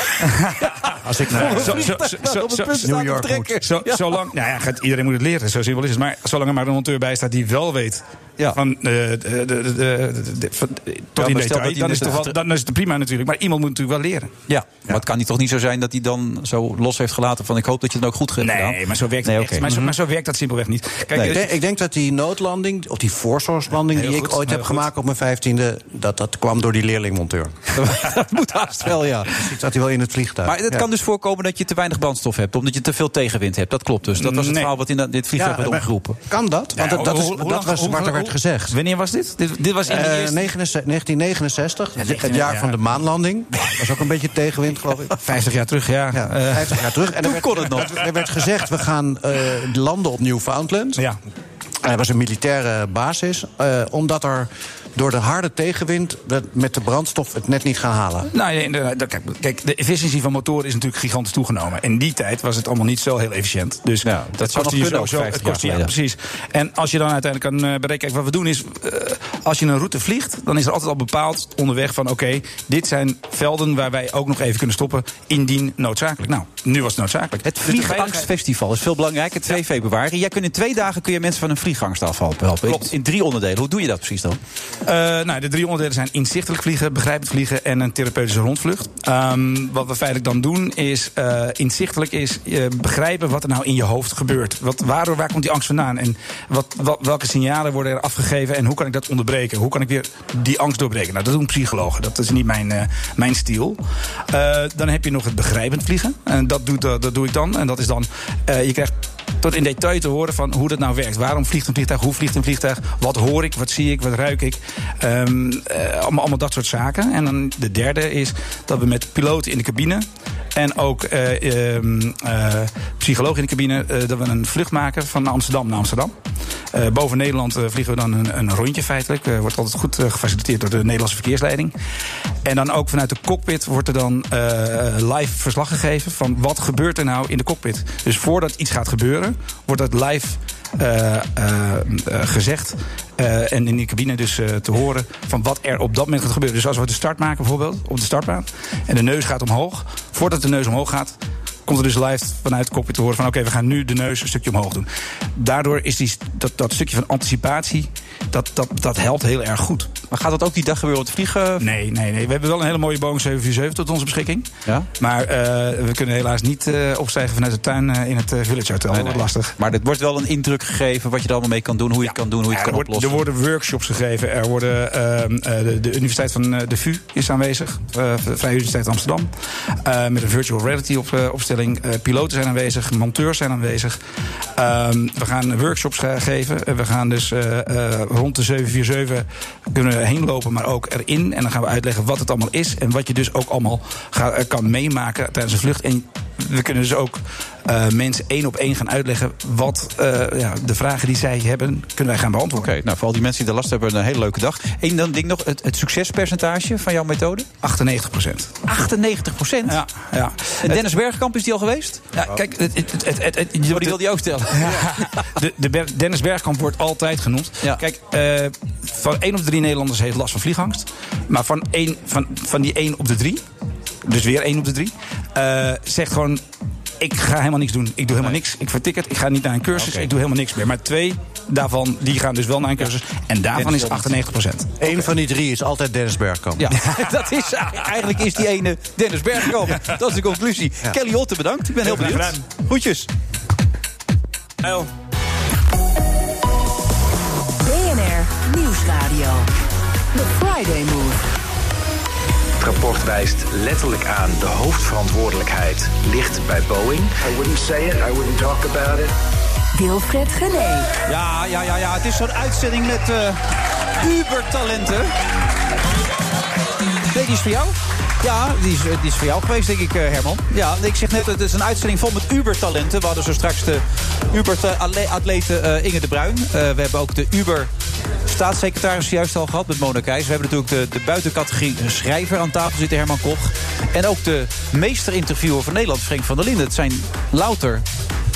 Als ik naar Zo- zo- zo- zo- zo- New York moet. Zo, Zolang, nou ja, gaat- iedereen moet het leren, zo simpel is het. Maar zolang er maar een monteur bij staat die wel weet van, eh, de, van- tot Ja, in detail, dan is, wel- dan is het prima natuurlijk. Maar iemand moet natuurlijk wel leren. Ja, maar het kan niet toch niet zo zijn dat hij dan zo los heeft gelaten van ik hoop dat je het ook goed hebt gedaan? Nee, maar zo werkt Nee, echt. oké. Maar, zo, maar zo werkt dat simpelweg niet. Kijk, Nee, ik, eh, denk, ik denk dat die noodlanding, of die voorzorgslanding die goed, ik ooit heb goed. Op mijn vijftiende, dat dat kwam door die leerlingmonteur. [LAUGHS] dat moet haast wel, ja. Precies, zat hij wel in het vliegtuig. Maar het Ja. kan dus voorkomen dat je te weinig brandstof hebt, omdat je te veel tegenwind hebt. Dat klopt dus. Dat was het Nee. verhaal wat in dat- dit vliegtuig Ja, werd opgeroepen. Kan dat? Want dat, dat, is, dat was hoe- wat er werd gezegd. Wanneer was dit? Dit, dit was in de Eh, eerste... 1969, het jaar ja. van de maanlanding. was ook een beetje tegenwind, geloof ik. [LAUGHS] 50 jaar terug, ja. Ja, Eh, 50 jaar terug. En er werd, kon het nog. Er werd gezegd, we gaan eh, landen op Newfoundland. ja. Er was een militaire basis. eh, omdat er door de harde tegenwind met de brandstof het net niet gaan halen. Nou, ja, inderdaad. kijk, kijk, de efficiëntie van motoren is natuurlijk gigantisch toegenomen. In die tijd was het allemaal niet zo heel efficiënt. Dus Ja, dat dat zou kost nog je kunnen ook sowieso. 50 Het kost je, jaar ja, precies. En als je dan uiteindelijk kan eh, berekenen, kijk, wat we doen is, eh, als je een route vliegt, dan is er altijd al bepaald onderweg van, oké, dit zijn velden waar wij ook nog even kunnen stoppen, indien noodzakelijk. Nou, nu was het noodzakelijk. Het de Vliegangstfestival is veel belangrijker, 2 februari. Jij kunt in twee dagen kun je mensen van een vliegangst afhelpen. Klopt. In drie onderdelen. Hoe doe je dat precies dan? Eh, nou, de drie onderdelen zijn inzichtelijk vliegen, begrijpend vliegen en een therapeutische rondvlucht. Ehm, wat we feitelijk dan doen is, eh, inzichtelijk is eh, begrijpen wat er nou in je hoofd gebeurt. Wat, waardoor, waar komt die angst vandaan? En wat, wat, welke signalen worden er afgegeven en hoe kan ik dat onderbreken? Hoe kan ik weer die angst doorbreken? Nou, dat doen psychologen. Dat is niet mijn, mijn stijl. Dan heb je nog het begrijpend vliegen. En dat, doet, dat doe ik dan. En dat is dan, je krijgt tot in detail te horen van hoe dat nou werkt. Waarom vliegt een vliegtuig? Hoe vliegt een vliegtuig? Wat hoor ik? Wat zie ik? Wat ruik ik? Ehm, eh, allemaal, allemaal dat soort zaken. En dan de derde is dat we met piloten in de cabine en ook eh, ehm, eh, psychologen in de cabine, dat we een vlucht maken van Amsterdam naar Amsterdam. Eh, boven Nederland eh, vliegen we dan een, een rondje feitelijk. Eh, wordt altijd goed gefaciliteerd door de Nederlandse verkeersleiding. En dan ook vanuit de cockpit wordt er dan live verslag gegeven van wat gebeurt er nou in de cockpit. Dus voordat iets gaat gebeuren, wordt dat live gezegd. en in die cabine dus te horen van wat er op dat moment gaat gebeuren. Dus als we de start maken bijvoorbeeld op de startbaan en de neus gaat omhoog, voordat de neus omhoog gaat, komt er dus live vanuit de cockpit te horen van oké, we gaan nu de neus een stukje omhoog doen. Daardoor is die, dat, dat stukje van anticipatie, dat, dat, dat helpt heel erg goed. Maar gaat dat ook die dag gebeuren op het vliegen? Nee, nee, nee. We hebben wel een hele mooie Boeing 747 tot onze beschikking. Ja? Maar eh, we kunnen helaas niet eh, opstijgen vanuit de tuin eh, in het Village Hotel. Nee, Dat nee. lastig. Maar er wordt wel een indruk gegeven wat je er allemaal mee kan doen, hoe je het kan doen, hoe je het er, kan oplossen. er worden workshops gegeven. Er worden, ehm, eh, de, de Universiteit van de VU is aanwezig. de Vrije Universiteit Amsterdam. Met een virtual reality op, eh, Eh, piloten zijn aanwezig. Monteurs zijn aanwezig. Ehm, we gaan workshops ge- geven. Eh, we gaan dus eh, eh, rond de 747 kunnen heen lopen, maar ook erin. En dan gaan we uitleggen wat het allemaal is. En wat je dus ook allemaal eh, kan meemaken tijdens een vlucht. En we kunnen dus ook eh, mensen één op één gaan uitleggen wat eh, ja, de vragen die zij hebben, kunnen wij gaan beantwoorden. Oké, nou voor al die mensen die er last hebben, een hele leuke dag. Eén dan ding nog, het, het succespercentage van jouw methode? 98 procent. 98 procent? Ja, ja. En Dennis Bergkamp is die al geweest? Ja, kijk, het, het, het, het, het- die wil die ook stellen. de, de Ber- Dennis Bergkamp wordt altijd genoemd. Kijk, eh, van 1 op de 3 Nederlanders heeft last van vliegangst. Maar van, één, van, van die 1 op de 3, dus weer 1 op de 3, eh, zegt gewoon... Ik ga helemaal niks doen. Ik doe helemaal niks. Ik vertik het. Ik ga niet naar een cursus. Ik doe helemaal niks meer. Maar twee daarvan die gaan dus wel naar een cursus. En daarvan is 98 procent. Eén van die drie is altijd Dennis Bergkamp. Ja, [LAUGHS] dat is, eigenlijk is die ene Dennis Bergkamp. Dat is de conclusie. Kelly Otte, bedankt. Ik ben heel Graag benieuwd. gedaan. Groetjes. BNR Nieuwsradio. The Friday Move. Het rapport wijst letterlijk aan de hoofdverantwoordelijkheid ligt bij Boeing. I wouldn't say it. I wouldn't talk about it. Wilfred Gené. Ja, ja, ja, ja. Het is zo'n uitzending met eh ubertalenten. Is voor jou? Ja, die is, is voor jou geweest, denk ik, eh, Herman. Ja, ik zeg net, het is een uitzending vol met ubertalenten. We hadden zo straks de Uber-atlete eh, Inge de Bruin. Eh, we hebben ook de Uber-staatssecretaris juist al gehad met Mona. We hebben natuurlijk de, de buitencategorie schrijver aan tafel zitten, Herman Koch. En ook de meesterinterviewer van Nederland, Frank van der Linden. Het zijn louter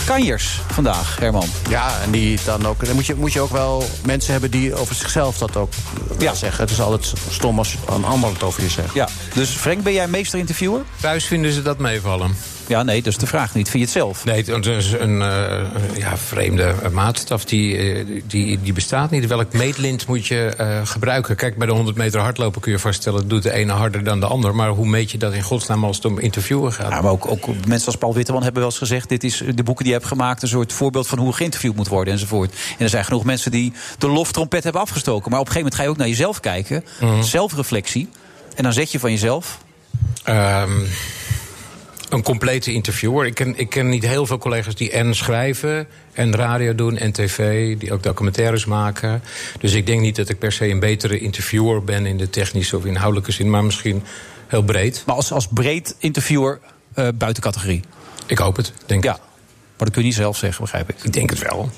kanjers vandaag, Herman. Ja, en die dan ook. Dan moet je, moet je ook wel mensen hebben die over zichzelf dat ook ja. zeggen. Het is altijd stom als een ander het over je zegt. Ja, dus Frank, ben jij meesterinterviewer? Thuis vinden ze dat meevallen. Ja, nee, dat is de vraag niet. Vind je het zelf? Nee, het is een eh, ja, vreemde maatstaf. Die, eh, die, die bestaat niet. Welk meetlint moet je eh, gebruiken? Kijk, bij de 100 meter hardlopen kun je vaststellen... doet de ene harder dan de ander. Maar hoe meet je dat in godsnaam als het om interviewen gaat? Ja, maar ook, ook mensen als Paul Witteman hebben wel eens gezegd... dit is de boeken die je hebt gemaakt... een soort voorbeeld van hoe geïnterviewd moet worden enzovoort. En er zijn genoeg mensen die de loftrompet hebben afgestoken. Maar op een gegeven moment ga je ook naar jezelf kijken. Zelfreflectie. En dan zeg je van jezelf... Ehm, een complete interviewer. Ik ken, ik ken niet heel veel collega's die en schrijven en radio doen en tv, die ook documentaires maken. Dus ik denk niet dat ik per se een betere interviewer ben in de technische of inhoudelijke zin, maar misschien heel breed. Maar als, als breed interviewer uh, buiten categorie? Ik hoop het, denk ja. Maar dat kun je niet zelf zeggen, begrijp ik. Ik denk het wel.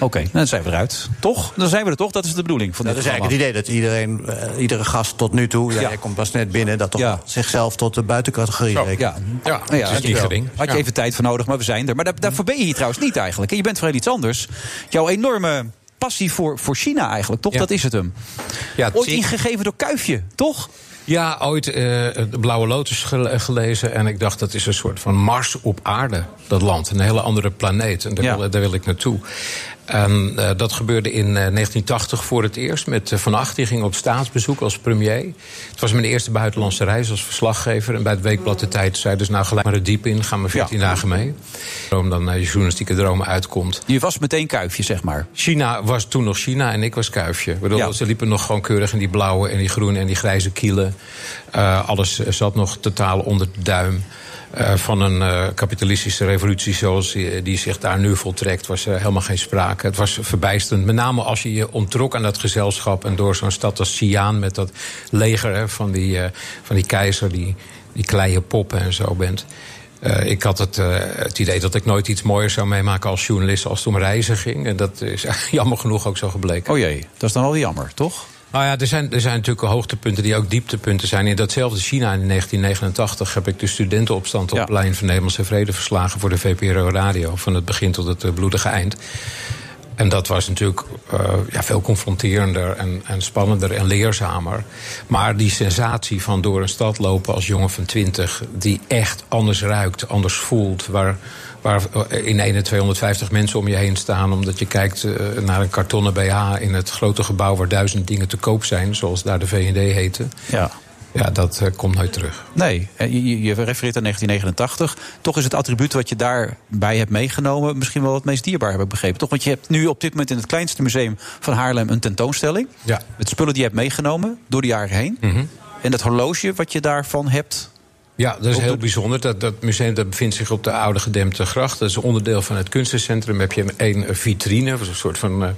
Oké, okay, nou, dan zijn we eruit. Toch? Dan zijn we er toch? Dat is de bedoeling van dit Dat is eigenlijk het idee dat iedereen, uh, iedere gast tot nu toe... Ja, ja. jij komt pas net binnen, dat toch ja. zichzelf tot de buitencategorie rekent. Ja, ja, ja het is niet gering. Had je even tijd voor nodig, maar we zijn er. Maar daar, daarvoor ben je hier trouwens niet eigenlijk. En je bent voor heel iets anders. Jouw enorme passie voor, voor China eigenlijk, toch? Dat is het hem. Ja, Ooit ingegeven door Kuifje, toch? Ja, ooit uh, de Blauwe Lotus gelezen. En ik dacht, dat is een soort van Mars op aarde, dat land. Een hele andere planeet. En daar, ja. wil, daar wil ik naartoe. En uh, dat gebeurde in uh, 1980 voor het eerst. Met Van Acht, die ging op staatsbezoek als premier. Het was mijn eerste buitenlandse reis als verslaggever. En bij het Weekblad de Tijd zei dus nou gelijk maar het diep in. Gaan we 14 ja. dagen mee. Waarom dan je journalistieke dromen uitkomt. Je was meteen Kuifje, zeg maar. China was toen nog China en ik was Kuifje. Ik bedoel, ja. Ze liepen nog gewoon keurig in die blauwe en die groene en die grijze kielen. Uh, alles zat nog totaal onder de duim. Uh, van een uh, kapitalistische revolutie zoals die, die, zich daar nu voltrekt, was er helemaal geen sprake. Het was verbijsterend. Met name als je je onttrok aan dat gezelschap en door zo'n stad als Xi'an met dat leger van, die, van die keizer, die, die kleine poppen en zo bent. Ik had het, het idee dat ik nooit iets mooiers zou meemaken als journalist als om reizen ging. En dat is [LAUGHS] jammer genoeg ook zo gebleken. Oh jee, dat is dan wel jammer, toch? Nou ja, er zijn, er zijn natuurlijk hoogtepunten die ook dieptepunten zijn. In datzelfde China in 1989 heb ik de studentenopstand op lijn van Nederlandse Vrede verslagen voor de VPRO Radio. Van het begin tot het bloedige eind. En dat was natuurlijk uh, ja, veel confronterender en, en, spannender en leerzamer. Maar die sensatie van door een stad lopen als jongen van 20, die echt anders ruikt, anders voelt, waar, waar in ene 250 mensen om je heen staan, omdat je kijkt uh, naar een kartonnen BH in het grote gebouw waar duizend dingen te koop zijn, zoals daar de VND heette. Ja. Ja, dat uh, komt nooit terug. Nee, je, je refereert aan 1989. Toch is het attribuut wat je daarbij hebt meegenomen... misschien wel het meest dierbaar, heb ik begrepen. Toch? Want je hebt nu op dit moment in het kleinste museum van Haarlem... een tentoonstelling. Ja. Met spullen die je hebt meegenomen door de jaren heen. Mm -hmm. En dat horloge wat je daarvan hebt... Ja, dat is heel bijzonder. Dat, dat museum dat bevindt zich op de oude gedempte gracht. Dat is onderdeel van het kunstencentrum. Heb je een vitrine, een soort van... Uh,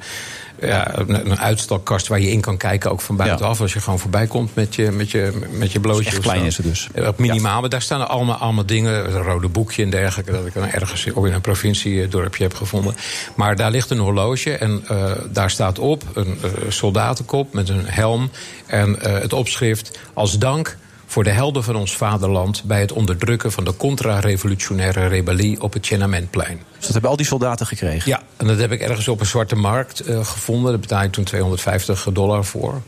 ja, een, een uitstalkast waar je in kan kijken, ook van buitenaf. Ja. Als je gewoon voorbij komt met je, met je, met je blootje. Echt klein is het dus. Op minimaal, ja. maar daar staan allemaal, allemaal dingen. Een rode boekje en dergelijke. Dat ik dan ergens in een provinciedorpje heb gevonden. Maar daar ligt een horloge en uh, daar staat op een uh, soldatenkop met een helm. En het opschrift als dank voor de helden van ons vaderland bij het onderdrukken van de contra-revolutionaire rebellie op het Tiananmenplein. Dus dat hebben al die soldaten gekregen? Ja, en dat heb ik ergens op een zwarte markt uh, gevonden. Daar betaalde ik toen 250 dollar voor.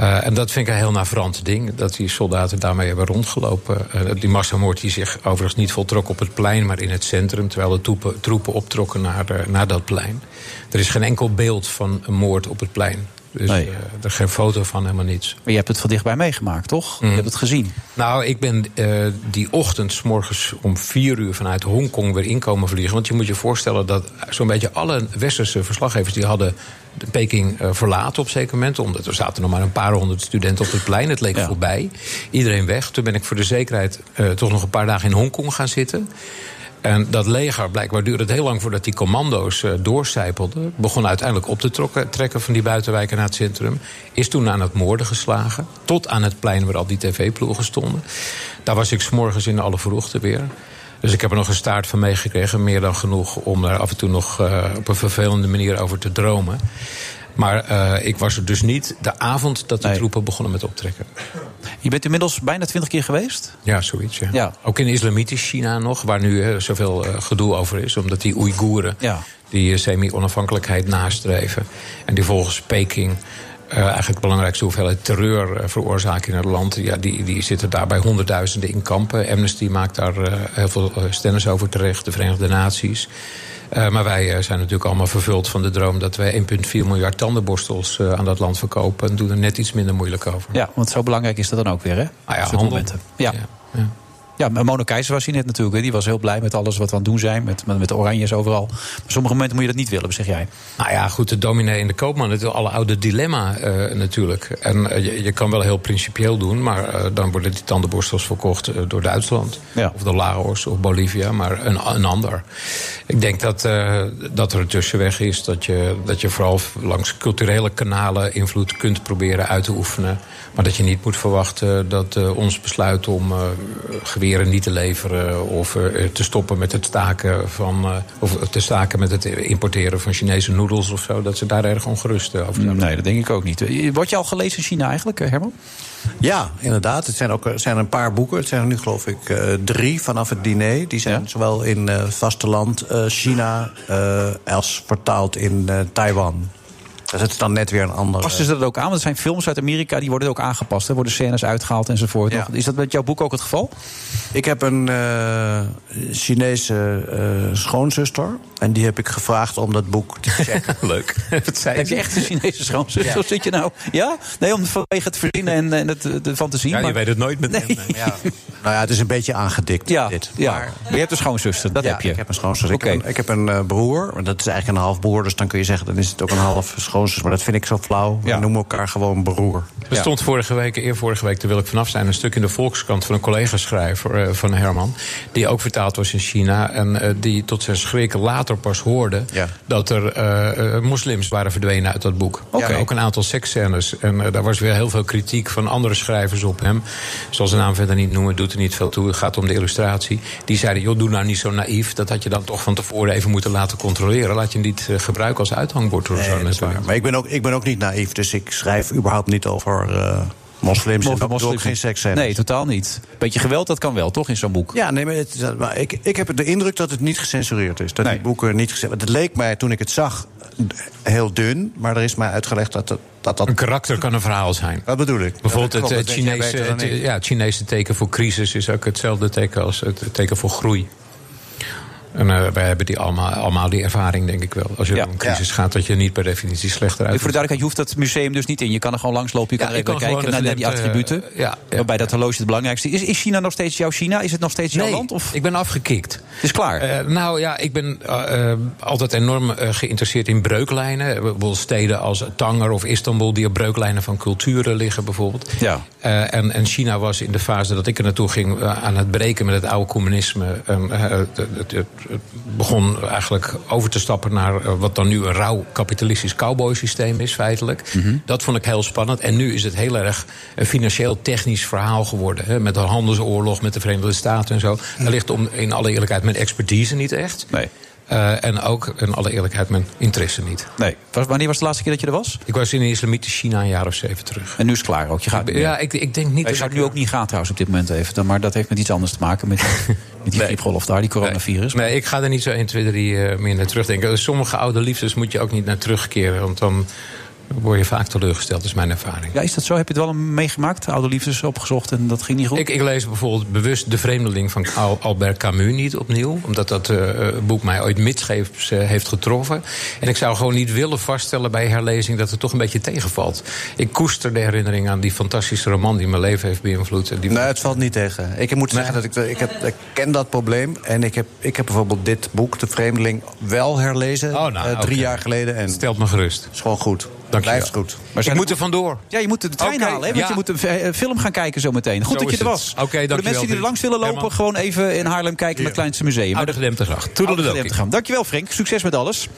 Uh, en dat vind ik een heel navrant ding, dat die soldaten daarmee hebben rondgelopen. Uh, die massamoord die zich overigens niet voltrok op het plein, maar in het centrum, terwijl de troepen, troepen optrokken naar, naar dat plein. Er is geen enkel beeld van een moord op het plein. Dus Nee. uh, er geen foto van, helemaal niets. Maar je hebt het van dichtbij meegemaakt, toch? Je hebt het gezien. Nou, ik ben uh, die ochtend, s morgens om vier uur vanuit Hongkong weer inkomen vliegen. Want je moet je voorstellen dat zo'n beetje alle westerse verslaggevers die hadden de Peking uh, verlaten op een zeker moment. Omdat er zaten nog maar een paar honderd studenten op het plein. Het leek ja. voorbij. Iedereen weg. Toen ben ik voor de zekerheid toch nog een paar dagen in Hongkong gaan zitten. En dat leger, blijkbaar duurde het heel lang voordat die commando's uh, doorcijpelden. Begon uiteindelijk op te trekken van die buitenwijken naar het centrum. Is toen aan het moorden geslagen. Tot aan het plein waar al die tv-ploegen stonden. Daar was ik s'morgens in alle vroegte weer. Dus ik heb er nog een staart van meegekregen. Meer dan genoeg om er af en toe nog uh, op een vervelende manier over te dromen. Maar uh, ik was er dus niet de avond dat de nee. troepen begonnen met optrekken. Je bent inmiddels bijna twintig keer geweest? Ja, zoiets. Ja. ja. Ook in islamitisch China nog, waar nu uh, zoveel uh, gedoe over is. Omdat die Oeigoeren ja. die semi-onafhankelijkheid nastreven. En die volgens Peking uh, eigenlijk de belangrijkste hoeveelheid terreur uh, veroorzaken in het land. Ja, die, die zitten daar bij honderdduizenden in kampen. Amnesty maakt daar uh, heel veel stennis over terecht, de Verenigde Naties. Uh, maar wij uh, zijn natuurlijk allemaal vervuld van de droom dat wij 1,4 miljard tandenborstels uh, aan dat land verkopen. En doen er net iets minder moeilijk over. Ja, want zo belangrijk is dat dan ook weer, hè? Ah ja, handel. momenten. Ja. ja. ja. Ja, Mona Keizer was hier net natuurlijk. Die was heel blij met alles wat we aan het doen zijn. Met, met de oranjes overal. Maar sommige momenten moet je dat niet willen, zeg jij. Nou ja, goed, de dominee en de koopman. Het is alle oude dilemma uh, natuurlijk. En uh, je, je, kan wel heel principieel doen. Maar uh, dan worden die tandenborstels verkocht door Duitsland. Ja. Of de Laos of Bolivia. Maar een, een ander. Ik denk dat, dat er een tussenweg is. Dat je, dat je vooral langs culturele kanalen invloed kunt proberen uit te oefenen. Maar dat je niet moet verwachten dat ons besluit om geweren niet te leveren of uh, te stoppen met het staken van uh, of te staken met het importeren van Chinese noedels of zo, dat ze daar erg ongerust over zijn. Nee, dat denk ik ook niet. Word je al gelezen in China eigenlijk, Herman? Ja, inderdaad. Het zijn ook er zijn een paar boeken. Het zijn er nu geloof ik drie vanaf het diner. Die zijn ja. zowel in uh, vasteland uh, China als vertaald in Taiwan. Dus het is dan net weer een andere. Passen ze dat ook aan? Want er zijn films uit Amerika die worden ook aangepast. Er worden scènes uitgehaald enzovoort. Ja. Is dat met jouw boek ook het geval? Ik heb een uh, Chinese uh, schoonzuster. En die heb ik gevraagd om dat boek te checken. [LAUGHS] Leuk. [LAUGHS] heb je echt een Chinese schoonzuster? Ja. Zit je nou? Ja? Nee, om vanwege het verdienen en, en het, de fantasie. Ja, maar... je weet het nooit met nee. hem. Ja. nou ja, het is een beetje aangedikt. Ja, dit. ja. Maar... je hebt een schoonzuster, dat ja, heb je. ik heb een schoonzuster. Okay. Ik, heb een, ik heb een uh, broer. Maar dat is eigenlijk een half broer. Dus dan kun je zeggen, dan is het ook een half schoonzus. Maar dat vind ik zo flauw. We noemen elkaar gewoon broer. Er stond vorige week, eer vorige week, daar wil ik vanaf zijn, een stuk in de Volkskrant van een collega-schrijver eh, van Herman. Die ook vertaald was in China. En eh, die tot zijn schrikken later pas hoorde dat er eh, moslims waren verdwenen uit dat boek. Ja, ook een aantal seksscènes. En daar was weer heel veel kritiek van andere schrijvers op hem. Zal zijn naam verder niet noemen, doet er niet veel toe. Het gaat om de illustratie. Die zeiden, joh, doe nou niet zo naïef. Dat had je dan toch van tevoren even moeten laten controleren. Laat je hem niet gebruiken als uithangbord. Nee, zo. Maar ik ben, ook, ik ben ook niet naïef, dus ik schrijf überhaupt niet over eh, moslims. en ook geen seks Nee, totaal niet. Beetje geweld, dat kan wel, toch, in zo'n boek? Ja, nee, maar, het, maar ik, ik heb de indruk dat het niet gecensureerd is. Dat die boeken niet gecensureerd Het leek mij, toen ik het zag, heel dun. Maar er is mij uitgelegd dat het, dat, dat... Een karakter kan een verhaal zijn. Wat bedoel ik? Bijvoorbeeld het, Chinese, ja, het Chinese teken voor crisis is ook hetzelfde teken als het teken voor groei. En eh, wij hebben die allemaal, allemaal die ervaring, denk ik wel. Als je Ja. door een crisis gaat, dat je niet per definitie slechter uit. Voor de duidelijkheid, je hoeft dat museum dus niet in. Je kan er gewoon langslopen, je kan Ja, even kijken naar, naar die attributen. eh, ja, ja. waarbij dat horloge het belangrijkste is. Is China nog steeds jouw China? Is het nog steeds jouw Nee, land? Of? ik ben afgekikt. Het is klaar. Eh, nou ja, ik ben altijd enorm geïnteresseerd in breuklijnen. Bijvoorbeeld steden als Tanger of Istanbul... die op breuklijnen van culturen liggen bijvoorbeeld. Ja. En, en China was in de fase dat ik er naartoe ging... aan het breken met het oude communisme. Eh, het begon eigenlijk over te stappen naar... eh, wat dan nu een rauw kapitalistisch cowboy-systeem is, feitelijk. Dat vond ik heel spannend. En nu is het heel erg een financieel-technisch verhaal geworden. Hè, met de handelsoorlog met de Verenigde Staten en zo. Daar ligt om, in alle eerlijkheid mijn expertise niet echt. Nee. Eh, en ook in alle eerlijkheid mijn interesse niet. Nee. Wanneer was de laatste keer dat je er was? Ik was in islamitisch China een jaar of zeven terug. En nu is het klaar ook. Je gaat meer. Ja, ik, ik denk niet Je dat zou ik- nu ook niet gaan trouwens op dit moment even. Maar dat heeft met iets anders te maken. Met, [LAUGHS] met die griepgolf daar, die coronavirus. Nee, ik ga er niet zo 1, 2, 3 eh, meer naar terugdenken. Sommige oude liefdes moet je ook niet naar terugkeren. Want dan word je vaak teleurgesteld, is mijn ervaring. Ja, is dat zo? Heb je het wel meegemaakt? Oude liefdes opgezocht en dat ging niet goed? Ik, ik lees bijvoorbeeld bewust De Vreemdeling van Al- Albert Camus niet opnieuw. Omdat dat eh, eh, boek mij ooit midscheeps eh, heeft getroffen. En ik zou gewoon niet willen vaststellen bij herlezing dat het toch een beetje tegenvalt. Ik koester de herinnering aan die fantastische roman die mijn leven heeft beïnvloed. En Die... Nee, het valt niet tegen. Ik moet zeggen dat ik, ik, heb, ik ken dat probleem. En ik heb, ik heb bijvoorbeeld dit boek, De Vreemdeling, wel herlezen. Oh, nou, drie jaar geleden. En Stelt me gerust. is gewoon goed. Dank je Blijft wel. goed. Maar ik moet er vandoor. Ja, je moet de trein halen, hè, want ja. je moet een eh, film gaan kijken zometeen. Goed Zo dat je er het. was. Oké, Voor de mensen die er langs willen lopen, Herman. gewoon even in Haarlem kijken naar het kleinste museum. Oude gedempte graag. Toedeledokie. Dankjewel, Frank. Succes met alles.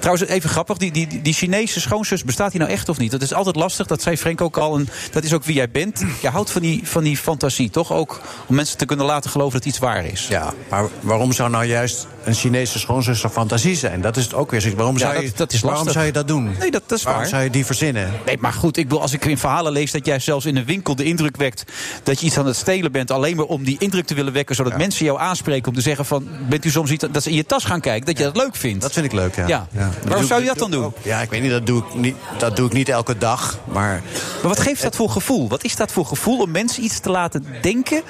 Trouwens, even grappig. Die, die, die Chinese schoonzus, bestaat die nou echt of niet? Dat is altijd lastig. Dat zei Frank ook al. En dat is ook wie jij bent. Je houdt van die, van die fantasie, toch? Ook om mensen te kunnen laten geloven dat iets waar is. Ja, maar waarom zou nou juist een Chinese schoonzus een fantasie zijn? Dat is het ook weer. Waarom, Ja, zou, je, dat- dat is waarom zou je dat doen? Nee, dat, dat is waarom waar. Die verzinnen? Nee, maar goed, ik bedoel, als ik in verhalen lees dat jij zelfs in een winkel de indruk wekt dat je iets aan het stelen bent, alleen maar om die indruk te willen wekken, zodat mensen jou aanspreken om te zeggen van, bent u soms niet, dat ze in je tas gaan kijken, dat je dat leuk vindt. Dat vind ik leuk, ja. Ja. Ja. Waarom zou je dat dan doen? Ja, ik weet niet dat, doe ik niet, dat doe ik niet elke dag. Maar Maar wat geeft dat voor gevoel? Wat is dat voor gevoel om mensen iets te laten denken,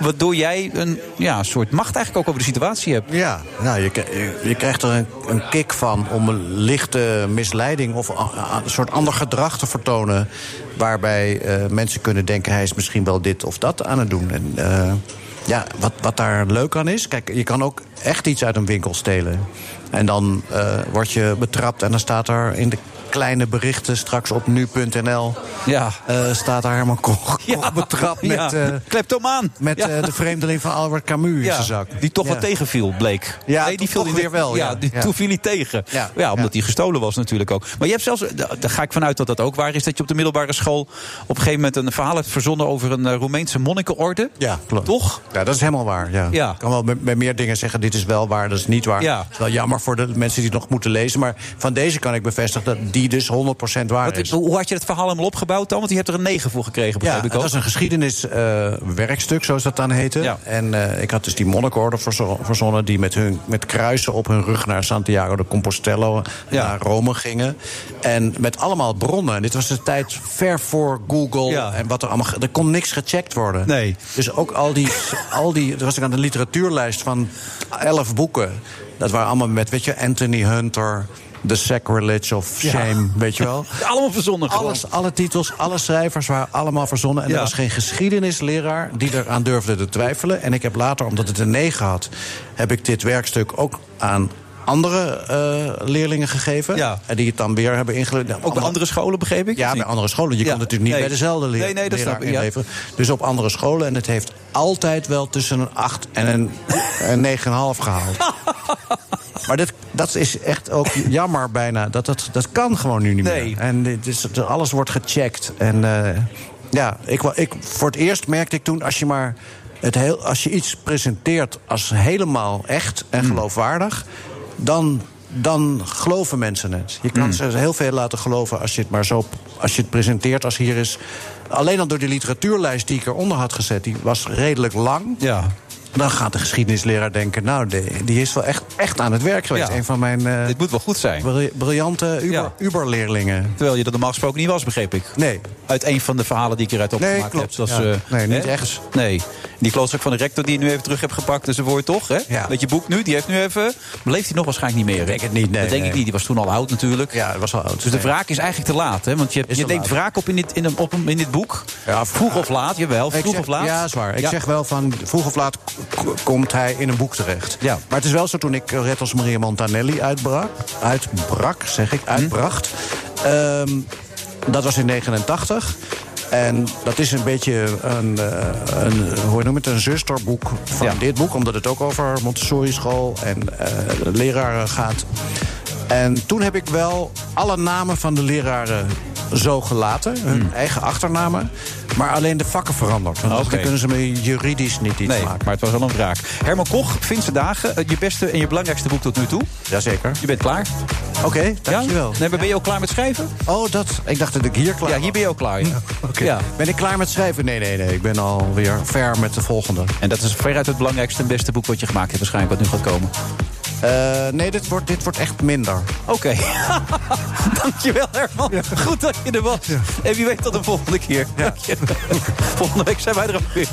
waardoor jij een ja, soort macht eigenlijk ook over de situatie hebt? Ja, nou, je, je, krijgt er een, een kick van om een lichte misleiding of een soort ander gedrag te vertonen. Waarbij eh, mensen kunnen denken: hij is misschien wel dit of dat aan het doen. En eh, ja, wat, wat daar leuk aan is, kijk, je kan ook echt iets uit een winkel stelen. En dan eh, word je betrapt en dan staat er in de kleine berichten straks op nu.nl. Ja. eh, staat daar Herman Koch, Koch betrapt met, Ja. eh, Kleptomaan. met Ja. eh, de vreemdeling van Albert Camus in Ja, zijn zak. die toch Ja. wat tegenviel, bleek. Ja, nee, die toch viel weer wel, ja. die, Ja. Toen viel hij tegen. Ja. Ja, omdat Ja. hij gestolen was natuurlijk ook. Maar je hebt zelfs, da- daar ga ik vanuit dat dat ook waar is... dat je op de middelbare school op een gegeven moment... een verhaal hebt verzonnen over een Roemeense monnikenorde. Ja, klopt. Toch? Ja, dat is helemaal waar. Ja. Ja. Ik kan wel met, met meer dingen zeggen, dit is wel waar, dat is niet waar. Ja. Het is wel jammer voor de mensen die het nog moeten lezen. Maar van deze kan ik bevestigen dat die dus 100% waar is. hoe had je het verhaal helemaal opgebouwd dan? Want je hebt er een 9 voor gekregen, Ja, begrijp ik dat ook. is een geschiedeniswerkstuk, zoals dat dan heette. Ja. En eh, ik had dus die monnikorde verzo- verzonnen... die met, hun, met kruisen op hun rug naar Santiago de Compostela... Ja. naar Rome gingen. En met allemaal bronnen. En dit was de tijd ver voor Google. Ja. En wat er allemaal... Er kon niks gecheckt worden. Nee. Dus ook al die... al die er was ik aan de literatuurlijst van elf boeken. Dat waren allemaal met, weet je, Anthony Hunter... The Sacrilege of Ja. Shame, weet je wel? [LAUGHS] Allemaal verzonnen gewoon. Alles, alle titels, alle schrijvers waren allemaal verzonnen. En Ja. er was geen geschiedenisleraar die eraan durfde te twijfelen. En ik heb later, omdat het een 9 had, heb ik dit werkstuk ook aan andere eh, leerlingen gegeven. En die het dan weer hebben ingeleerd. Ook bij andere scholen, begreep ik? Ja, bij andere scholen. Je Ja. kon het natuurlijk niet Nee. bij dezelfde leer Nee, nee, dat leraar snap ja. inleveren. Dus op andere scholen. En het heeft altijd wel tussen een 8 en een, een 9,5 gehaald. [LAUGHS] Maar dit, dat is echt ook jammer bijna. Dat, dat, dat kan gewoon nu niet meer. En dit is, alles wordt gecheckt. En eh, ja, ik, ik, voor het eerst merkte ik toen... als je maar het heel, als je iets presenteert als helemaal echt en geloofwaardig... dan, dan geloven mensen het. Je kan ze heel veel laten geloven als je het maar zo... als je het presenteert als hier is... Alleen al door die literatuurlijst die ik eronder had gezet... die was redelijk lang. Ja. Dan gaat de geschiedenisleraar denken... nou, die, die is wel echt, echt aan het werk geweest. Ja. Een van mijn... eh, Dit moet wel goed zijn. bri- briljante Uber, Uberleerlingen. Terwijl je dat normaal gesproken niet was, begreep ik. Nee. Uit een van de verhalen die ik eruit opgemaakt Nee, klopt. heb. Ja. Nee, niet hè? echt. Nee. Die klootzak van de rector die je nu even terug hebt gepakt. Dus voor je toch, hè? Ja. Dat je boek nu, die heeft nu even... Leeft hij nog waarschijnlijk niet meer? Ik denk het niet, nee, Dat denk ik niet. Die was toen al oud natuurlijk. Ja, dat was al oud. Dus de wraak is eigenlijk te laat, hè? Want je, je laat. wraak op in dit, in, een, op een- in dit boek. vroeg of laat, jawel. Vroeg zeg- of laat. Ja, zwaar. Ik Ja. zeg wel van vroeg of laat komt hij in een boek terecht. Ja. Maar het is wel zo toen ik Red als Maria Montanelli uitbrak, uitbrak, zeg ik, uitbracht. ehm, dat was in 89. En dat is een beetje een, eh, een hoe noem het, een zusterboek van Ja. dit boek. Omdat het ook over Montessori school en eh, leraren gaat. En toen heb ik wel alle namen van de leraren zo gelaten. Hun eigen achternamen. Maar alleen de vakken veranderd. Want Hmm. Dan kunnen ze me juridisch niet iets Nee, maken. maar het was wel een wraak. Herman Koch, Finse Dagen. eh, Je beste en je belangrijkste boek tot nu toe. Jazeker. Je bent klaar. Oké, dankjewel. Ja? Nee, maar ben je ook klaar met schrijven? Oh, dat. Ik dacht dat ik hier klaar Ja, hier ben je ook klaar. Ja. [LAUGHS] Oké. Ja. Ben ik klaar met schrijven? Nee, nee, nee. Ik ben alweer ver met de volgende. En dat is veruit het belangrijkste en beste boek wat je gemaakt hebt, waarschijnlijk, wat nu gaat komen. Eh, nee, dit wordt, dit wordt echt minder. Oké. [LAUGHS] Dankjewel, Herman. Goed dat je er was. En wie weet tot de volgende keer. Je. [LAUGHS] Volgende week zijn wij er ook weer.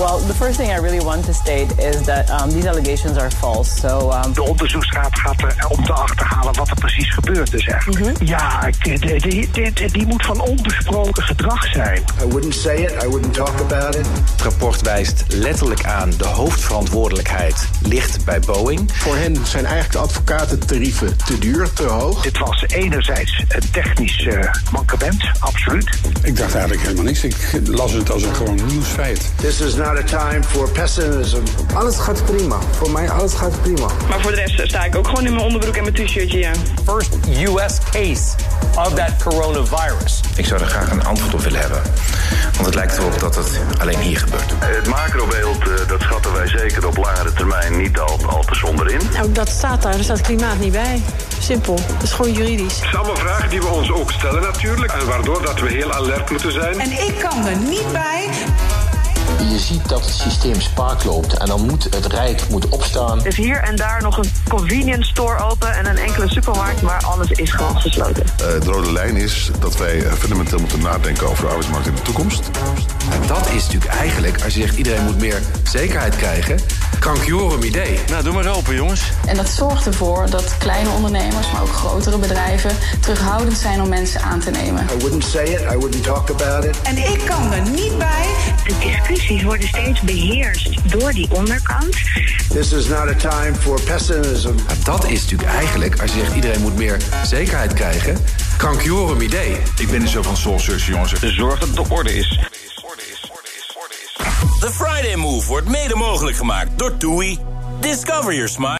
Well, the first thing I really want to state is that um, these allegations are false. So, um, De onderzoeksraad gaat er om te achterhalen wat er precies gebeurd is eigenlijk. Ja, die, die, die moet van onbesproken gedrag zijn. I wouldn't say it, I wouldn't talk about it. Het rapport wijst letterlijk aan de hoofdverantwoordelijkheid ligt bij Boeing. Voor hen zijn eigenlijk de advocatentarieven te duur, te hoog. Dit was enerzijds een technisch eh, mankement, absoluut. Ik dacht eigenlijk helemaal niks. Ik las het als een gewoon nieuwsfeit. This is not a time for pessimism. Alles gaat prima. Voor mij alles gaat prima. Maar voor de rest sta ik ook gewoon in mijn onderbroek en mijn t-shirtje, ja. First U.S. case of that coronavirus. Ik zou er graag een antwoord op willen hebben. Want het lijkt erop dat het alleen hier gebeurt. Het macrobeeld, eh, dat schatten wij zeker op langere termijn niet al, al te zonder in. Nou, dat staat daar. Er staat klimaat niet bij. Simpel. Dat is gewoon juridisch. Het zijn allemaal vragen die we ons ook stellen natuurlijk. En waardoor dat we heel alert moeten zijn. En ik kan er niet bij. Je ziet dat het systeem spaak loopt en dan moet het Rijk moet opstaan. Er is hier en daar nog een convenience store open en een enkele supermarkt, maar alles is gewoon gesloten. Eh, de rode lijn is dat wij eh, fundamenteel moeten nadenken over de arbeidsmarkt in de toekomst. En dat is natuurlijk eigenlijk, als je zegt iedereen moet meer zekerheid krijgen, krankjorum idee. Nou, doe maar open, jongens. En dat zorgt ervoor dat kleine ondernemers, maar ook grotere bedrijven, terughoudend zijn om mensen aan te nemen. I wouldn't say it, I wouldn't talk about it. En ik kan er niet bij. De discussies worden steeds beheerst door die onderkant. This is not a time for pessimism. Dat is natuurlijk eigenlijk, als je zegt iedereen moet meer zekerheid krijgen, krankjorum idee. Ik ben niet zo van soul jongens. Zorg dat het op orde is. The Friday Move wordt mede mogelijk gemaakt door TUI. Discover your smile.